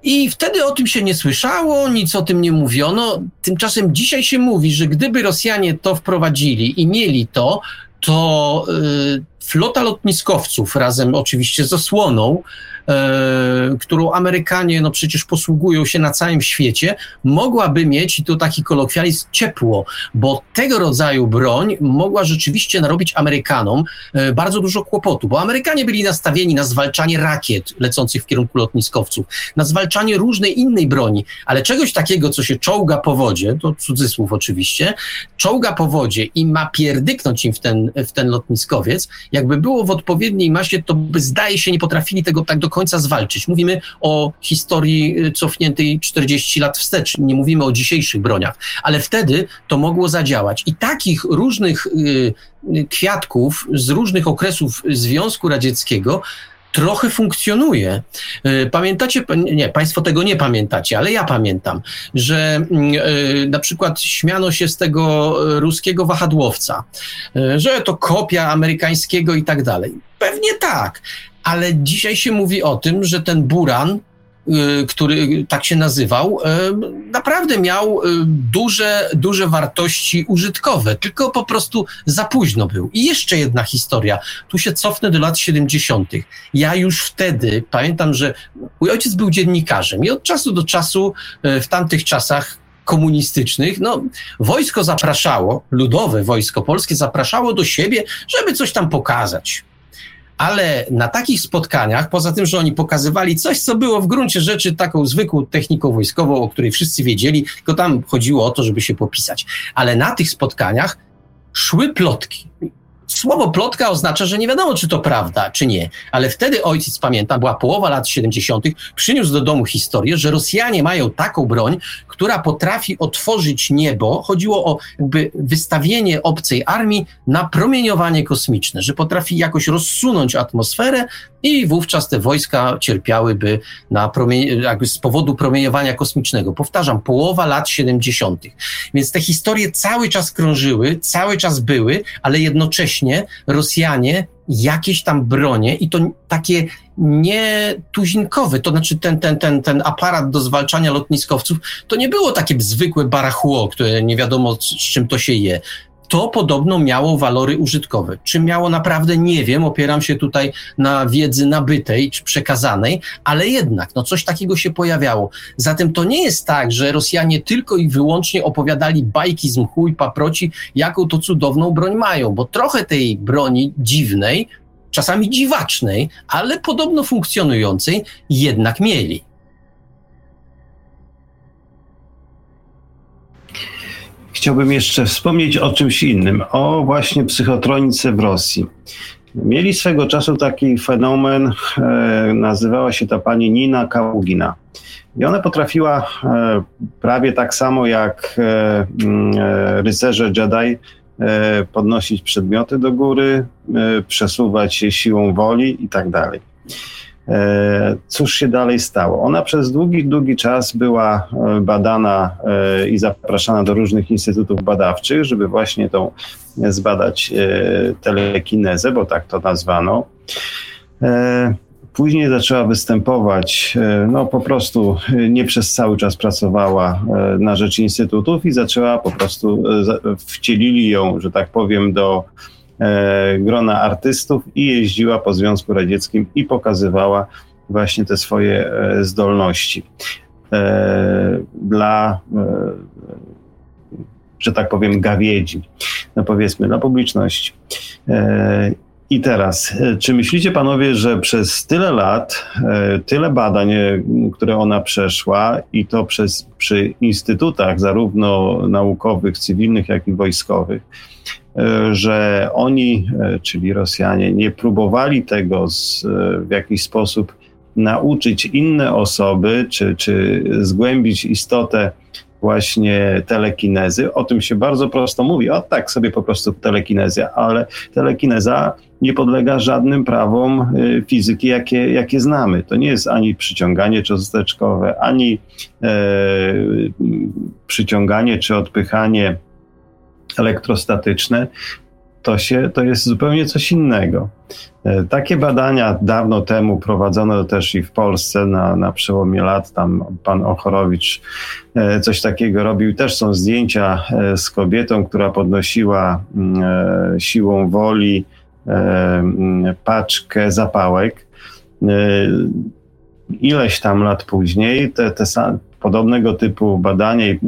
I wtedy o tym się nie słyszało, nic o tym nie mówiono. Tymczasem dzisiaj się mówi, że gdyby Rosjanie to wprowadzili i mieli to, to y, flota lotniskowców razem oczywiście z osłoną e, którą Amerykanie no przecież posługują się na całym świecie, mogłaby mieć, i to taki kolokwializm, ciepło, bo tego rodzaju broń mogła rzeczywiście narobić Amerykanom e, bardzo dużo kłopotu, bo Amerykanie byli nastawieni na zwalczanie rakiet lecących w kierunku lotniskowców, na zwalczanie różnej innej broni, ale czegoś takiego, co się czołga po wodzie, to cudzysłów oczywiście, czołga po wodzie i ma pierdyknąć im w ten, w ten lotniskowiec, jakby było w odpowiedniej masie, to by zdaje się nie potrafili tego tak do końca zwalczyć. Mówimy o historii y, cofniętej 40 lat wstecz, nie mówimy o dzisiejszych broniach, ale wtedy to mogło zadziałać. I takich różnych y, y, kwiatków z różnych okresów Związku Radzieckiego trochę funkcjonuje. Pamiętacie, nie, Państwo tego nie pamiętacie, ale ja pamiętam, że na przykład śmiano się z tego ruskiego wahadłowca, że to kopia amerykańskiego i tak dalej. Pewnie tak, ale dzisiaj się mówi o tym, że ten Buran, y, który tak się nazywał, y, naprawdę miał y, duże, duże wartości użytkowe, tylko po prostu za późno był. I jeszcze jedna historia. Tu się cofnę do lat 70. Ja już wtedy pamiętam, że mój ojciec był dziennikarzem i od czasu do czasu w tamtych czasach komunistycznych, no, wojsko zapraszało, ludowe wojsko polskie zapraszało do siebie, żeby coś tam pokazać ale na takich spotkaniach, poza tym, że oni pokazywali coś, co było w gruncie rzeczy taką zwykłą techniką wojskową, o której wszyscy wiedzieli, tylko tam chodziło o to, żeby się popisać. Ale na tych spotkaniach szły plotki. Słowo plotka oznacza, że nie wiadomo, czy to prawda, czy nie. Ale wtedy ojciec, pamiętam, była połowa lat 70., przyniósł do domu historię, że Rosjanie mają taką broń, która potrafi otworzyć niebo. Chodziło o jakby wystawienie obcej armii na promieniowanie kosmiczne, że potrafi jakoś rozsunąć atmosferę i wówczas te wojska cierpiałyby na jakby z powodu promieniowania kosmicznego. Powtarzam, połowa lat 70. Więc te historie cały czas krążyły, cały czas były, ale jednocześnie Rosjanie jakieś tam bronie i to takie nietuzinkowe, to znaczy ten, ten, ten, ten aparat do zwalczania lotniskowców, to nie było takie zwykłe barachło, które nie wiadomo z czym to się je to podobno miało walory użytkowe. Czy miało naprawdę, nie wiem, opieram się tutaj na wiedzy nabytej czy przekazanej, ale jednak, no coś takiego się pojawiało. Zatem to nie jest tak, że Rosjanie tylko i wyłącznie opowiadali bajki z mchu i paproci, jaką to cudowną broń mają, bo trochę tej broni dziwnej, czasami dziwacznej, ale podobno funkcjonującej, jednak mieli. Chciałbym jeszcze wspomnieć o czymś innym, o właśnie psychotronice w Rosji. Mieli swego czasu taki fenomen, e, nazywała się ta pani Nina Kaługina. I ona potrafiła e, prawie tak samo jak e, mm, rycerze Jedi podnosić przedmioty do góry, przesuwać się siłą woli i tak dalej. E, cóż się dalej stało? Ona przez długi, długi czas była e, badana e, i zapraszana do różnych instytutów badawczych, żeby właśnie tą zbadać telekinezę, bo tak to nazwano. Później zaczęła występować, no po prostu nie przez cały czas pracowała na rzecz instytutów i zaczęła po prostu, wcielili ją, że tak powiem, do grona artystów i jeździła po Związku Radzieckim i pokazywała właśnie te swoje e, zdolności e, dla, że tak powiem, gawiedzi, no powiedzmy, dla publiczności. I teraz, czy myślicie panowie, że przez tyle lat, tyle badań, które ona przeszła i to przez, przy instytutach zarówno naukowych, cywilnych, jak i wojskowych, E, że oni, e, czyli Rosjanie, nie próbowali tego z, e, w jakiś sposób nauczyć inne osoby, czy, czy zgłębić istotę właśnie telekinezy. O tym się bardzo prosto mówi. O tak sobie po prostu telekinezja, ale telekineza nie podlega żadnym prawom fizyki, jakie, jakie znamy. To nie jest ani przyciąganie cząsteczkowe, ani e, przyciąganie czy odpychanie elektrostatyczne, to, się, to jest zupełnie coś innego. E, takie badania dawno temu prowadzono też i w Polsce na, na przełomie lat. Tam pan Ochorowicz e, coś takiego robił. Też są zdjęcia e, z kobietą, która podnosiła mm, siłą woli mm, paczkę zapałek. Ileś tam lat później te, te, Podobnego typu badania y,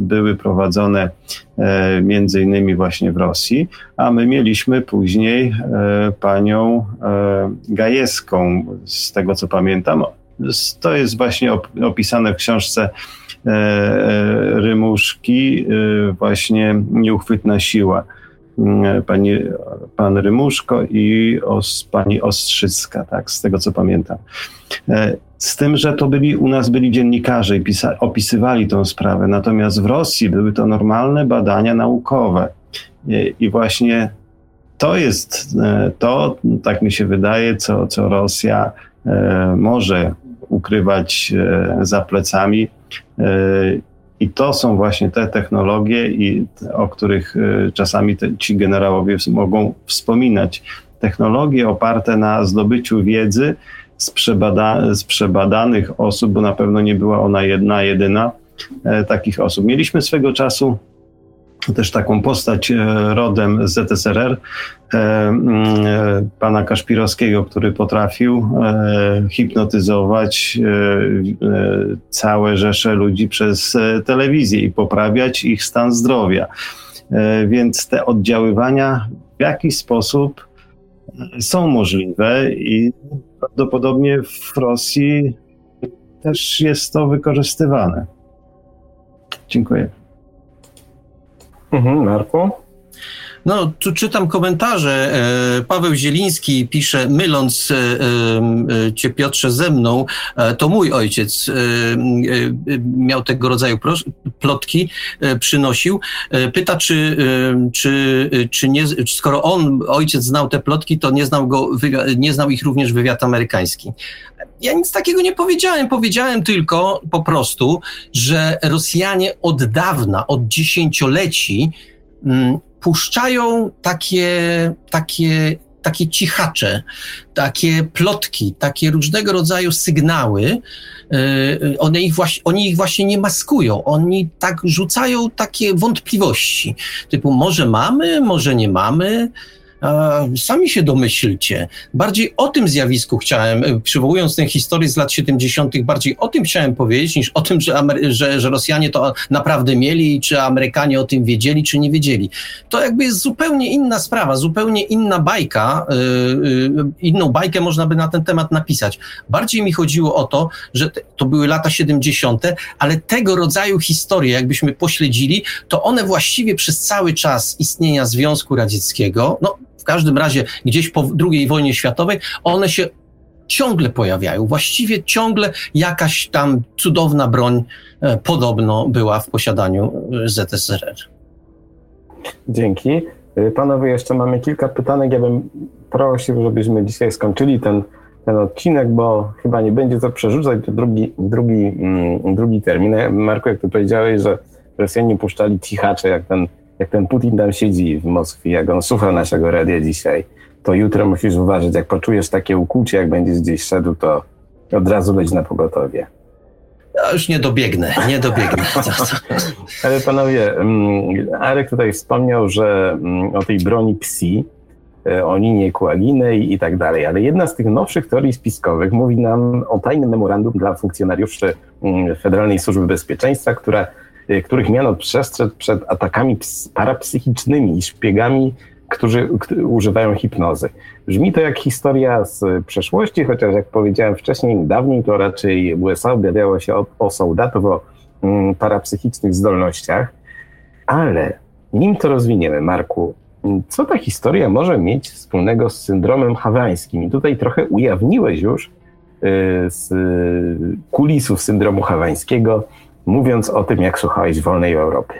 były prowadzone e, między innymi właśnie w Rosji, a my mieliśmy później e, panią e, Gajewską, z tego co pamiętam. To jest właśnie opisane w książce Rymuszki, właśnie Nieuchwytna siła. Pani, pan Rymuszko i os, pani Ostrzycka, tak, z tego co pamiętam. Z tym, że to byli, u nas byli dziennikarze i pisa, opisywali tą sprawę, natomiast w Rosji były to normalne badania naukowe. I, i właśnie to jest e, to, tak mi się wydaje, co, co Rosja e, może ukrywać e, za plecami. E, I to są właśnie te technologie, i, o których e, czasami te, ci generałowie mogą wspominać. Technologie oparte na zdobyciu wiedzy, z, przebada, z przebadanych osób, bo na pewno nie była ona jedna, jedyna e, takich osób. Mieliśmy swego czasu też taką postać e, rodem z ZSRR, e, mm, pana Kaszpirowskiego, który potrafił hipnotyzować całe rzesze ludzi przez telewizję i poprawiać ich stan zdrowia. Więc te oddziaływania w jakiś sposób są możliwe i prawdopodobnie w Rosji też jest to wykorzystywane. Dziękuję. Mhm, Marku? No, tu czytam komentarze. E, Paweł Zieliński pisze, myląc e, e, cię Piotrze ze mną, to mój ojciec miał tego rodzaju plotki, przynosił. Pyta, czy, czy, czy nie, skoro on, ojciec znał te plotki, to nie znał, go, nie znał ich również wywiad amerykański. Ja nic takiego nie powiedziałem. Powiedziałem tylko po prostu, że Rosjanie od dawna, od dziesięcioleci mm, puszczają takie, takie, takie cichacze, takie plotki, takie różnego rodzaju sygnały. E, one ich właśnie, oni ich właśnie nie maskują. Oni tak rzucają takie wątpliwości. Typu, może mamy, może nie mamy. Sami się domyślcie. Bardziej o tym zjawisku chciałem, e, przywołując tę historię z lat 70., bardziej o tym chciałem powiedzieć, niż o tym, że, że, że Rosjanie to naprawdę mieli, czy Amerykanie o tym wiedzieli, czy nie wiedzieli. To jakby jest zupełnie inna sprawa, zupełnie inna bajka. Yy, inną bajkę można by na ten temat napisać. Bardziej mi chodziło o to, że to były lata 70., ale tego rodzaju historie, jakbyśmy pośledzili, to one właściwie przez cały czas istnienia Związku Radzieckiego, no każdym razie gdzieś po II wojnie światowej, one się ciągle pojawiają. Właściwie ciągle jakaś tam cudowna broń e, podobno była w posiadaniu e, ZSRR. Dzięki. E, panowie, jeszcze mamy kilka pytanek. Ja bym prosił, żebyśmy dzisiaj skończyli ten, ten odcinek, bo chyba nie będzie co przerzucać. To drugi, drugi, mm, drugi termin. Marku, jak ty powiedziałeś, że Rosjanie puszczali cichacze, jak ten jak ten Putin tam siedzi w Moskwie, jak on słucha naszego radia dzisiaj, to jutro musisz uważać, jak poczujesz takie ukłucie, jak będziesz gdzieś szedł, to od razu być na pogotowie. Ja już nie dobiegnę, nie dobiegnę. Ale panowie, mm, Arek tutaj wspomniał, że mm, o tej broni psi, e, o Ninie Kuaginej i tak dalej, ale jedna z tych nowszych teorii spiskowych mówi nam o tajnym memorandum dla funkcjonariuszy mm, Federalnej Służby Bezpieczeństwa, która których miano przestrzec przed atakami parapsychicznymi i szpiegami, którzy używają hipnozy. Brzmi to jak historia z przeszłości, chociaż jak powiedziałem wcześniej, dawniej to raczej USA objawiało się o, o soldatów o mm, parapsychicznych zdolnościach, ale nim to rozwiniemy, Marku, co ta historia może mieć wspólnego z syndromem hawańskim? I tutaj trochę ujawniłeś już y, z kulisów syndromu hawańskiego, mówiąc o tym, jak słuchałeś wolnej Europy.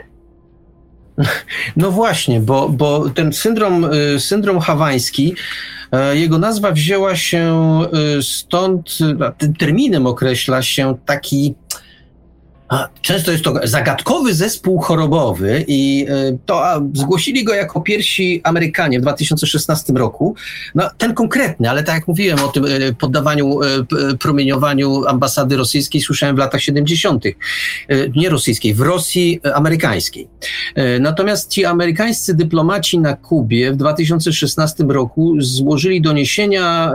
No właśnie, bo, bo ten syndrom, y, syndrom hawański, y, jego nazwa wzięła się y, stąd, tym terminem określa się taki Często jest to zagadkowy zespół chorobowy i e, to zgłosili go jako pierwsi Amerykanie w 2016 roku. No, ten konkretny, ale tak jak mówiłem o tym e, poddawaniu, e, promieniowaniu ambasady rosyjskiej słyszałem w latach 70. Nie rosyjskiej, w Rosji amerykańskiej. Natomiast ci amerykańscy dyplomaci na Kubie w 2016 roku złożyli doniesienia,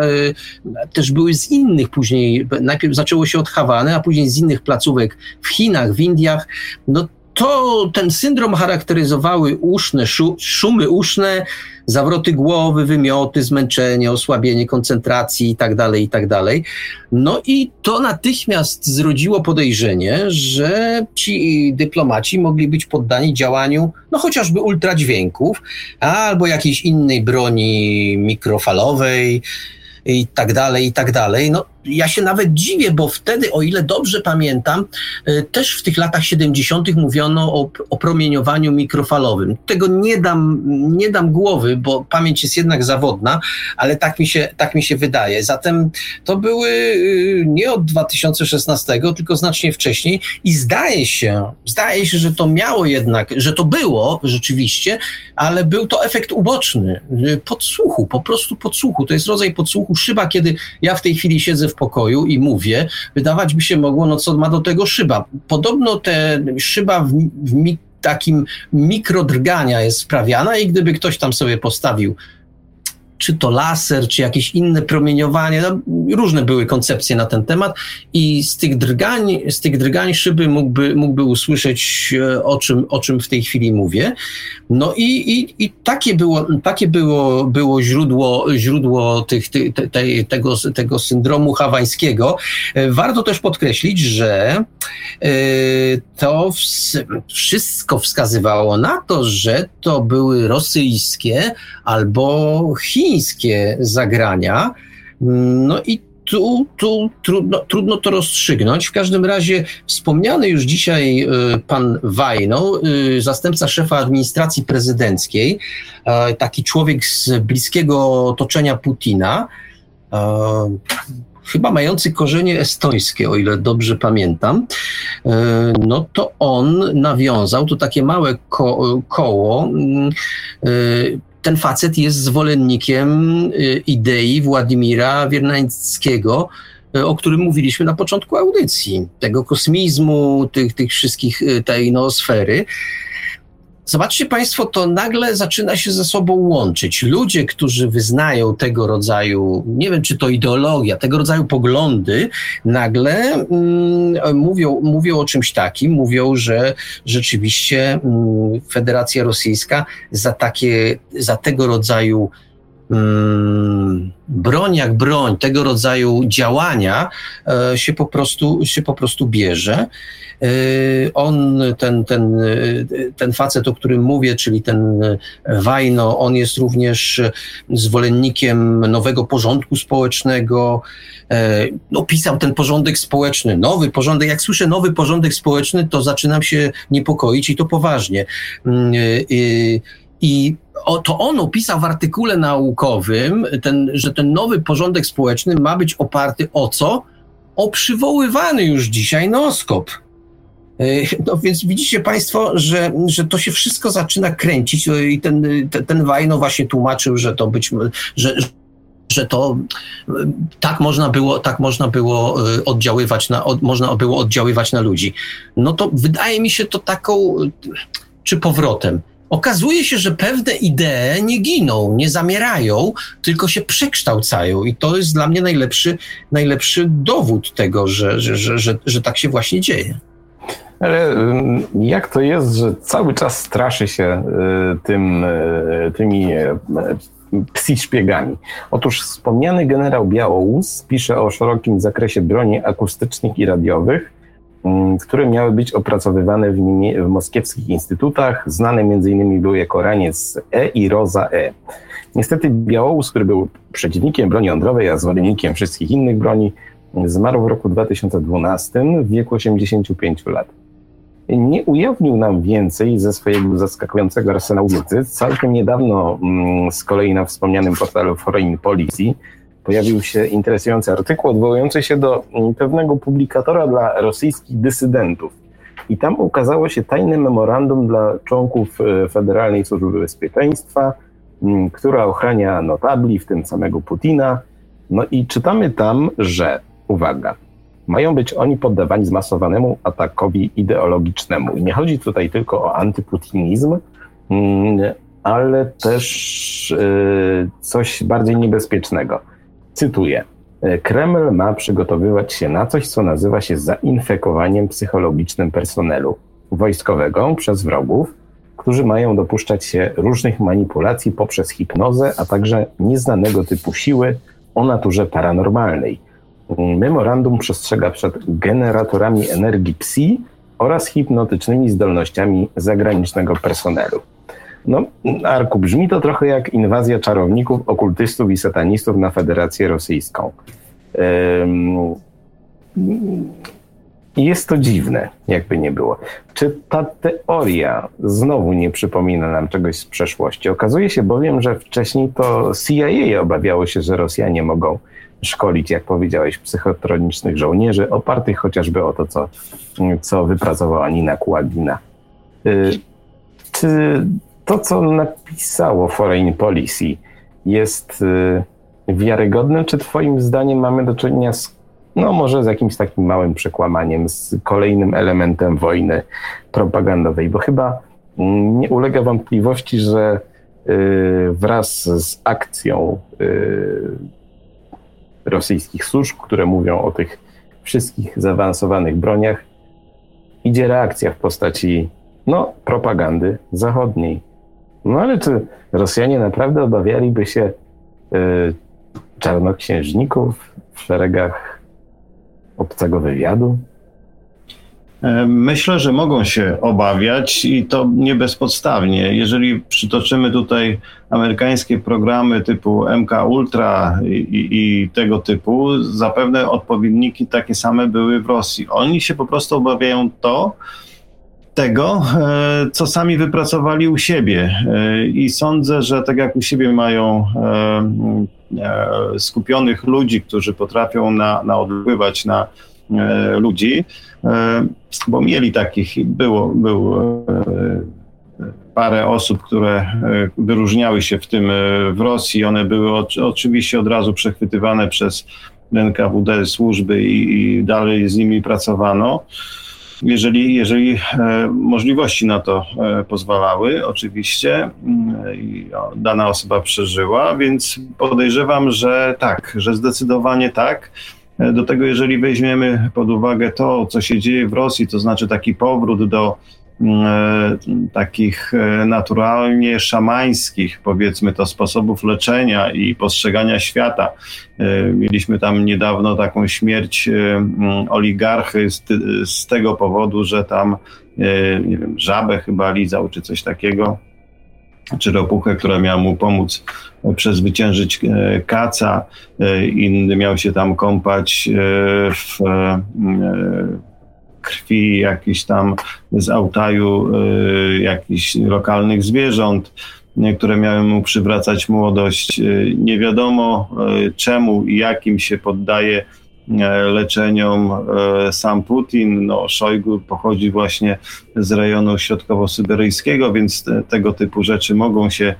też były z innych później, najpierw zaczęło się od Hawany, a później z innych placówek w Chinach, Chinach, w Indiach, no to ten syndrom charakteryzowały uszne, szumy uszne, zawroty głowy, wymioty, zmęczenie, osłabienie koncentracji itd., tak itd. Tak no i to natychmiast zrodziło podejrzenie, że ci dyplomaci mogli być poddani działaniu, no chociażby ultradźwięków, albo jakiejś innej broni mikrofalowej, i tak dalej, i tak dalej. No, ja się nawet dziwię, bo wtedy, o ile dobrze pamiętam, y, też w tych latach 70. mówiono o, o promieniowaniu mikrofalowym. Tego nie dam, nie dam głowy, bo pamięć jest jednak zawodna, ale tak mi się, tak mi się wydaje. Zatem to były y, nie od 2016, tylko znacznie wcześniej i zdaje się, zdaje się, że to miało jednak, że to było rzeczywiście, ale był to efekt uboczny, y, podsłuchu, po prostu podsłuchu. To jest rodzaj podsłuchu szyba, kiedy ja w tej chwili siedzę w pokoju i mówię, wydawać by się mogło, no co ma do tego szyba. Podobno te szyba w, w mi, takim mikrodrgania jest sprawiana i gdyby ktoś tam sobie postawił czy to laser, czy jakieś inne promieniowanie. No, różne były koncepcje na ten temat i z tych drgań, z tych drgań szyby mógłby, mógłby usłyszeć, e, o czym, o czym w tej chwili mówię. No i, i, i takie było, takie było, było źródło, źródło tych, te, te, tego, tego syndromu hawańskiego. E, warto też podkreślić, że e, to wszystko wskazywało na to, że to były rosyjskie albo chińskie zagrania. No i tu, tu trudno, trudno to rozstrzygnąć. W każdym razie wspomniany już dzisiaj y, pan Wajno, y, zastępca szefa administracji prezydenckiej, y, taki człowiek z bliskiego otoczenia Putina, chyba mający korzenie estońskie, o ile dobrze pamiętam, no to on nawiązał, to takie małe ko koło, ten facet jest zwolennikiem y, idei Władimira Wiernańskiego, y, o którym mówiliśmy na początku audycji, tego kosmizmu, tych, tych wszystkich, y, tej noosfery. Zobaczcie Państwo, to nagle zaczyna się ze sobą łączyć. Ludzie, którzy wyznają tego rodzaju, nie wiem czy to ideologia, tego rodzaju poglądy, nagle mm, mówią, mówią o czymś takim, mówią, że rzeczywiście mm, Federacja Rosyjska za takie, za tego rodzaju broń jak broń, tego rodzaju działania e, się po prostu, się po prostu bierze. Y, on, ten, ten, y, ten facet, o którym mówię, czyli ten Wajno, on jest również zwolennikiem nowego porządku społecznego. No, pisał ten porządek społeczny, nowy porządek. Jak słyszę nowy porządek społeczny, to zaczynam się niepokoić i to poważnie. Y, I to on opisał w artykule naukowym, ten, że ten nowy porządek społeczny ma być oparty o co? O przywoływany już dzisiaj noskop. E, no więc widzicie Państwo, że, że to się wszystko zaczyna kręcić e, i ten, ten, ten Wajno właśnie tłumaczył, że to być, że, że to e, tak można było, tak można było oddziaływać na, od, można było oddziaływać na ludzi. No to wydaje mi się to taką, czy powrotem. Okazuje się, że pewne idee nie giną, nie zamierają, tylko się przekształcają i to jest dla mnie najlepszy, najlepszy dowód tego, że, że, że, że, tak się właśnie dzieje. Ale jak to jest, że cały czas straszy się y, tym, y, tymi y, psi szpiegami? Otóż wspomniany generał Białołus pisze o szerokim zakresie broni akustycznych i radiowych, które miały być opracowywane w, w moskiewskich instytutach. Znane m.in. był jako raniec E i Roza E. Niestety Białołus, który był przeciwnikiem broni jądrowej, a zwolennikiem wszystkich innych broni, zmarł w roku 2012 w wieku 85 lat nie ujawnił nam więcej ze swojego zaskakującego arsenału wiedzy. Całkiem niedawno mm, z kolei na wspomnianym portalu Foreign Policy pojawił się interesujący artykuł odwołujący się do mm, pewnego publikatora dla rosyjskich dysydentów. I tam ukazało się tajne memorandum dla członków e, Federalnej Służby Bezpieczeństwa, mm, która ochrania notabli, w tym samego Putina. No i czytamy tam, że, uwaga, mają być oni poddawani zmasowanemu atakowi ideologicznemu. I nie chodzi tutaj tylko o antyputinizm, mm, ale też y, coś bardziej niebezpiecznego. Cytuję. Kreml ma przygotowywać się na coś, co nazywa się zainfekowaniem psychologicznym personelu wojskowego przez wrogów, którzy mają dopuszczać się różnych manipulacji poprzez hipnozę, a także nieznanego typu siły o naturze paranormalnej Memorandum przestrzega przed generatorami energii psi oraz hipnotycznymi zdolnościami zagranicznego personelu. No, Arku, brzmi to trochę jak inwazja czarowników, okultystów i satanistów na Federację Rosyjską. Jest to dziwne, jakby nie było. Czy ta teoria znowu nie przypomina nam czegoś z przeszłości? Okazuje się bowiem, że wcześniej to CIA obawiało się, że Rosjanie mogą szkolić, jak powiedziałeś, psychotronicznych żołnierzy, opartych chociażby o to, co, co wypracowała Nina Kułagina. Y, czy to, co napisało Foreign Policy, jest y, wiarygodne, czy Twoim zdaniem mamy do czynienia z, no może z jakimś takim małym przekłamaniem, z kolejnym elementem wojny propagandowej? Bo chyba mm, nie ulega wątpliwości, że wraz z akcją rosyjskich służb, które mówią o tych wszystkich zaawansowanych broniach, idzie reakcja w postaci no, propagandy zachodniej. No ale czy Rosjanie naprawdę obawialiby się y, czarnoksiężników w szeregach obcego wywiadu? E, myślę, że mogą się obawiać i to nie bezpodstawnie. Jeżeli przytoczymy tutaj amerykańskie programy typu MK Ultra i, i, i, tego typu, zapewne odpowiedniki takie same były w Rosji. Oni się po prostu obawiają to, tego, e, co sami wypracowali u siebie. E, I sądzę, że tak jak u siebie mają skupionych ludzi, którzy potrafią na, naodpływać na ludzi, E, bo mieli takich, było, e, parę osób, które e, wyróżniały się w tym w Rosji. One były oczywiście od razu przechwytywane przez NKWD służby i, i dalej z nimi pracowano. Jeżeli, jeżeli możliwości na to pozwalały, oczywiście, mm, dana osoba przeżyła, więc podejrzewam, że tak, że zdecydowanie tak. E, do tego, jeżeli weźmiemy pod uwagę to, co się dzieje w Rosji, to znaczy taki powrót do e, takich e, naturalnie szamańskich, powiedzmy to, sposobów leczenia i postrzegania świata. Mieliśmy tam niedawno taką śmierć mm, oligarchy z, z tego powodu, że tam, nie wiem, żabę chyba lizał czy coś takiego czy ropuchę, która miała mu pomóc przezwyciężyć e, kaca. E, inny miał się tam kąpać e, w krwi jakiś tam z autaju jakichś lokalnych zwierząt, które miały mu przywracać młodość. Nie wiadomo czemu i jakim się poddaje leczeniom sam Putin. No, Szojgu pochodzi właśnie z rejonu środkowo-syberyjskiego, więc te, tego typu rzeczy mogą się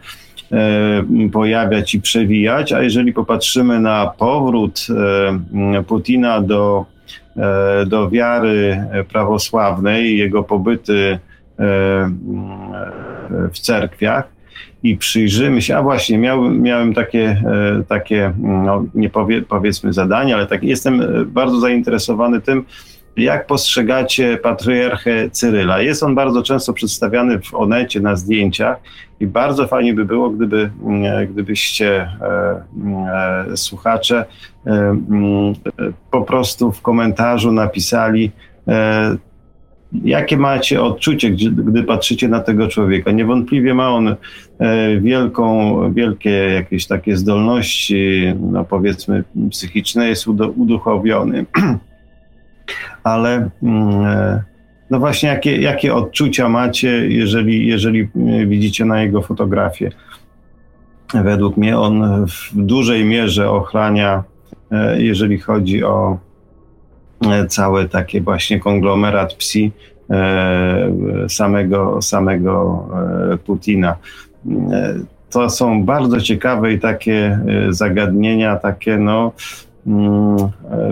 pojawiać i przewijać, a jeżeli popatrzymy na powrót Putina do, do wiary prawosławnej, jego pobyty w cerkwiach, i przyjrzymy się, a właśnie miałem, miałem takie, e, takie no, nie powie, powiedzmy zadanie, ale tak, jestem e, bardzo zainteresowany tym, jak postrzegacie patriarchę Cyryla? Jest on bardzo często przedstawiany w Onecie na zdjęciach i bardzo fajnie by było, gdyby, e, gdybyście e, słuchacze e, po prostu w komentarzu napisali e, Jakie macie odczucie, gdy, gdy patrzycie na tego człowieka? Niewątpliwie ma on e, wielką, wielkie jakieś takie zdolności, no powiedzmy psychiczne, jest uduchowiony. Ale mm, e, no właśnie, jakie, jakie odczucia macie, jeżeli, jeżeli widzicie na jego fotografię? Według mnie on w dużej mierze ochrania, e, jeżeli chodzi o E, cały taki właśnie konglomerat psi e, samego, samego e, Putina. To są bardzo ciekawe i takie zagadnienia, takie no,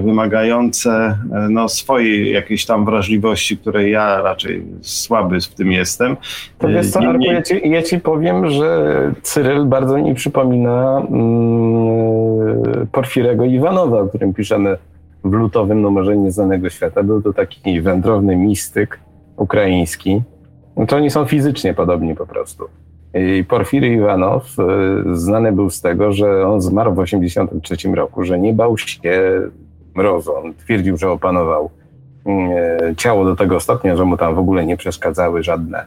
wymagające no, swojej jakiejś tam wrażliwości, której ja raczej słaby w tym jestem. To wiesz co, Arku, ja ci, ja ci powiem, że Cyryl bardzo mi przypomina mm, Porfirego Iwanowa, o którym piszemy w lutowym numerze Nieznanego Świata. Był to taki wędrowny mistyk ukraiński. No to oni są fizycznie podobni po prostu. I Porfiry Iwanow e, znany był z tego, że on zmarł w 1983 roku, że nie bał się mrozu. On twierdził, że opanował mm, e, ciało do tego stopnia, że mu tam w ogóle nie przeszkadzały żadne,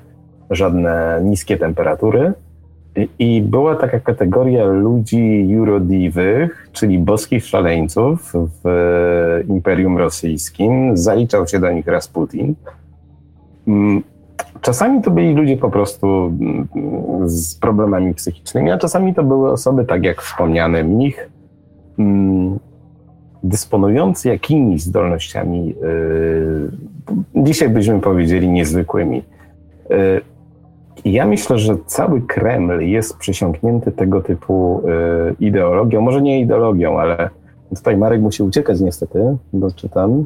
żadne niskie temperatury. I była taka kategoria ludzi jurodiwych, czyli boskich szaleńców w Imperium Rosyjskim. Zaliczał się do nich Rasputin. Czasami to byli ludzie po prostu mm, z problemami psychicznymi, a czasami to były osoby, tak jak wspomniany mnich, mm, dysponujący jakimiś zdolnościami, y, dzisiaj byśmy powiedzieli niezwykłymi. Y, ja myślę, że cały Kreml jest przysiągnięty tego typu y, ideologią. Może nie ideologią, ale tutaj Marek musi uciekać niestety, bo czytam.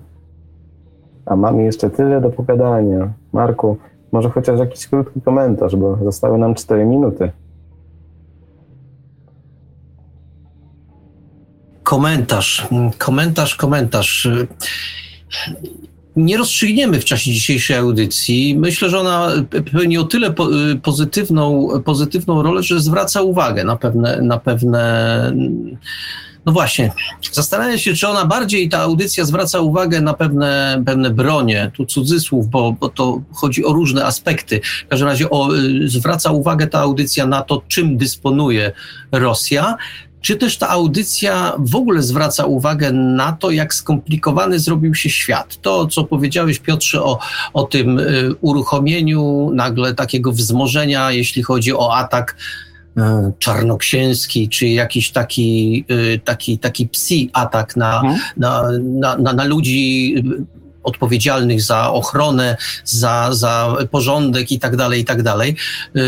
A mamy jeszcze tyle do pogadania. Marku, może chociaż jakiś krótki komentarz, bo zostały nam 4 minuty. Komentarz, komentarz, komentarz. Nie rozstrzygniemy w czasie dzisiejszej audycji. Myślę, że ona pełni o tyle pozytywną, pozytywną rolę, że zwraca uwagę na pewne, na pewne no właśnie, zastanawiam się, czy ona bardziej, ta audycja zwraca uwagę na pewne, pewne bronie, tu cudzysłów, bo, bo to chodzi o różne aspekty. W każdym razie o, y, zwraca uwagę ta audycja na to, czym dysponuje Rosja, czy też ta audycja w ogóle zwraca uwagę na to, jak skomplikowany zrobił się świat? To, co powiedziałeś, Piotrze, o, o tym y, uruchomieniu nagle takiego wzmożenia, jeśli chodzi o atak czarnoksięski, czy jakiś taki, e, taki, taki psi atak na, mhm. na, na, na, na ludzi odpowiedzialnych za ochronę, za, za porządek i tak dalej, i tak dalej. E,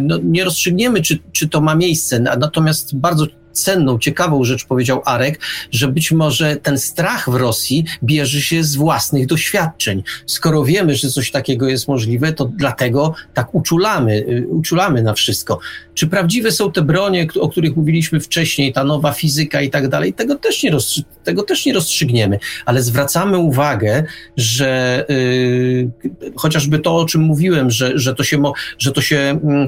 no, nie rozstrzygniemy, czy, czy to ma miejsce, natomiast bardzo cenną, ciekawą rzecz powiedział Arek, że być może ten strach w Rosji bierze się z własnych doświadczeń. Skoro wiemy, że coś takiego jest możliwe, to dlatego tak uczulamy, y, uczulamy na wszystko. Czy prawdziwe są te bronie, o których mówiliśmy wcześniej, ta nowa fizyka i tak dalej? Tego też nie, rozstrzy- tego też nie rozstrzygniemy, ale zwracamy uwagę, że yy, chociażby to, o czym mówiłem, że, że to się, mo- że to się yy,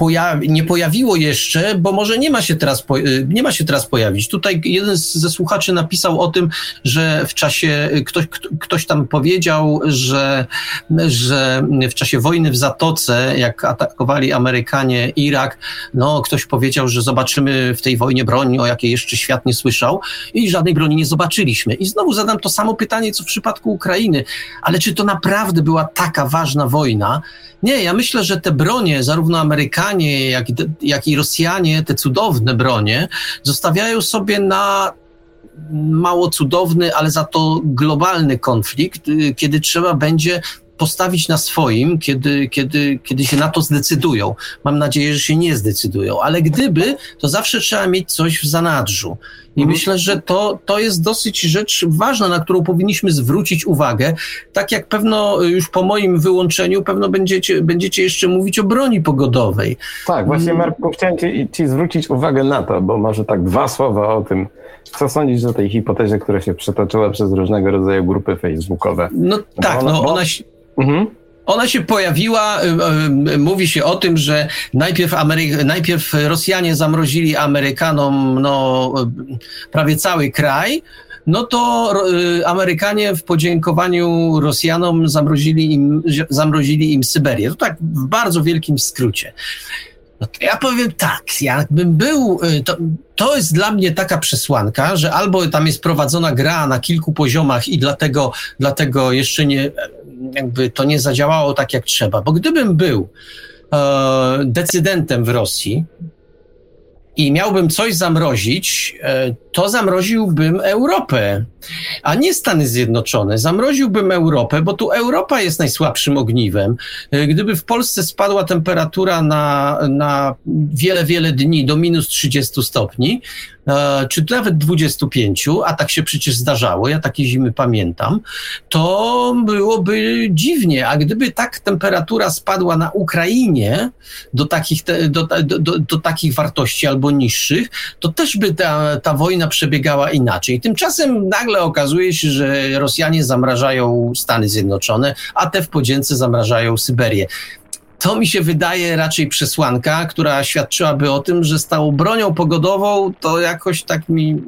pojawi, nie pojawiło jeszcze, bo może nie ma, się teraz y, nie ma się teraz pojawić. Tutaj jeden ze słuchaczy napisał o tym, że w czasie, y, ktoś, ktoś tam powiedział, że, że w czasie wojny w Zatoce, jak atakowali Amerykanie Irak, no ktoś powiedział, że zobaczymy w tej wojnie broń, o jakiej jeszcze świat nie słyszał i żadnej broni nie zobaczyliśmy. I znowu zadam to samo pytanie, co w przypadku Ukrainy, ale czy to naprawdę była taka ważna wojna? Nie, ja myślę, że te bronie, zarówno Amerykanie, jak, jak i Rosjanie, te cudowne bronie, zostawiają sobie na mało cudowny, ale za to globalny konflikt, y, kiedy trzeba będzie postawić na swoim, kiedy, kiedy, kiedy się na to zdecydują. Mam nadzieję, że się nie zdecydują, ale gdyby, to zawsze trzeba mieć coś w zanadrzu. I mhm. myślę, że to, to jest dosyć rzecz ważna, na którą powinniśmy zwrócić uwagę. Tak jak pewno już po moim wyłączeniu, pewno będziecie, będziecie jeszcze mówić o broni pogodowej. Tak, właśnie mm. Marku, chciałem ci, ci zwrócić uwagę na to, bo może tak dwa słowa o tym, co sądzisz o tej hipotezie, która się przetoczyła przez różnego rodzaju grupy facebookowe? No tak, ona, no ona się... Mhm. Ona się pojawiła, y, y, mówi się o tym, że najpierw, Amery- najpierw Rosjanie zamrozili Amerykanom no, prawie cały kraj, no to y, Amerykanie w podziękowaniu Rosjanom zamrozili im, zamrozili im Syberię. To tak w bardzo wielkim skrócie. No ja powiem tak, jakbym był, to, to jest dla mnie taka przesłanka, że albo tam jest prowadzona gra na kilku poziomach i dlatego, dlatego jeszcze nie, jakby to nie zadziałało tak jak trzeba. Bo gdybym był e, decydentem w Rosji i miałbym coś zamrozić, e, to zamroziłbym Europę, a nie Stany Zjednoczone. Zamroziłbym Europę, bo tu Europa jest najsłabszym ogniwem. E, gdyby w Polsce spadła temperatura na, na wiele, wiele dni do minus 30 stopni, czy nawet 25, a tak się przecież zdarzało, ja takie zimy pamiętam, to byłoby dziwnie. A gdyby tak temperatura spadła na Ukrainie do takich, do, do, do, do takich wartości albo niższych, to też by ta, ta wojna przebiegała inaczej. Tymczasem nagle okazuje się, że Rosjanie zamrażają Stany Zjednoczone, a te w podzięce zamrażają Syberię to mi się wydaje raczej przesłanka, która świadczyłaby o tym, że z tą bronią pogodową to jakoś tak mi,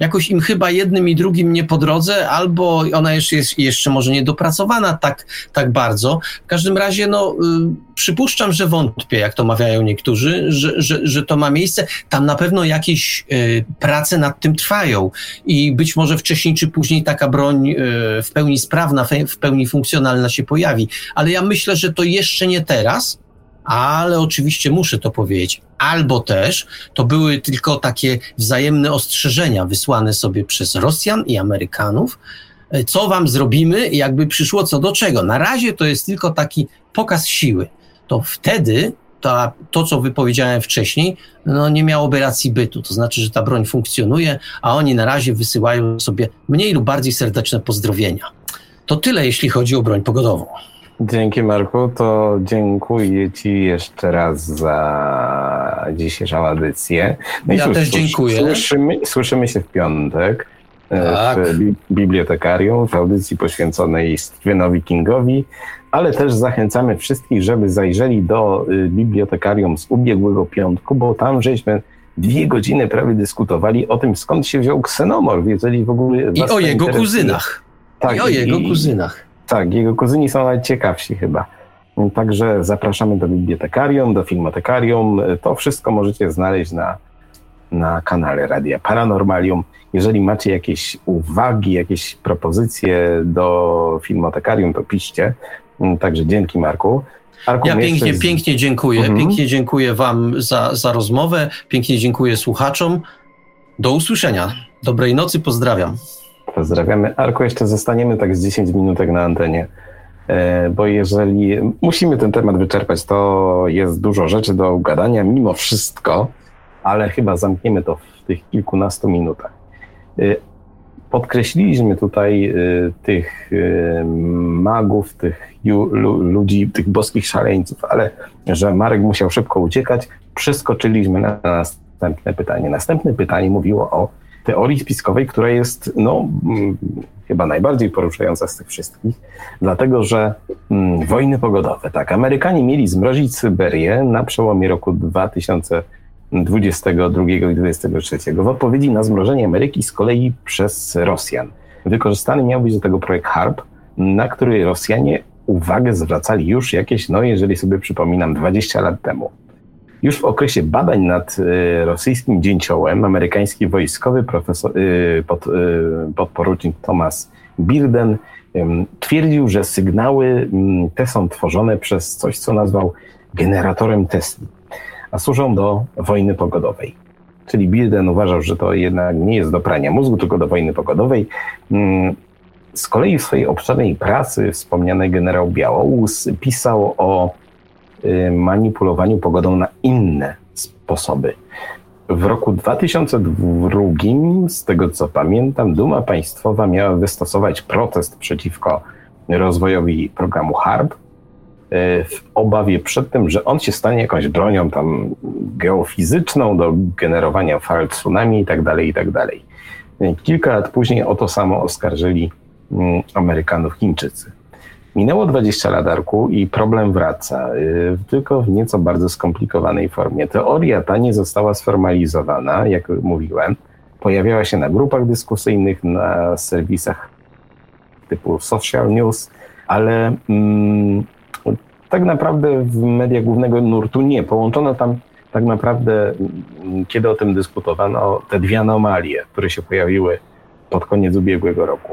jakoś im chyba jednym i drugim nie po drodze, albo ona jeszcze jest jeszcze może niedopracowana tak, tak bardzo. W każdym razie, no, y, przypuszczam, że wątpię, jak to mawiają niektórzy, że, że, że to ma miejsce. Tam na pewno jakieś y, prace nad tym trwają i być może wcześniej czy później taka broń y, w pełni sprawna, w pełni funkcjonalna się pojawi. Ale ja myślę, że to jeszcze nie teraz, ale oczywiście muszę to powiedzieć. Albo też to były tylko takie wzajemne ostrzeżenia wysłane sobie przez Rosjan i Amerykanów, y, co wam zrobimy, jakby przyszło co do czego. Na razie to jest tylko taki pokaz siły to wtedy ta, to, co wypowiedziałem wcześniej, no nie miałoby racji bytu. To znaczy, że ta broń funkcjonuje, a oni na razie wysyłają sobie mniej lub bardziej serdeczne pozdrowienia. To tyle, jeśli chodzi o broń pogodową. Dzięki Marku, to dziękuję Ci jeszcze raz za dzisiejszą audycję. No ja też dziękuję. Słyszymy, słyszymy się w piątek e, tak. w bibliotekarium, w audycji poświęconej Stephenowi Kingowi, ale też zachęcamy wszystkich, żeby zajrzeli do y, bibliotekarium z ubiegłego piątku, bo tam żeśmy dwie godziny prawie dyskutowali o tym, skąd się wziął ksenomorf, jeżeli w ogóle... I o jego kuzynach. Tak, I o jego i, kuzynach. Tak, jego kuzyni są najciekawsi chyba. Także zapraszamy do bibliotekarium, do filmotekarium. To wszystko możecie znaleźć na, na kanale Radia Paranormalium. Jeżeli macie jakieś uwagi, jakieś propozycje do filmotekarium, to piszcie. Także dzięki Marku. Arku, ja pięknie, pięknie dziękuję. Mhm. Pięknie dziękuję Wam za, za rozmowę. Pięknie dziękuję słuchaczom. Do usłyszenia. Dobrej nocy, pozdrawiam. Pozdrawiamy. Arku, jeszcze zostaniemy tak z 10 minutek na antenie, e, bo jeżeli musimy ten temat wyczerpać, to jest dużo rzeczy do ugadania mimo wszystko, ale chyba zamkniemy to w tych kilkunastu minutach. Podkreśliliśmy tutaj y, tych y, magów, tych ludzi, tych boskich szaleńców, ale że Marek musiał szybko uciekać, przeskoczyliśmy na następne pytanie. Następne pytanie mówiło o teorii spiskowej, która jest no, mm, chyba najbardziej poruszająca z tych wszystkich, dlatego że mm, wojny pogodowe, tak, Amerykanie mieli zmrozić Syberię na przełomie roku 2000 22 i 23 w odpowiedzi na zmrożenie Ameryki z kolei przez Rosjan. Wykorzystany miał być do tego projekt HARP, na który Rosjanie uwagę zwracali już jakieś, no jeżeli sobie przypominam, 20 lat temu. Już w okresie badań nad y, rosyjskim dzięciołem amerykański wojskowy profesor, y, pod, y, podporucznik Thomas Birden twierdził, że sygnały mm, te są tworzone przez coś, co nazwał generatorem Tesla a służą do wojny pogodowej. Czyli Bilden uważał, że to jednak nie jest do prania mózgu, tylko do wojny pogodowej. Mm, z kolei w swojej obszernej pracy wspomniany generał Białołus pisał o y, manipulowaniu pogodą na inne sposoby. W roku 2002, z tego co pamiętam, Duma Państwowa miała wystosować protest przeciwko rozwojowi programu HARP, w obawie przed tym, że on się stanie jakąś bronią tam geofizyczną do generowania fal tsunami i tak dalej, i tak. E, kilka lat później o to samo oskarżyli mm, Amerykanów Chińczycy. Minęło 20 lat Arku i problem wraca, e, tylko w nieco bardzo skomplikowanej formie. Teoria ta nie została sformalizowana, jak mówiłem. Pojawiała się na grupach dyskusyjnych, na serwisach typu Social News, ale mm, tak naprawdę w mediach głównego nurtu nie. Połączono tam tak naprawdę, mm, kiedy o tym dyskutowano, te dwie anomalie, które się pojawiły pod koniec ubiegłego roku.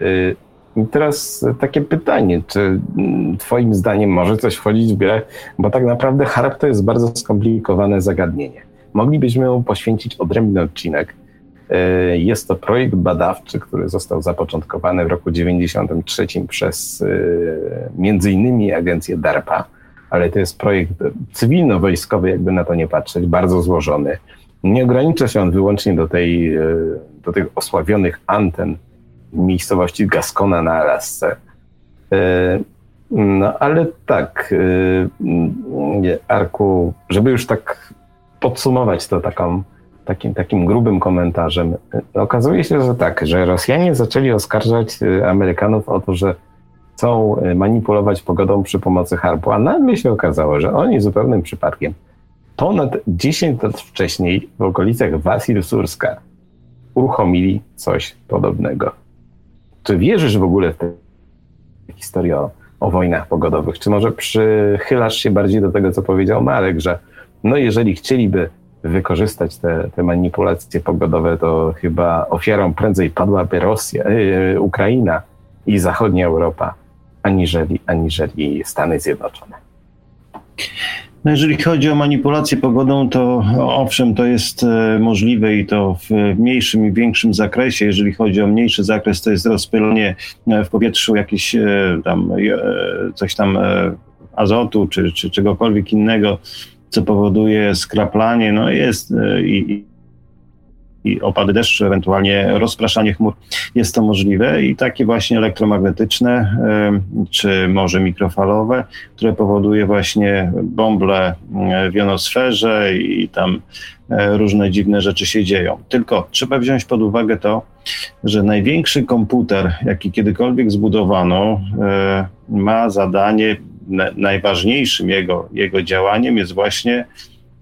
Y, I teraz takie pytanie, czy mm, Twoim zdaniem może coś wchodzić w grę? Bo tak naprawdę harp to jest bardzo skomplikowane zagadnienie. Moglibyśmy mu poświęcić odrębny odcinek, jest to projekt badawczy, który został zapoczątkowany w roku 1993 przez e, między innymi agencję DARPA, ale to jest projekt cywilno-wojskowy, jakby na to nie patrzeć, bardzo złożony. Nie ogranicza się on wyłącznie do, tej, e, do tych osławionych anten miejscowości Gascona na Alasce. No ale tak, Arku, żeby już tak podsumować to taką takim, takim grubym komentarzem. Okazuje się, że tak, że Rosjanie zaczęli oskarżać y, Amerykanów o to, że chcą y, manipulować pogodą przy pomocy harpu, a nagle się okazało, że oni zupełnym przypadkiem ponad 10 lat wcześniej w okolicach Wasil-Surska uruchomili coś podobnego. Czy wierzysz w ogóle w tę historię o, o wojnach pogodowych? Czy może przychylasz się bardziej do tego, co powiedział Marek, że no jeżeli chcieliby wykorzystać te, te manipulacje pogodowe, to chyba ofiarą prędzej padłaby Rosja, yy, Ukraina i zachodnia Europa, aniżeli, aniżeli Stany Zjednoczone. No jeżeli chodzi o manipulację pogodą, to owszem, to jest e, możliwe i to w mniejszym i większym zakresie. Jeżeli chodzi o mniejszy zakres, to jest rozpylenie w powietrzu jakieś tam, coś tam azotu czy, czy czegokolwiek innego co powoduje skraplanie, no jest e, i, i opady deszczu, ewentualnie rozpraszanie chmur, jest to możliwe i takie właśnie elektromagnetyczne, czy może mikrofalowe, które powoduje właśnie bąble w jonosferze i tam e, różne dziwne rzeczy się dzieją. Tylko trzeba wziąć pod uwagę to, że największy komputer, jaki kiedykolwiek zbudowano, e, ma zadanie, najważniejszym jego, jego działaniem jest właśnie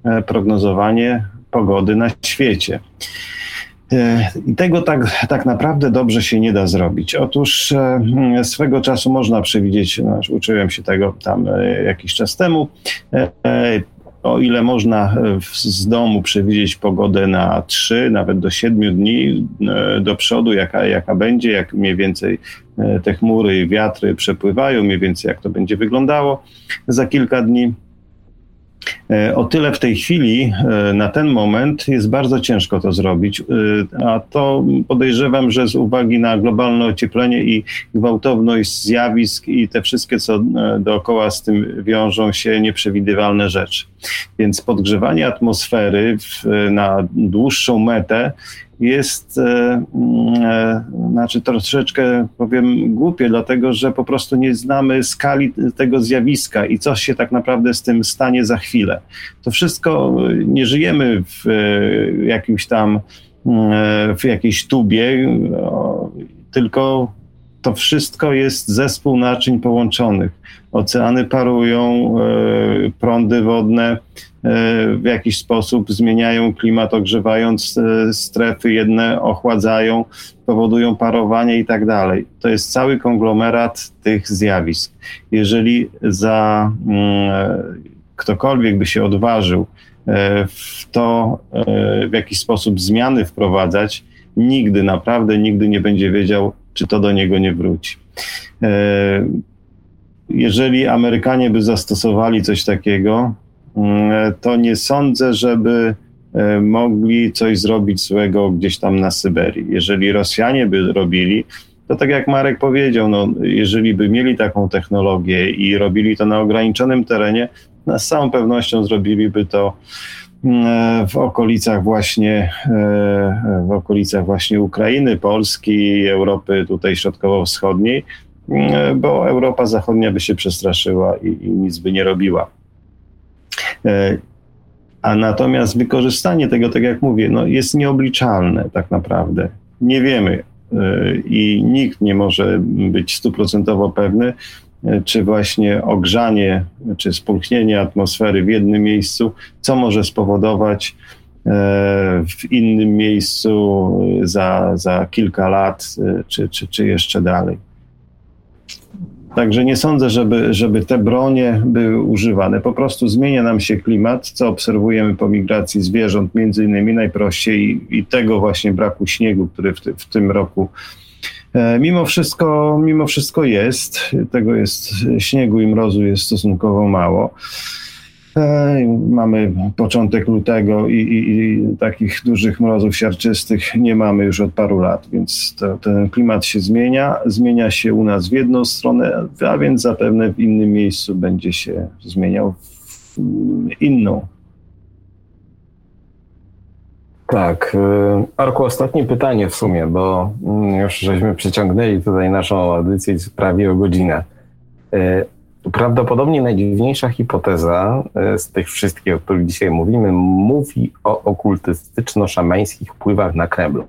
e, prognozowanie pogody na świecie. E, I tego tak, tak naprawdę dobrze się nie da zrobić. Otóż e, swego czasu można przewidzieć, no, uczyłem się tego tam jakiś czas temu, o ile można z domu przewidzieć pogodę na 3, nawet do 7 dni do przodu, jaka, jaka będzie, jak mniej więcej te chmury i wiatry przepływają, mniej więcej jak to będzie wyglądało za kilka dni. E, o tyle w tej chwili, e, na ten moment, jest bardzo ciężko to zrobić, e, a to podejrzewam, że z uwagi na globalne ocieplenie i gwałtowność zjawisk i te wszystkie, co dookoła z tym wiążą się, nieprzewidywalne rzeczy. Więc podgrzewanie atmosfery w, na dłuższą metę jest e, mm, e, znaczy troszeczkę powiem głupie, dlatego że po prostu nie znamy skali tego zjawiska i co się tak naprawdę z tym stanie za chwilę. To wszystko nie żyjemy w e, jakimś tam mm, w jakiejś tubie, tylko to wszystko jest zespół naczyń połączonych. Oceany parują, prądy wodne E, w jakiś sposób zmieniają klimat, ogrzewając e, strefy, jedne ochładzają, powodują parowanie i tak dalej. To jest cały konglomerat tych zjawisk. Jeżeli za mm, ktokolwiek by się odważył e, w to w jakiś sposób zmiany wprowadzać, nigdy, naprawdę nigdy nie będzie wiedział, czy to do niego nie wróci. Jeżeli Amerykanie by zastosowali coś takiego, to nie sądzę, żeby e, mogli coś zrobić złego gdzieś tam na Syberii. Jeżeli Rosjanie by robili, to tak jak Marek powiedział, no, jeżeli by mieli taką technologię i robili to na ograniczonym terenie, no, z całą pewnością zrobiliby to mm, w okolicach właśnie e, w okolicach właśnie Ukrainy, Polski, Europy tutaj środkowo-wschodniej, mm, bo Europa Zachodnia by się przestraszyła i, i nic by nie robiła. E, a natomiast wykorzystanie tego, tak jak mówię, no jest nieobliczalne tak naprawdę. Nie wiemy e, i nikt nie może być stuprocentowo pewny, e, czy właśnie ogrzanie, czy spulchnienie atmosfery w jednym miejscu, co może spowodować w innym miejscu za, za kilka lat, czy, czy, czy jeszcze dalej. Także nie sądzę, żeby, żeby te bronie były używane. Po prostu zmienia nam się klimat, co obserwujemy po migracji zwierząt, między innymi najprościej i, i tego właśnie braku śniegu, który w, ty, w tym roku e, mimo wszystko, mimo wszystko jest. Tego jest śniegu i mrozu jest stosunkowo mało. Mamy początek lutego i, i, i, takich dużych mrozów siarczystych nie mamy już od paru lat, więc to, ten klimat się zmienia. Zmienia się u nas w jedną stronę, a więc zapewne w innym miejscu będzie się zmieniał w inną. Tak. Y, Arku, ostatnie pytanie w sumie, bo mm, już żeśmy przeciągnęli tutaj naszą audycję prawie o godzinę. Prawdopodobnie najdziwniejsza hipoteza e, z tych wszystkich, o których dzisiaj mówimy, mówi o okultystyczno-szamańskich wpływach na Kremlu.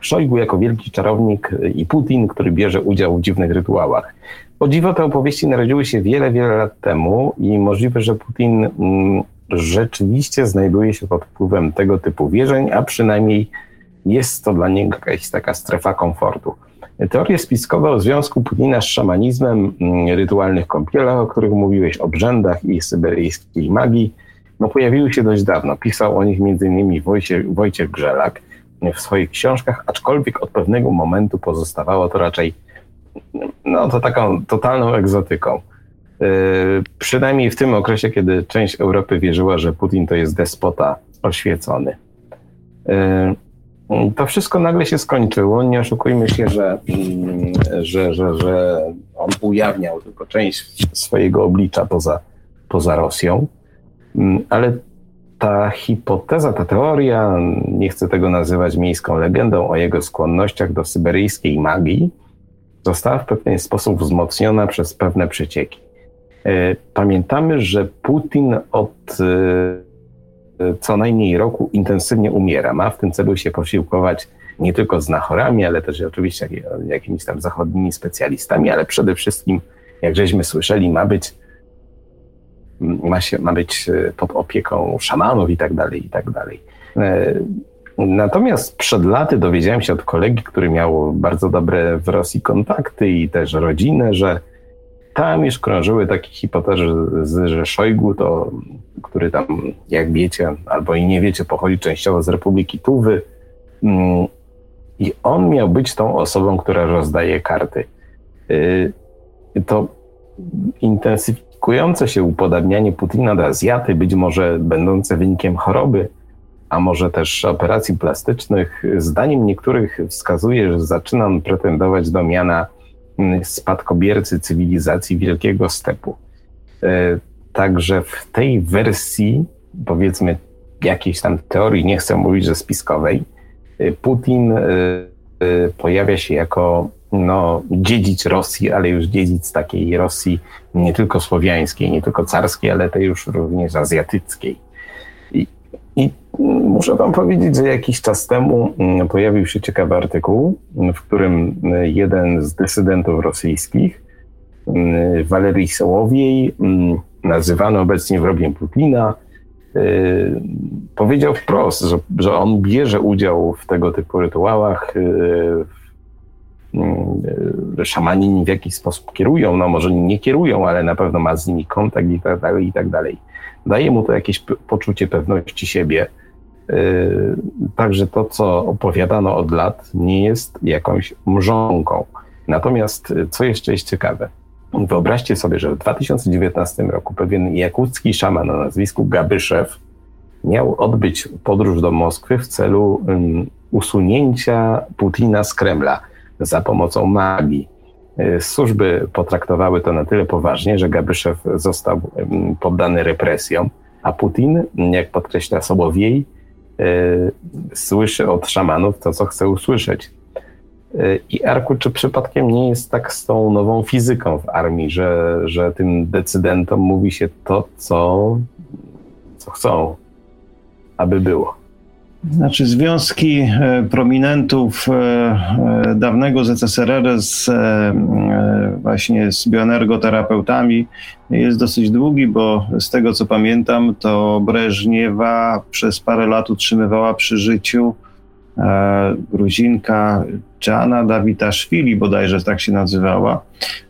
Szojgu jako wielki czarownik i Putin, który bierze udział w dziwnych rytuałach. O dziwo te opowieści narodziły się wiele, wiele lat temu i możliwe, że Putin mm, rzeczywiście znajduje się pod wpływem tego typu wierzeń, a przynajmniej jest to dla niego jakaś taka strefa komfortu. Teorie spiskowe o związku Putina z szamanizmem, mm, rytualnych kąpielach, o których mówiłeś, obrzędach i syberyjskiej magii, no pojawiły się dość dawno. Pisał o nich m.in. Wojciech, Wojciech Grzelak w swoich książkach, aczkolwiek od pewnego momentu pozostawało to raczej no, to taką totalną egzotyką. Yy, przynajmniej w tym okresie, kiedy część Europy wierzyła, że Putin to jest despota oświecony. Yy, to wszystko nagle się skończyło. Nie oszukujmy się, że, mm, że, że, że on ujawniał tylko część swojego oblicza poza, poza Rosją, mm, ale ta hipoteza, ta teoria, nie chcę tego nazywać miejską legendą o jego skłonnościach do syberyjskiej magii, została w pewien sposób wzmocniona przez pewne przecieki. E, pamiętamy, że Putin od e, co najmniej roku intensywnie umiera. Ma w tym celu się posiłkować nie tylko z nachorami, ale też oczywiście jakimiś tam zachodnimi specjalistami, ale przede wszystkim, jak żeśmy słyszeli, ma być, ma, się, ma być e, pod opieką szamanów i tak dalej, i tak dalej. Natomiast przed laty dowiedziałem się od kolegi, który miał bardzo dobre w Rosji kontakty i też rodzinę, że tam już krążyły takie hipotezy, że Szojgu, to, który tam, jak wiecie, albo i nie wiecie, pochodzi częściowo z Republiki Tuwy, mm, i on miał być tą osobą, która rozdaje karty. Y, to intensyfikujące się upodabnianie Putina do Azjaty, być może będące wynikiem choroby, a może też operacji plastycznych, zdaniem niektórych wskazuje, że zaczyna on pretendować do miana spadkobiercy cywilizacji Wielkiego Stepu. E, także w tej wersji, powiedzmy, jakiejś tam teorii, nie chcę mówić, że spiskowej, e, Putin e, pojawia się jako no, dziedzic Rosji, ale już dziedzic takiej Rosji nie tylko słowiańskiej, nie tylko carskiej, ale tej już również azjatyckiej. Muszę Wam powiedzieć, że jakiś czas temu mm, pojawił się ciekawy artykuł, w którym y, jeden z dysydentów rosyjskich, y, Walerii Sołowiej, mm, nazywany obecnie wrogiem Putina, y, powiedział wprost, że, że on bierze udział w tego typu rytuałach. Szamani w jakiś sposób kierują, no może nie kierują, ale na pewno ma z nimi kontakt i tak dalej, i tak dalej. Daje mu to jakieś poczucie pewności siebie także to, co opowiadano od lat, nie jest jakąś mrzonką. Natomiast, yy, co jeszcze jest ciekawe, wyobraźcie sobie, że w 2019 roku pewien jakucki szaman o nazwisku Gabyszew miał odbyć podróż do Moskwy w celu usunięcia Putina z Kremla za pomocą magii. Yy, służby potraktowały to na tyle poważnie, że Gabyszew został poddany represjom, a Putin, jak podkreśla Sobowiej, Y, słyszy od szamanów to, co chce usłyszeć. Y, I Arku, czy przypadkiem nie jest tak z tą nową fizyką w armii, że, że tym decydentom mówi się to, co, co chcą, aby było? Znaczy związki e, prominentów e, e, dawnego ZSRR z właśnie z bioenergoterapeutami jest dosyć długi, bo z tego co pamiętam, to Breżniewa przez parę lat utrzymywała przy życiu Gruzinka Jana Dawitaszwili, bodajże tak się nazywała.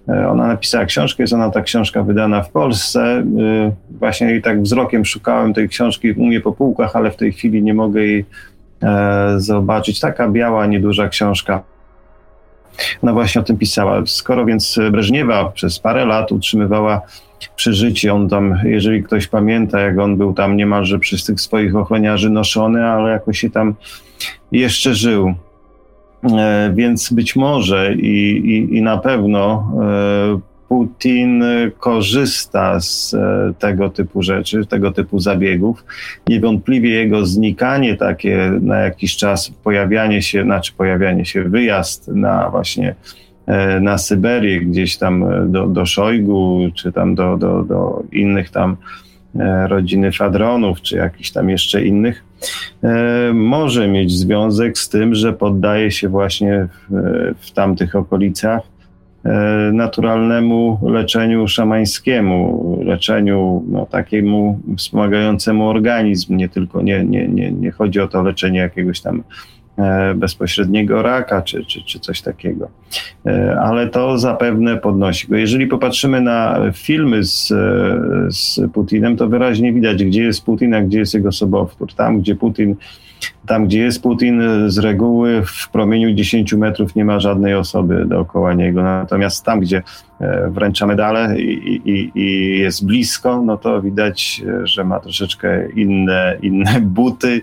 Ona napisała książkę, jest ona ta książka wydana w Polsce. Właśnie i tak wzrokiem szukałem tej książki u mnie po półkach, ale w tej chwili nie mogę jej e, zobaczyć. Taka biała, nieduża książka. Ona właśnie o tym pisała. Skoro więc Breżniewa przez parę lat utrzymywała przy życiu, on tam, jeżeli ktoś pamięta, jak on był tam niemalże przez tych swoich ochroniarzy noszony, ale jakoś się tam jeszcze żył. E, więc być może i, i, i na pewno e, Putin korzysta z e, tego typu rzeczy, tego typu zabiegów. Niewątpliwie jego znikanie takie na jakiś czas, pojawianie się, znaczy pojawianie się, wyjazd na właśnie na Syberię, gdzieś tam do, do Szojgu, czy tam do, do, do innych tam rodziny Fadronów, czy jakichś tam jeszcze innych, może mieć związek z tym, że poddaje się właśnie w, w tamtych okolicach e, naturalnemu leczeniu szamańskiemu, leczeniu no, takiemu wspomagającemu organizm. Nie tylko, nie, nie, nie, nie chodzi o to leczenie jakiegoś tam E, bezpośredniego raka czy, czy, czy coś takiego. E, ale to zapewne podnosi go. Jeżeli popatrzymy na filmy z, z Putinem, to wyraźnie widać, gdzie jest Putin, a gdzie jest jego sobowtór. Tam, gdzie Putin tam, gdzie jest Putin, z reguły w promieniu 10 metrów nie ma żadnej osoby dookoła niego. Natomiast tam, gdzie e, wręcza medale i, i, i jest blisko, no to widać, e, że ma troszeczkę inne, inne buty,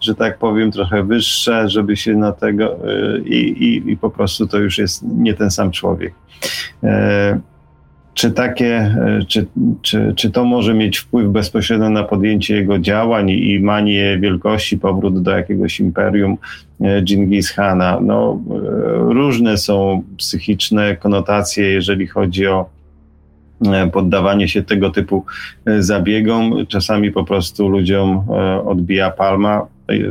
że tak powiem, trochę wyższe, żeby się na tego e, i, i, i po prostu to już jest nie ten sam człowiek. Czy takie, czy, czy, czy to może mieć wpływ bezpośrednio na podjęcie jego działań i manię wielkości, powrót do jakiegoś imperium Genghis Hana? No, różne są psychiczne konotacje, jeżeli chodzi o poddawanie się tego typu zabiegom. Czasami po prostu ludziom odbija palma.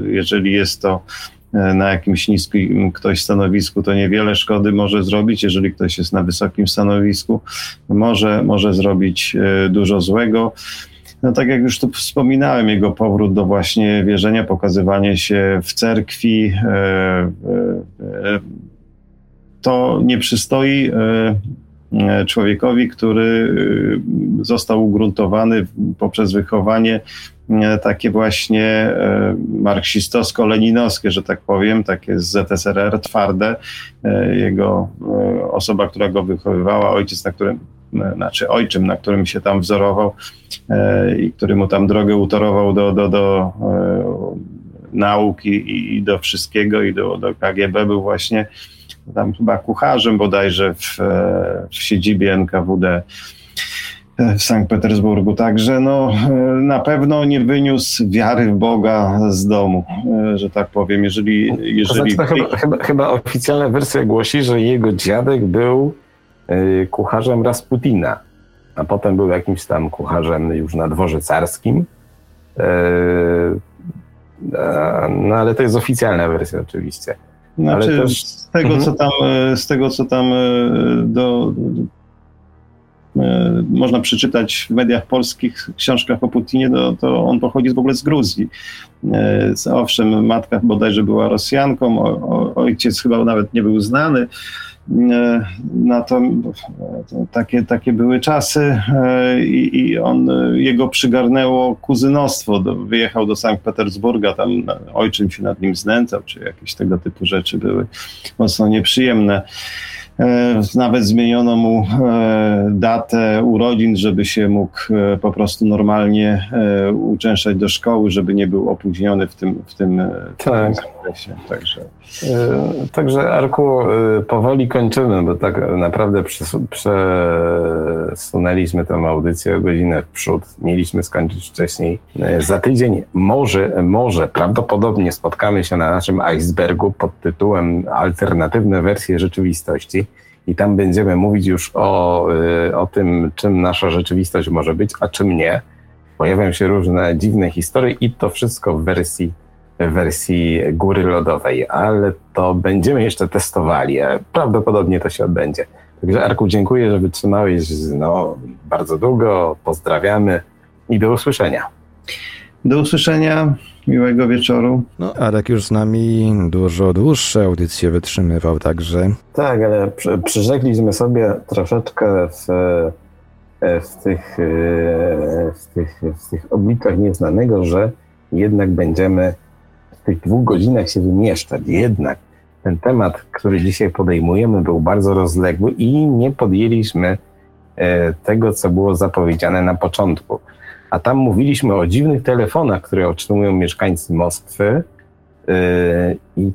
Jeżeli jest to E, na jakimś niskim ktoś stanowisku, to niewiele szkody może zrobić. Jeżeli ktoś jest na wysokim stanowisku, może, może zrobić e, dużo złego. No tak jak już tu wspominałem, jego powrót do właśnie wierzenia, pokazywanie się w cerkwi, e, to nie przystoi człowiekowi, który został ugruntowany poprzez wychowanie E, takie właśnie e, marksistowsko-leninowskie, że tak powiem, takie z ZSRR twarde. E, jego osoba, która go wychowywała, ojciec, na którym, znaczy ojczym, na którym się tam wzorował i który mu tam drogę utorował do, do, do nauki i do wszystkiego i do, do KGB był właśnie tam chyba kucharzem bodajże w, w siedzibie NKWD w Sankt Petersburgu. Także no, na pewno nie wyniósł wiary w Boga z domu, że tak powiem. Jeżeli, jeżeli... Znaczy, chyba, chyba, chyba, oficjalna wersja głosi, że jego dziadek był y, kucharzem Rasputina, a potem był jakimś tam kucharzem już na dworze carskim. Y, no ale to jest oficjalna wersja oczywiście. Znaczy, też... z, tego, mhm. co tam, z tego, co tam do, E, można przeczytać w mediach polskich, książkach o Putinie, to, to on pochodzi w ogóle z Gruzji. E, owszem, matka bodajże była Rosjanką, o, ojciec chyba nawet nie był znany. E, na to, to, takie, takie były czasy i, i, on, jego przygarnęło kuzynostwo, do, wyjechał do Sankt Petersburga, tam ojczym się nad nim znęcał, czy jakieś tego typu rzeczy były mocno nieprzyjemne. E, nawet zmieniono mu e, datę urodzin, żeby się mógł e, po prostu normalnie uczęszczać do szkoły, żeby nie był opóźniony w tym, w tym, tak. zakresie. Także. Także Arku, powoli kończymy, bo tak naprawdę przesunęliśmy tę audycję o godzinę w przód. Mieliśmy skończyć wcześniej. Za tydzień może, może prawdopodobnie spotkamy się na naszym icebergu pod tytułem Alternatywne wersje rzeczywistości i tam będziemy mówić już o, o tym, czym nasza rzeczywistość może być, a czym nie. Pojawią się różne dziwne historie i to wszystko w wersji, wersji góry lodowej, ale to będziemy jeszcze testowali, a prawdopodobnie to się odbędzie. Także Arku, dziękuję, że wytrzymałeś no, bardzo długo. Pozdrawiamy i do usłyszenia. Do usłyszenia. Miłego wieczoru. No, Arek już z nami dużo dłuższe audycje wytrzymywał, także. Tak, ale przyrzekliśmy sobie troszeczkę w, w, tych, w, tych, w tych obliczach nieznanego, że jednak będziemy w tych dwóch godzinach się wymieszczać. Jednak ten temat, który dzisiaj podejmujemy, był bardzo rozległy i nie podjęliśmy e, tego, co było zapowiedziane na początku a tam mówiliśmy o dziwnych telefonach, które otrzymują mieszkańcy Moskwy yy, i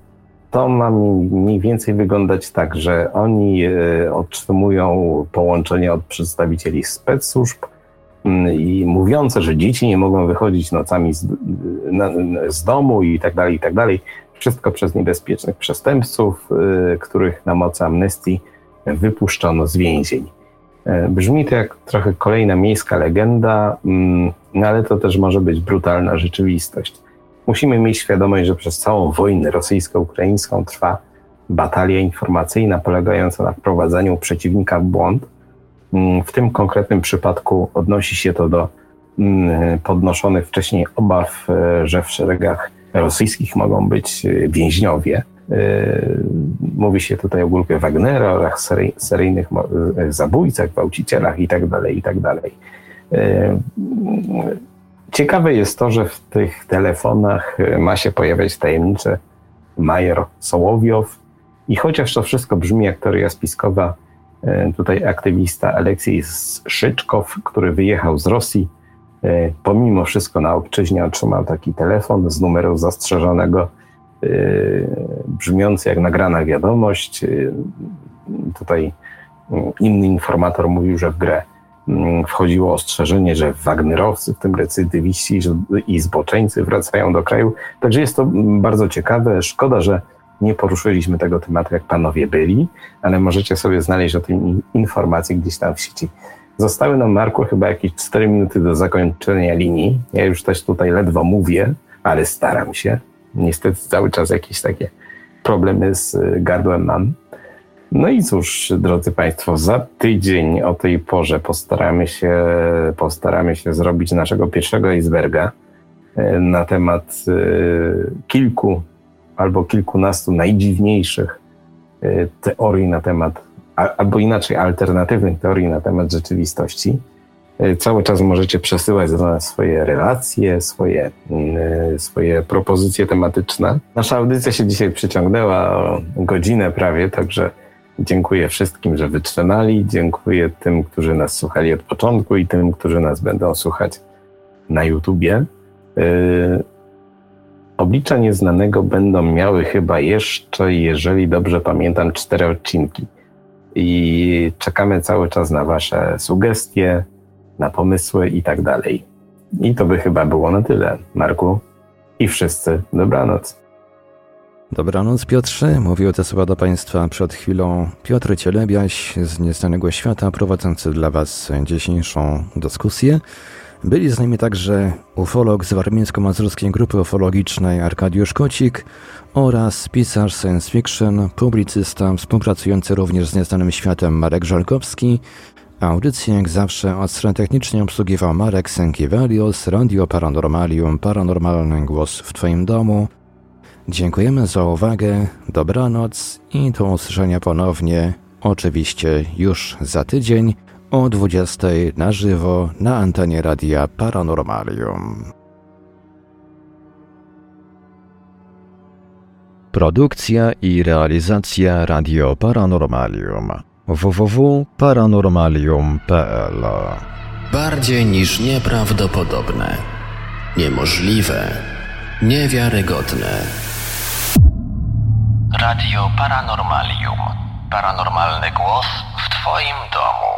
to ma mniej więcej wyglądać tak, że oni yy, otrzymują połączenie od przedstawicieli spec służb i mówiące, że dzieci nie mogą wychodzić nocami z, z domu i tak dalej, i tak dalej. Wszystko przez niebezpiecznych przestępców, których na mocy amnestii wypuszczono z więzień. E, brzmi to jak trochę kolejna miejska legenda, mm, no ale to też może być brutalna rzeczywistość. Musimy mieć świadomość, że przez całą wojnę rosyjsko-ukraińską trwa batalia informacyjna polegająca na wprowadzaniu przeciwnika w błąd. Mm, w tym konkretnym przypadku odnosi się to do mm, podnoszonych wcześniej obaw, e, że w szeregach rosyjskich mogą być e, więźniowie Yy, mówi się tutaj o grupie Wagnera, o seryjnych e, zabójcach, gwałcicielach itd., tak itd. Tak ciekawe jest to, że w tych telefonach e, ma się pojawiać tajemniczy Majer Sołowiow i chociaż to wszystko brzmi jak teoria spiskowa, e, tutaj aktywista Aleksiej Szyczkow, który wyjechał z Rosji, pomimo wszystko na obczyźnie otrzymał taki telefon z numeru zastrzeżonego Y, brzmiący jak nagrana wiadomość. Tutaj inny informator mówił, że w grę mm, wchodziło ostrzeżenie, że Wagnerowcy, w tym recydywiści i zboczeńcy wracają do kraju. Także jest to bardzo ciekawe. Szkoda, że nie poruszyliśmy tego tematu, jak panowie byli, ale możecie sobie znaleźć o tym informacje gdzieś tam w sieci. Zostały nam, Marku, chyba jakieś 4 minuty do zakończenia linii. Ja już też tutaj ledwo mówię, ale staram się. Niestety cały czas jakieś takie problemy z gardłem mam. No i cóż, drodzy Państwo, za tydzień o tej porze postaramy się, postaramy się zrobić naszego pierwszego iceberga e, na temat e, kilku albo kilkunastu najdziwniejszych e, teorii na temat, albo inaczej alternatywnych teorii na temat rzeczywistości. Cały czas możecie przesyłać do nas swoje relacje, swoje, swoje propozycje tematyczne. Nasza audycja się dzisiaj przyciągnęła o godzinę prawie, także Dziękuję wszystkim, że wytrzymali. Dziękuję tym, którzy nas słuchali od początku i tym, którzy nas będą słuchać na YouTubie. Oblicza Nieznanego będą miały chyba jeszcze, jeżeli dobrze pamiętam, cztery odcinki. I czekamy cały czas na Wasze sugestie, na pomysły i tak dalej. I to by chyba było na tyle. Marku i wszyscy, dobranoc. Dobranoc Piotrze, mówił te słowa do Państwa przed chwilą Piotr Cielebiaś z Nieznanego Świata, prowadzący dla Was dzisiejszą dyskusję. Byli z nami także ufolog z warmińsko-mazurskiej grupy ufologicznej Arkadiusz Kocik oraz pisarz science fiction, publicysta współpracujący również z Nieznanym Światem Marek Żalkowski. Audycję jak zawsze od strony technicznie obsługiwał Marek Sękiewelios, Radio Paranormalium, Paranormalny Głos w Twoim domu. Dziękujemy za uwagę, dobranoc i do usłyszenia ponownie, oczywiście już za tydzień o 20 na żywo na antenie Radia Paranormalium. Produkcja i realizacja Radio Paranormalium www.paranormalium.pl Bardziej niż nieprawdopodobne, niemożliwe, niewiarygodne. Radio Paranormalium. Paranormalny głos w Twoim domu.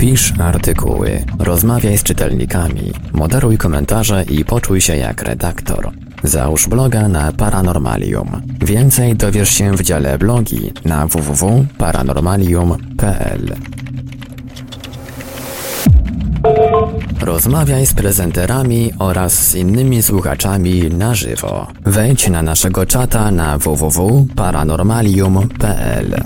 Pisz artykuły, rozmawiaj z czytelnikami, moderuj komentarze i poczuj się jak redaktor. Załóż bloga na Paranormalium. Więcej dowiesz się w dziale blogi na www.paranormalium.pl. Rozmawiaj z prezenterami oraz z innymi słuchaczami na żywo. Wejdź na naszego czata na www.paranormalium.pl.